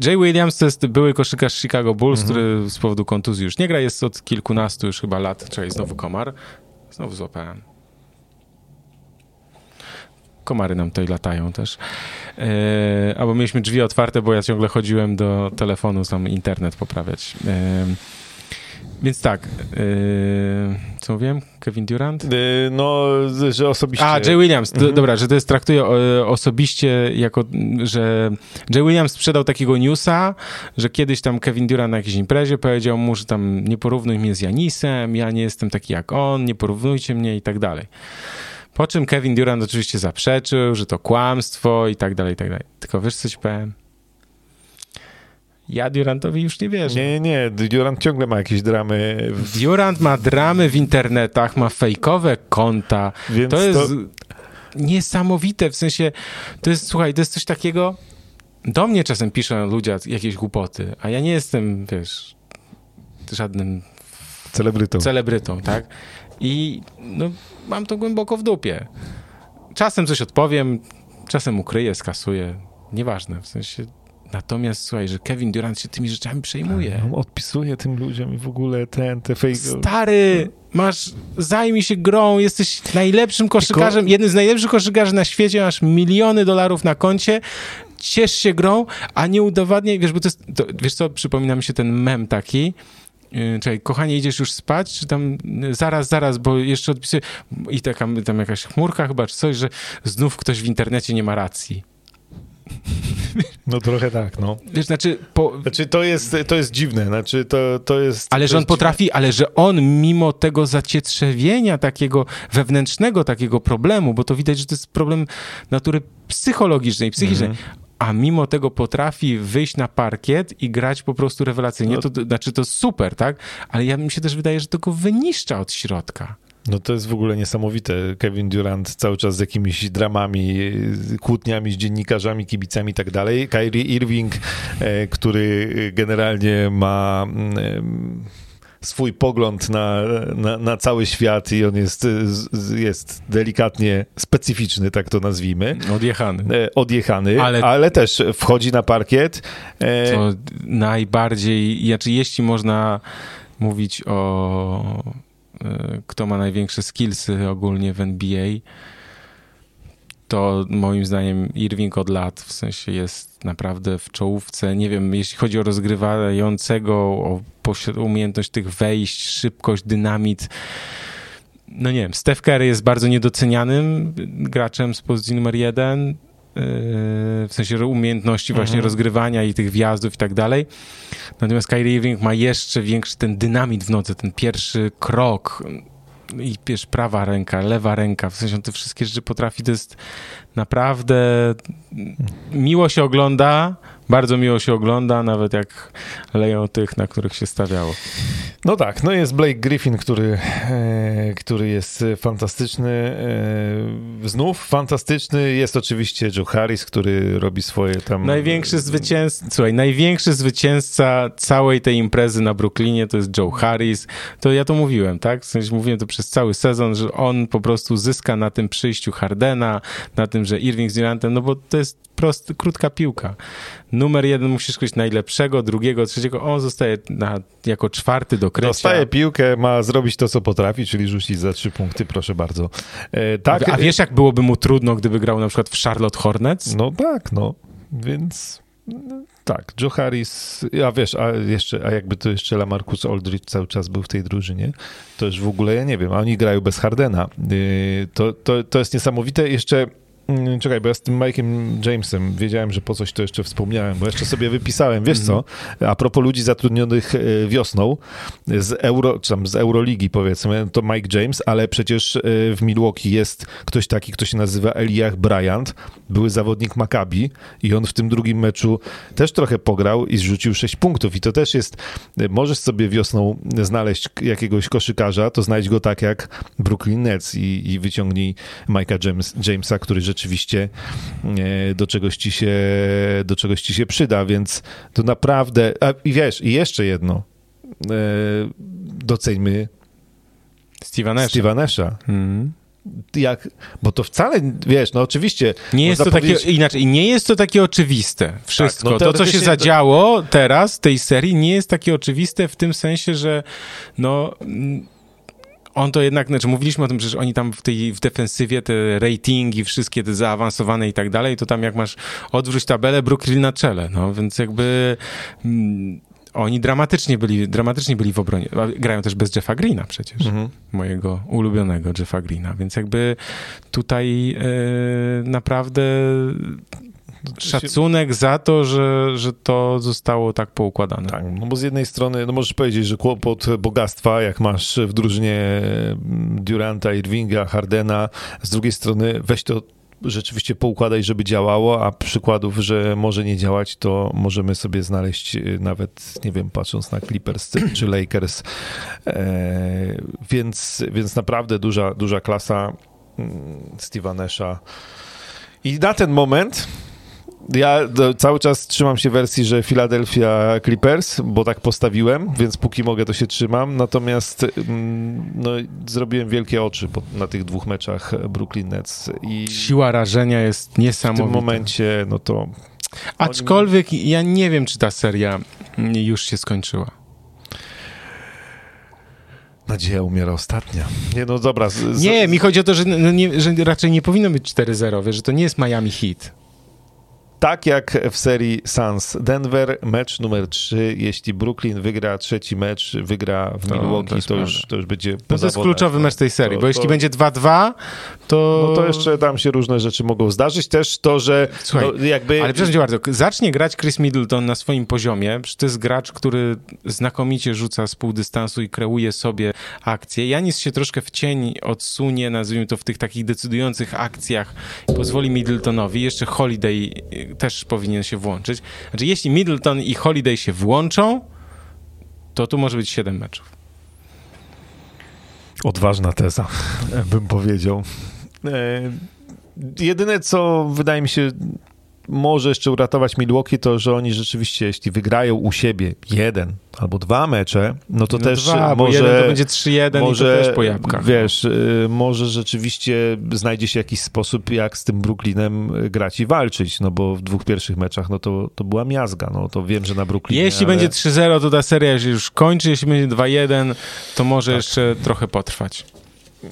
Jay Williams to jest były koszykarz Chicago Bulls, mhm. który z powodu kontuzji już nie gra, jest od kilkunastu już chyba lat, czyli znowu komar. Znowu złapałem. Komary nam tutaj latają też. E, albo mieliśmy drzwi otwarte, bo ja ciągle chodziłem do telefonu, tam internet poprawiać. E, więc tak, yy, co mówiłem? Kevin Durant? Yy, no, że osobiście... A, Jay Williams, mhm. dobra, że to jest, traktuje osobiście jako, że Jay Williams sprzedał takiego newsa, że kiedyś tam Kevin Durant na jakiejś imprezie powiedział mu, że tam nie porównuj mnie z Janisem, ja nie jestem taki jak on, nie porównujcie mnie i tak dalej. Po czym Kevin Durant oczywiście zaprzeczył, że to kłamstwo i tak dalej, i tak dalej. Tylko wiesz, coś powiem? Ja Durantowi już nie wierzę. Nie, nie, Durant ciągle ma jakieś dramy. W... Durant ma dramy w internetach, ma fejkowe konta. Więc to jest to... niesamowite, w sensie, to jest, słuchaj, to jest coś takiego, do mnie czasem piszą ludzie jakieś głupoty, a ja nie jestem, wiesz, żadnym celebrytą. Celebrytą, tak? I no, mam to głęboko w dupie. Czasem coś odpowiem, czasem ukryję, skasuję. Nieważne, w sensie Natomiast słuchaj, że Kevin Durant się tymi rzeczami przejmuje. On odpisuje tym ludziom i w ogóle ten, te fake... Stary, masz, zajmij się grą, jesteś najlepszym koszykarzem, Tylko... jednym z najlepszych koszykarzy na świecie, masz miliony dolarów na koncie, ciesz się grą, a nie udowadniaj, wiesz, bo to jest, to, wiesz co, przypomina mi się ten mem taki, yy, Czekaj, kochanie, idziesz już spać? Czy tam zaraz, zaraz, bo jeszcze odpisuję. I taka tam jakaś chmurka chyba, czy coś, że znów ktoś w internecie nie ma racji. No trochę tak, no. Wiesz, znaczy, po... znaczy to, jest, to jest dziwne, znaczy to, to jest... Ale to że on potrafi, dziwne. ale że on mimo tego zacietrzewienia takiego wewnętrznego takiego problemu, bo to widać, że to jest problem natury psychologicznej, psychicznej, mhm. a mimo tego potrafi wyjść na parkiet i grać po prostu rewelacyjnie, no. to, to znaczy to super, tak? Ale ja mi się też wydaje, że to go wyniszcza od środka. No to jest w ogóle niesamowite. Kevin Durant cały czas z jakimiś dramami, kłótniami z dziennikarzami, kibicami i tak dalej. Kyrie Irving, e, który generalnie ma mm, swój pogląd na, na, na, cały świat i on jest, jest delikatnie specyficzny, tak to nazwijmy. Odjechany. E, odjechany, ale, ale też wchodzi na parkiet. E, to najbardziej, znaczy jeśli można mówić o E, kto ma największe skillsy ogólnie w NBA, to moim zdaniem Irving od lat w sensie jest naprawdę w czołówce. Nie wiem, jeśli chodzi o rozgrywającego, o umiejętność tych wejść, szybkość, dynamit. No nie wiem, Steph Curry jest bardzo niedocenianym graczem z pozycji numer jeden w sensie umiejętności właśnie mhm. rozgrywania i tych wjazdów i tak dalej. Natomiast Kyrie Irving ma jeszcze większy ten dynamit w nodze, ten pierwszy krok i wiesz, prawa ręka, lewa ręka, w sensie on te wszystkie rzeczy potrafi, to jest naprawdę miło się ogląda, bardzo miło się ogląda, nawet jak leją tych, na których się stawiało. No tak, no jest Blake Griffin, który, e, który jest fantastyczny. E, znów fantastyczny jest oczywiście Joe Harris, który robi swoje tam... Największy zwycięzca, słuchaj, największy zwycięzca całej tej imprezy na Brooklynie to jest Joe Harris. To ja to mówiłem, tak? W sensie mówiłem to przez cały sezon, że on po prostu zyska na tym przyjściu Hardena, na tym, że Irving z Durantem, no bo to jest prosty, krótka piłka. Numer jeden musisz kogoś najlepszego, drugiego, trzeciego, on zostaje na, jako czwarty do krecia. Dostaje piłkę, ma zrobić to, co potrafi, czyli rzucić za trzy punkty, proszę bardzo. E, tak. A wiesz, jak byłoby mu trudno, gdyby grał na przykład w Charlotte Hornets? No tak, no, więc... Tak, Joe Harris, a wiesz, a jeszcze, a jakby to jeszcze Lamarcus Aldridge cały czas był w tej drużynie, to już w ogóle ja nie wiem, a oni grają bez Hardena. Y, to, to, to jest niesamowite. Jeszcze Czekaj, bo ja z tym Mike'em Jamesem wiedziałem, że po coś to jeszcze wspomniałem, bo jeszcze sobie wypisałem, wiesz co, a propos ludzi zatrudnionych e, wiosną z Euro, czy tam z Euroligi powiedzmy, to Mike James, ale przecież e, w Milwaukee jest ktoś taki, kto się nazywa Eliach Bryant, były zawodnik Maccabi i on w tym drugim meczu też trochę pograł i zrzucił 6 punktów. I to też jest, e, możesz sobie wiosną znaleźć jakiegoś koszykarza, to znajdź go tak jak Brooklyn Nets i, i wyciągnij Mike'a James, Jamesa, który rzeczywiście e, do czegoś ci się, do czegoś ci się przyda, więc to naprawdę, a, i wiesz, i jeszcze jedno, e, doceńmy Steve'a Nasha. Steve'a Nasha. Mhm. Jak, bo to wcale, wiesz, no oczywiście... Nie jest to takie, inaczej, nie jest to takie oczywiste. Wszystko. no to, co się zadziało teraz w tej serii, nie jest takie oczywiste w tym sensie, że no. On to jednak, znaczy mówiliśmy o tym, że oni tam w tej w defensywie te ratingi, wszystkie te zaawansowane i tak dalej, to tam jak masz odwróć tabelę, Brooklyn na czele, no więc jakby mm, oni dramatycznie byli, dramatycznie byli w obronie. Grają też bez Jeffa Greena przecież Mhm. mojego ulubionego Jeffa Greena, więc jakby tutaj e, naprawdę szacunek za to, że, że to zostało tak poukładane. Tak, no bo z jednej strony, no możesz powiedzieć, że kłopot bogactwa, jak masz w drużynie mm, Duranta, Irvinga, Hardena, z drugiej strony weź to rzeczywiście poukładaj, żeby działało, a przykładów, że może nie działać, to możemy sobie znaleźć y, nawet, nie wiem, patrząc na Clippers czy- Lakers. E, więc, więc naprawdę duża, duża klasa mm, Steve'a Nasha. I na ten moment ja do, cały czas trzymam się wersji, że Philadelphia Clippers, bo tak postawiłem, więc póki mogę, to się trzymam. Natomiast mm, no, zrobiłem wielkie oczy po, na tych dwóch meczach Brooklyn Nets i Siła rażenia jest w tym niesamowita. momencie, no to Aczkolwiek ja nie wiem, czy ta seria już się skończyła. nadzieja umiera ostatnia. Nie, no dobra. Z, z, Nie, mi chodzi o to, że, no nie, że raczej nie powinno być 4-0, wiesz, że to nie jest Miami Heat. Tak jak w serii Suns Denver, mecz numer 3, jeśli Brooklyn wygra trzeci mecz, wygra w Milwaukee, to to, już, to już będzie No to jest kluczowy mecz tej serii, To- bo jeśli to- będzie 2-2, to... No to jeszcze tam się różne rzeczy mogą zdarzyć. Też to, że Słuchaj, no, jakby... Ale przepraszam bardzo, zacznie grać Chris Middleton na swoim poziomie, to jest gracz, który znakomicie rzuca z pół dystansu i kreuje sobie akcje. Janis się troszkę w cień odsunie, nazwijmy to w tych takich decydujących akcjach i pozwoli Middletonowi. Jeszcze Holiday też powinien się włączyć. Znaczy, jeśli Middleton i Holiday się włączą, to tu może być 7 meczów. Odważna teza, bym powiedział. E, jedyne, co wydaje mi się może jeszcze uratować Milwaukee, to że oni rzeczywiście, jeśli wygrają u siebie jeden albo dwa mecze, no to no też dwa, może... jeden to będzie 3-1 może, i to też po jabłkach. Wiesz, y, może rzeczywiście znajdzie się jakiś sposób, jak z tym Brooklynem grać i walczyć, no bo w dwóch pierwszych meczach, no to, to była miazga, no to wiem, że na Brooklynie, Jeśli ale... będzie 3-0, to ta seria się już kończy. Jeśli będzie 2-1, to może jeszcze trochę potrwać.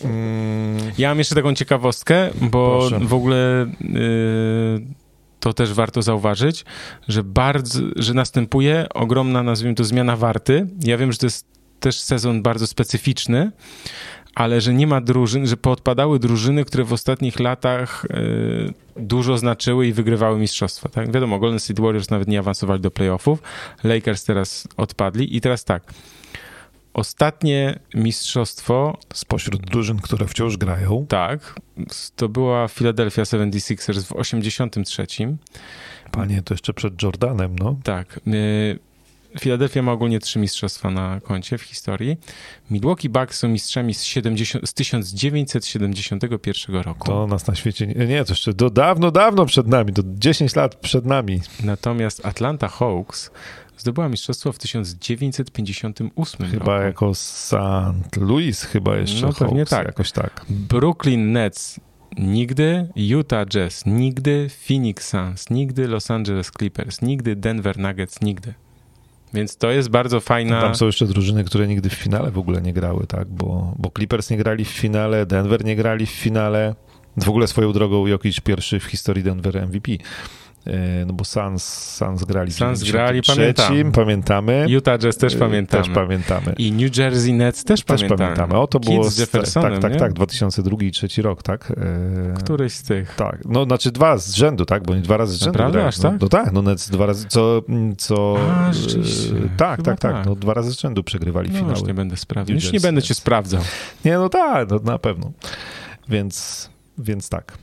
Mm, Ja mam jeszcze taką ciekawostkę, bo Proszę. w ogóle y, to też warto zauważyć, że bardzo, że następuje ogromna, nazwijmy to, zmiana warty. Ja wiem, że to jest też sezon bardzo specyficzny, ale że nie ma drużyn, że poodpadały drużyny, które w ostatnich latach y, dużo znaczyły i wygrywały mistrzostwa. Tak? Wiadomo, Golden State Warriors nawet nie awansowali do playoffów, Lakers teraz odpadli i teraz tak. Ostatnie mistrzostwo spośród drużyn, które wciąż grają, tak, to była Philadelphia 76ers w 83. panie, to jeszcze przed Jordanem, no. Tak. y, Philadelphia ma ogólnie trzy mistrzostwa na koncie w historii. Milwaukee Bucks są mistrzami z, 70, z 1971 roku. To nas na świecie nie, nie, to jeszcze do dawno, dawno przed nami, do 10 lat przed nami. Natomiast Atlanta Hawks zdobyła mistrzostwo w 1958 Chyba roku. jako St. Louis chyba jeszcze No, pewnie Hawks, tak. jakoś tak. Brooklyn Nets nigdy, Utah Jazz nigdy, Phoenix Suns nigdy, Los Angeles Clippers nigdy, Denver Nuggets nigdy. Więc to jest bardzo fajna... Tam są jeszcze drużyny, które nigdy w finale w ogóle nie grały, tak? Bo, bo Clippers nie grali w finale, Denver nie grali w finale. W ogóle swoją drogą Jokic pierwszy w historii Denver MVP. No bo Suns, Suns grali Suns grali, pamiętam. pamiętamy. Utah Jazz też pamiętamy. Też pamiętamy. I New Jersey Nets też, też pamiętamy. pamiętamy. O, to było z Jeffersonem, Tak, tak, nie? tak, 2002 i 2003 rok, tak? Któryś z tych. Tak, no znaczy dwa z rzędu, tak? Bo nie dwa razy z rzędu Naprawdę, aż tak? No, no tak, no Nets dwa razy, co... co A, tak, tak, tak, no dwa razy z rzędu przegrywali no, finały. Już nie będę sprawdzał, już nie będę cię sprawdzał. Nie, no tak, no, na pewno. Więc, więc tak.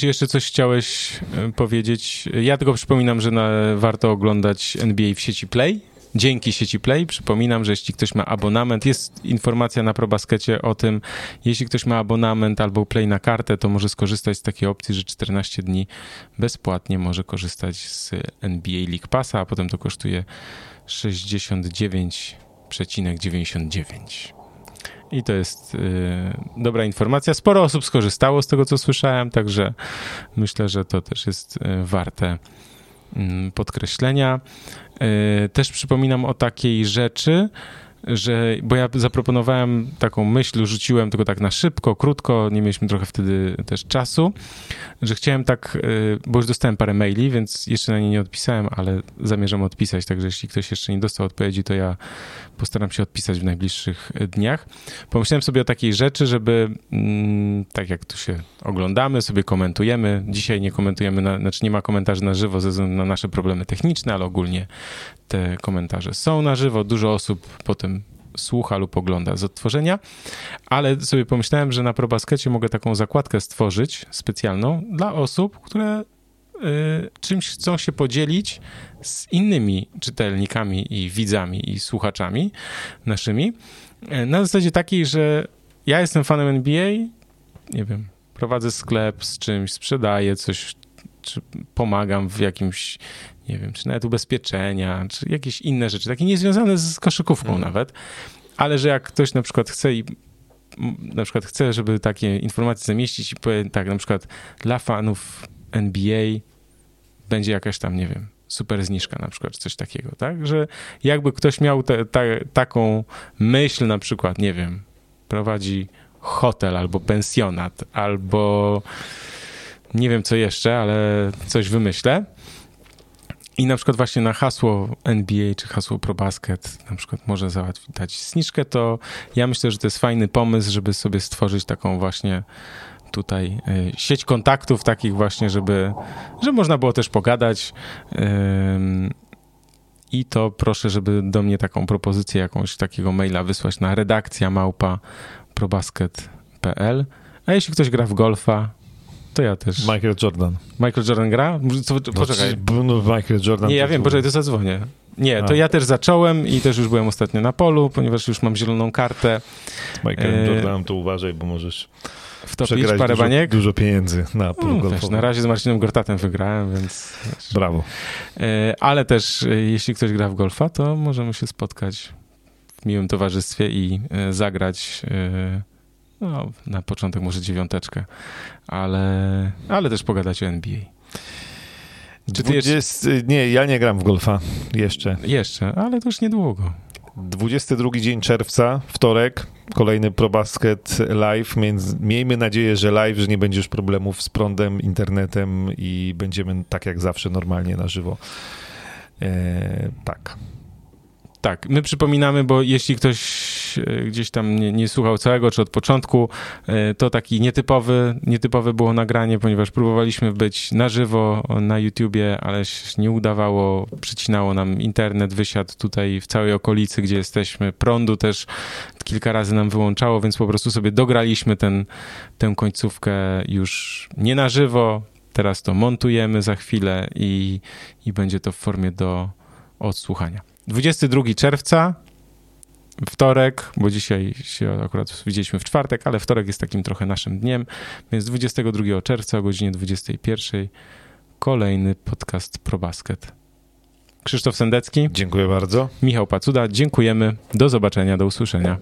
Czy jeszcze coś chciałeś powiedzieć? Ja tylko przypominam, że na, warto oglądać NBA w sieci Play. Dzięki sieci Play. Przypominam, że jeśli ktoś ma abonament, jest informacja na ProBaskecie o tym, jeśli ktoś ma abonament albo Play na kartę, to może skorzystać z takiej opcji, że 14 dni bezpłatnie może korzystać z NBA League Passa, a potem to kosztuje 69,99. I to jest y, dobra informacja. Sporo osób skorzystało z tego, co słyszałem, także myślę, że to też jest y, warte y, podkreślenia. Też przypominam o takiej rzeczy, że, bo ja zaproponowałem taką myśl, rzuciłem tylko tak na szybko, krótko, nie mieliśmy trochę wtedy też czasu, że chciałem tak, y, bo już dostałem parę maili, więc jeszcze na nie nie odpisałem, ale zamierzam odpisać, także jeśli ktoś jeszcze nie dostał odpowiedzi, to ja postaram się odpisać w najbliższych dniach. Pomyślałem sobie o takiej rzeczy, żeby mm, tak jak tu się oglądamy, sobie komentujemy, dzisiaj nie komentujemy, na, znaczy nie ma komentarzy na żywo ze względu na nasze problemy techniczne, ale ogólnie te komentarze są na żywo, dużo osób potem słucha lub ogląda z odtworzenia, ale sobie pomyślałem, że na ProBaskecie mogę taką zakładkę stworzyć specjalną dla osób, które czymś chcą się podzielić z innymi czytelnikami i widzami i słuchaczami naszymi. Y, na zasadzie takiej, że ja jestem fanem NBA, nie wiem, prowadzę sklep z czymś, sprzedaję coś, czy pomagam w jakimś nie wiem, czy nawet ubezpieczenia, czy jakieś inne rzeczy, takie niezwiązane z koszykówką hmm. nawet, ale że jak ktoś na przykład chce i na przykład chce, żeby takie informacje zamieścić i powie tak, na przykład dla fanów NBA będzie jakaś tam, nie wiem, super zniżka na przykład, coś takiego, tak? Że jakby ktoś miał te, taką myśl na przykład, nie wiem, prowadzi hotel albo pensjonat, albo nie wiem co jeszcze, ale coś wymyślę, i na przykład właśnie na hasło NBA czy hasło ProBasket na przykład może załatwić dać zniżkę, to ja myślę, że to jest fajny pomysł, żeby sobie stworzyć taką właśnie tutaj y, sieć kontaktów takich właśnie, żeby, żeby można było też pogadać. I to proszę, żeby do mnie taką propozycję jakąś takiego maila wysłać na redakcja małpa probasket.pl. A jeśli ktoś gra w golfa, to ja też. Michael Jordan. Michael Jordan gra? Co, no, poczekaj. No, Michael Jordan. Nie, ja wiem, poczekaj, to zadzwonię. Nie, to A. ja też zacząłem i też już byłem ostatnio na polu, ponieważ już mam zieloną kartę. Z Michaelem e... Jordanem to uważaj, bo możesz wtopić parę dużo, baniek. Dużo pieniędzy na polu no, też, Na razie z Marcinem Gortatem wygrałem, więc... Wiesz. Brawo. E, ale też, e, jeśli ktoś gra w golfa, to możemy się spotkać w miłym towarzystwie i e, zagrać no, na początek może dziewiąteczkę, ale, ale też pogadać o NBA. Czy 20... jeszcze... Nie, ja nie gram w golfa jeszcze. Jeszcze, ale to już niedługo. 22 dzień czerwca, wtorek, kolejny ProBasket live. Miejmy nadzieję, że live, że nie będzie już problemów z prądem, internetem i będziemy tak jak zawsze normalnie na żywo. Eee, tak. Tak, my przypominamy, bo jeśli ktoś e, gdzieś tam nie, nie, słuchał całego, czy od początku, e, to taki nietypowy, nietypowe było nagranie, ponieważ próbowaliśmy być na żywo na YouTubie, ale się nie udawało, przycinało nam internet, wysiadł tutaj w całej okolicy, gdzie jesteśmy, prądu też kilka razy nam wyłączało, więc po prostu sobie dograliśmy ten, tę końcówkę już nie na żywo, teraz to montujemy za chwilę i, i będzie to w formie do odsłuchania. 22 czerwca, wtorek, bo dzisiaj się akurat widzieliśmy w czwartek, ale wtorek jest takim trochę naszym dniem, więc 22 czerwca o godzinie 21 kolejny podcast ProBasket. Krzysztof Sendecki. Dziękuję bardzo. Michał Pacuda. Dziękujemy. Do zobaczenia, do usłyszenia.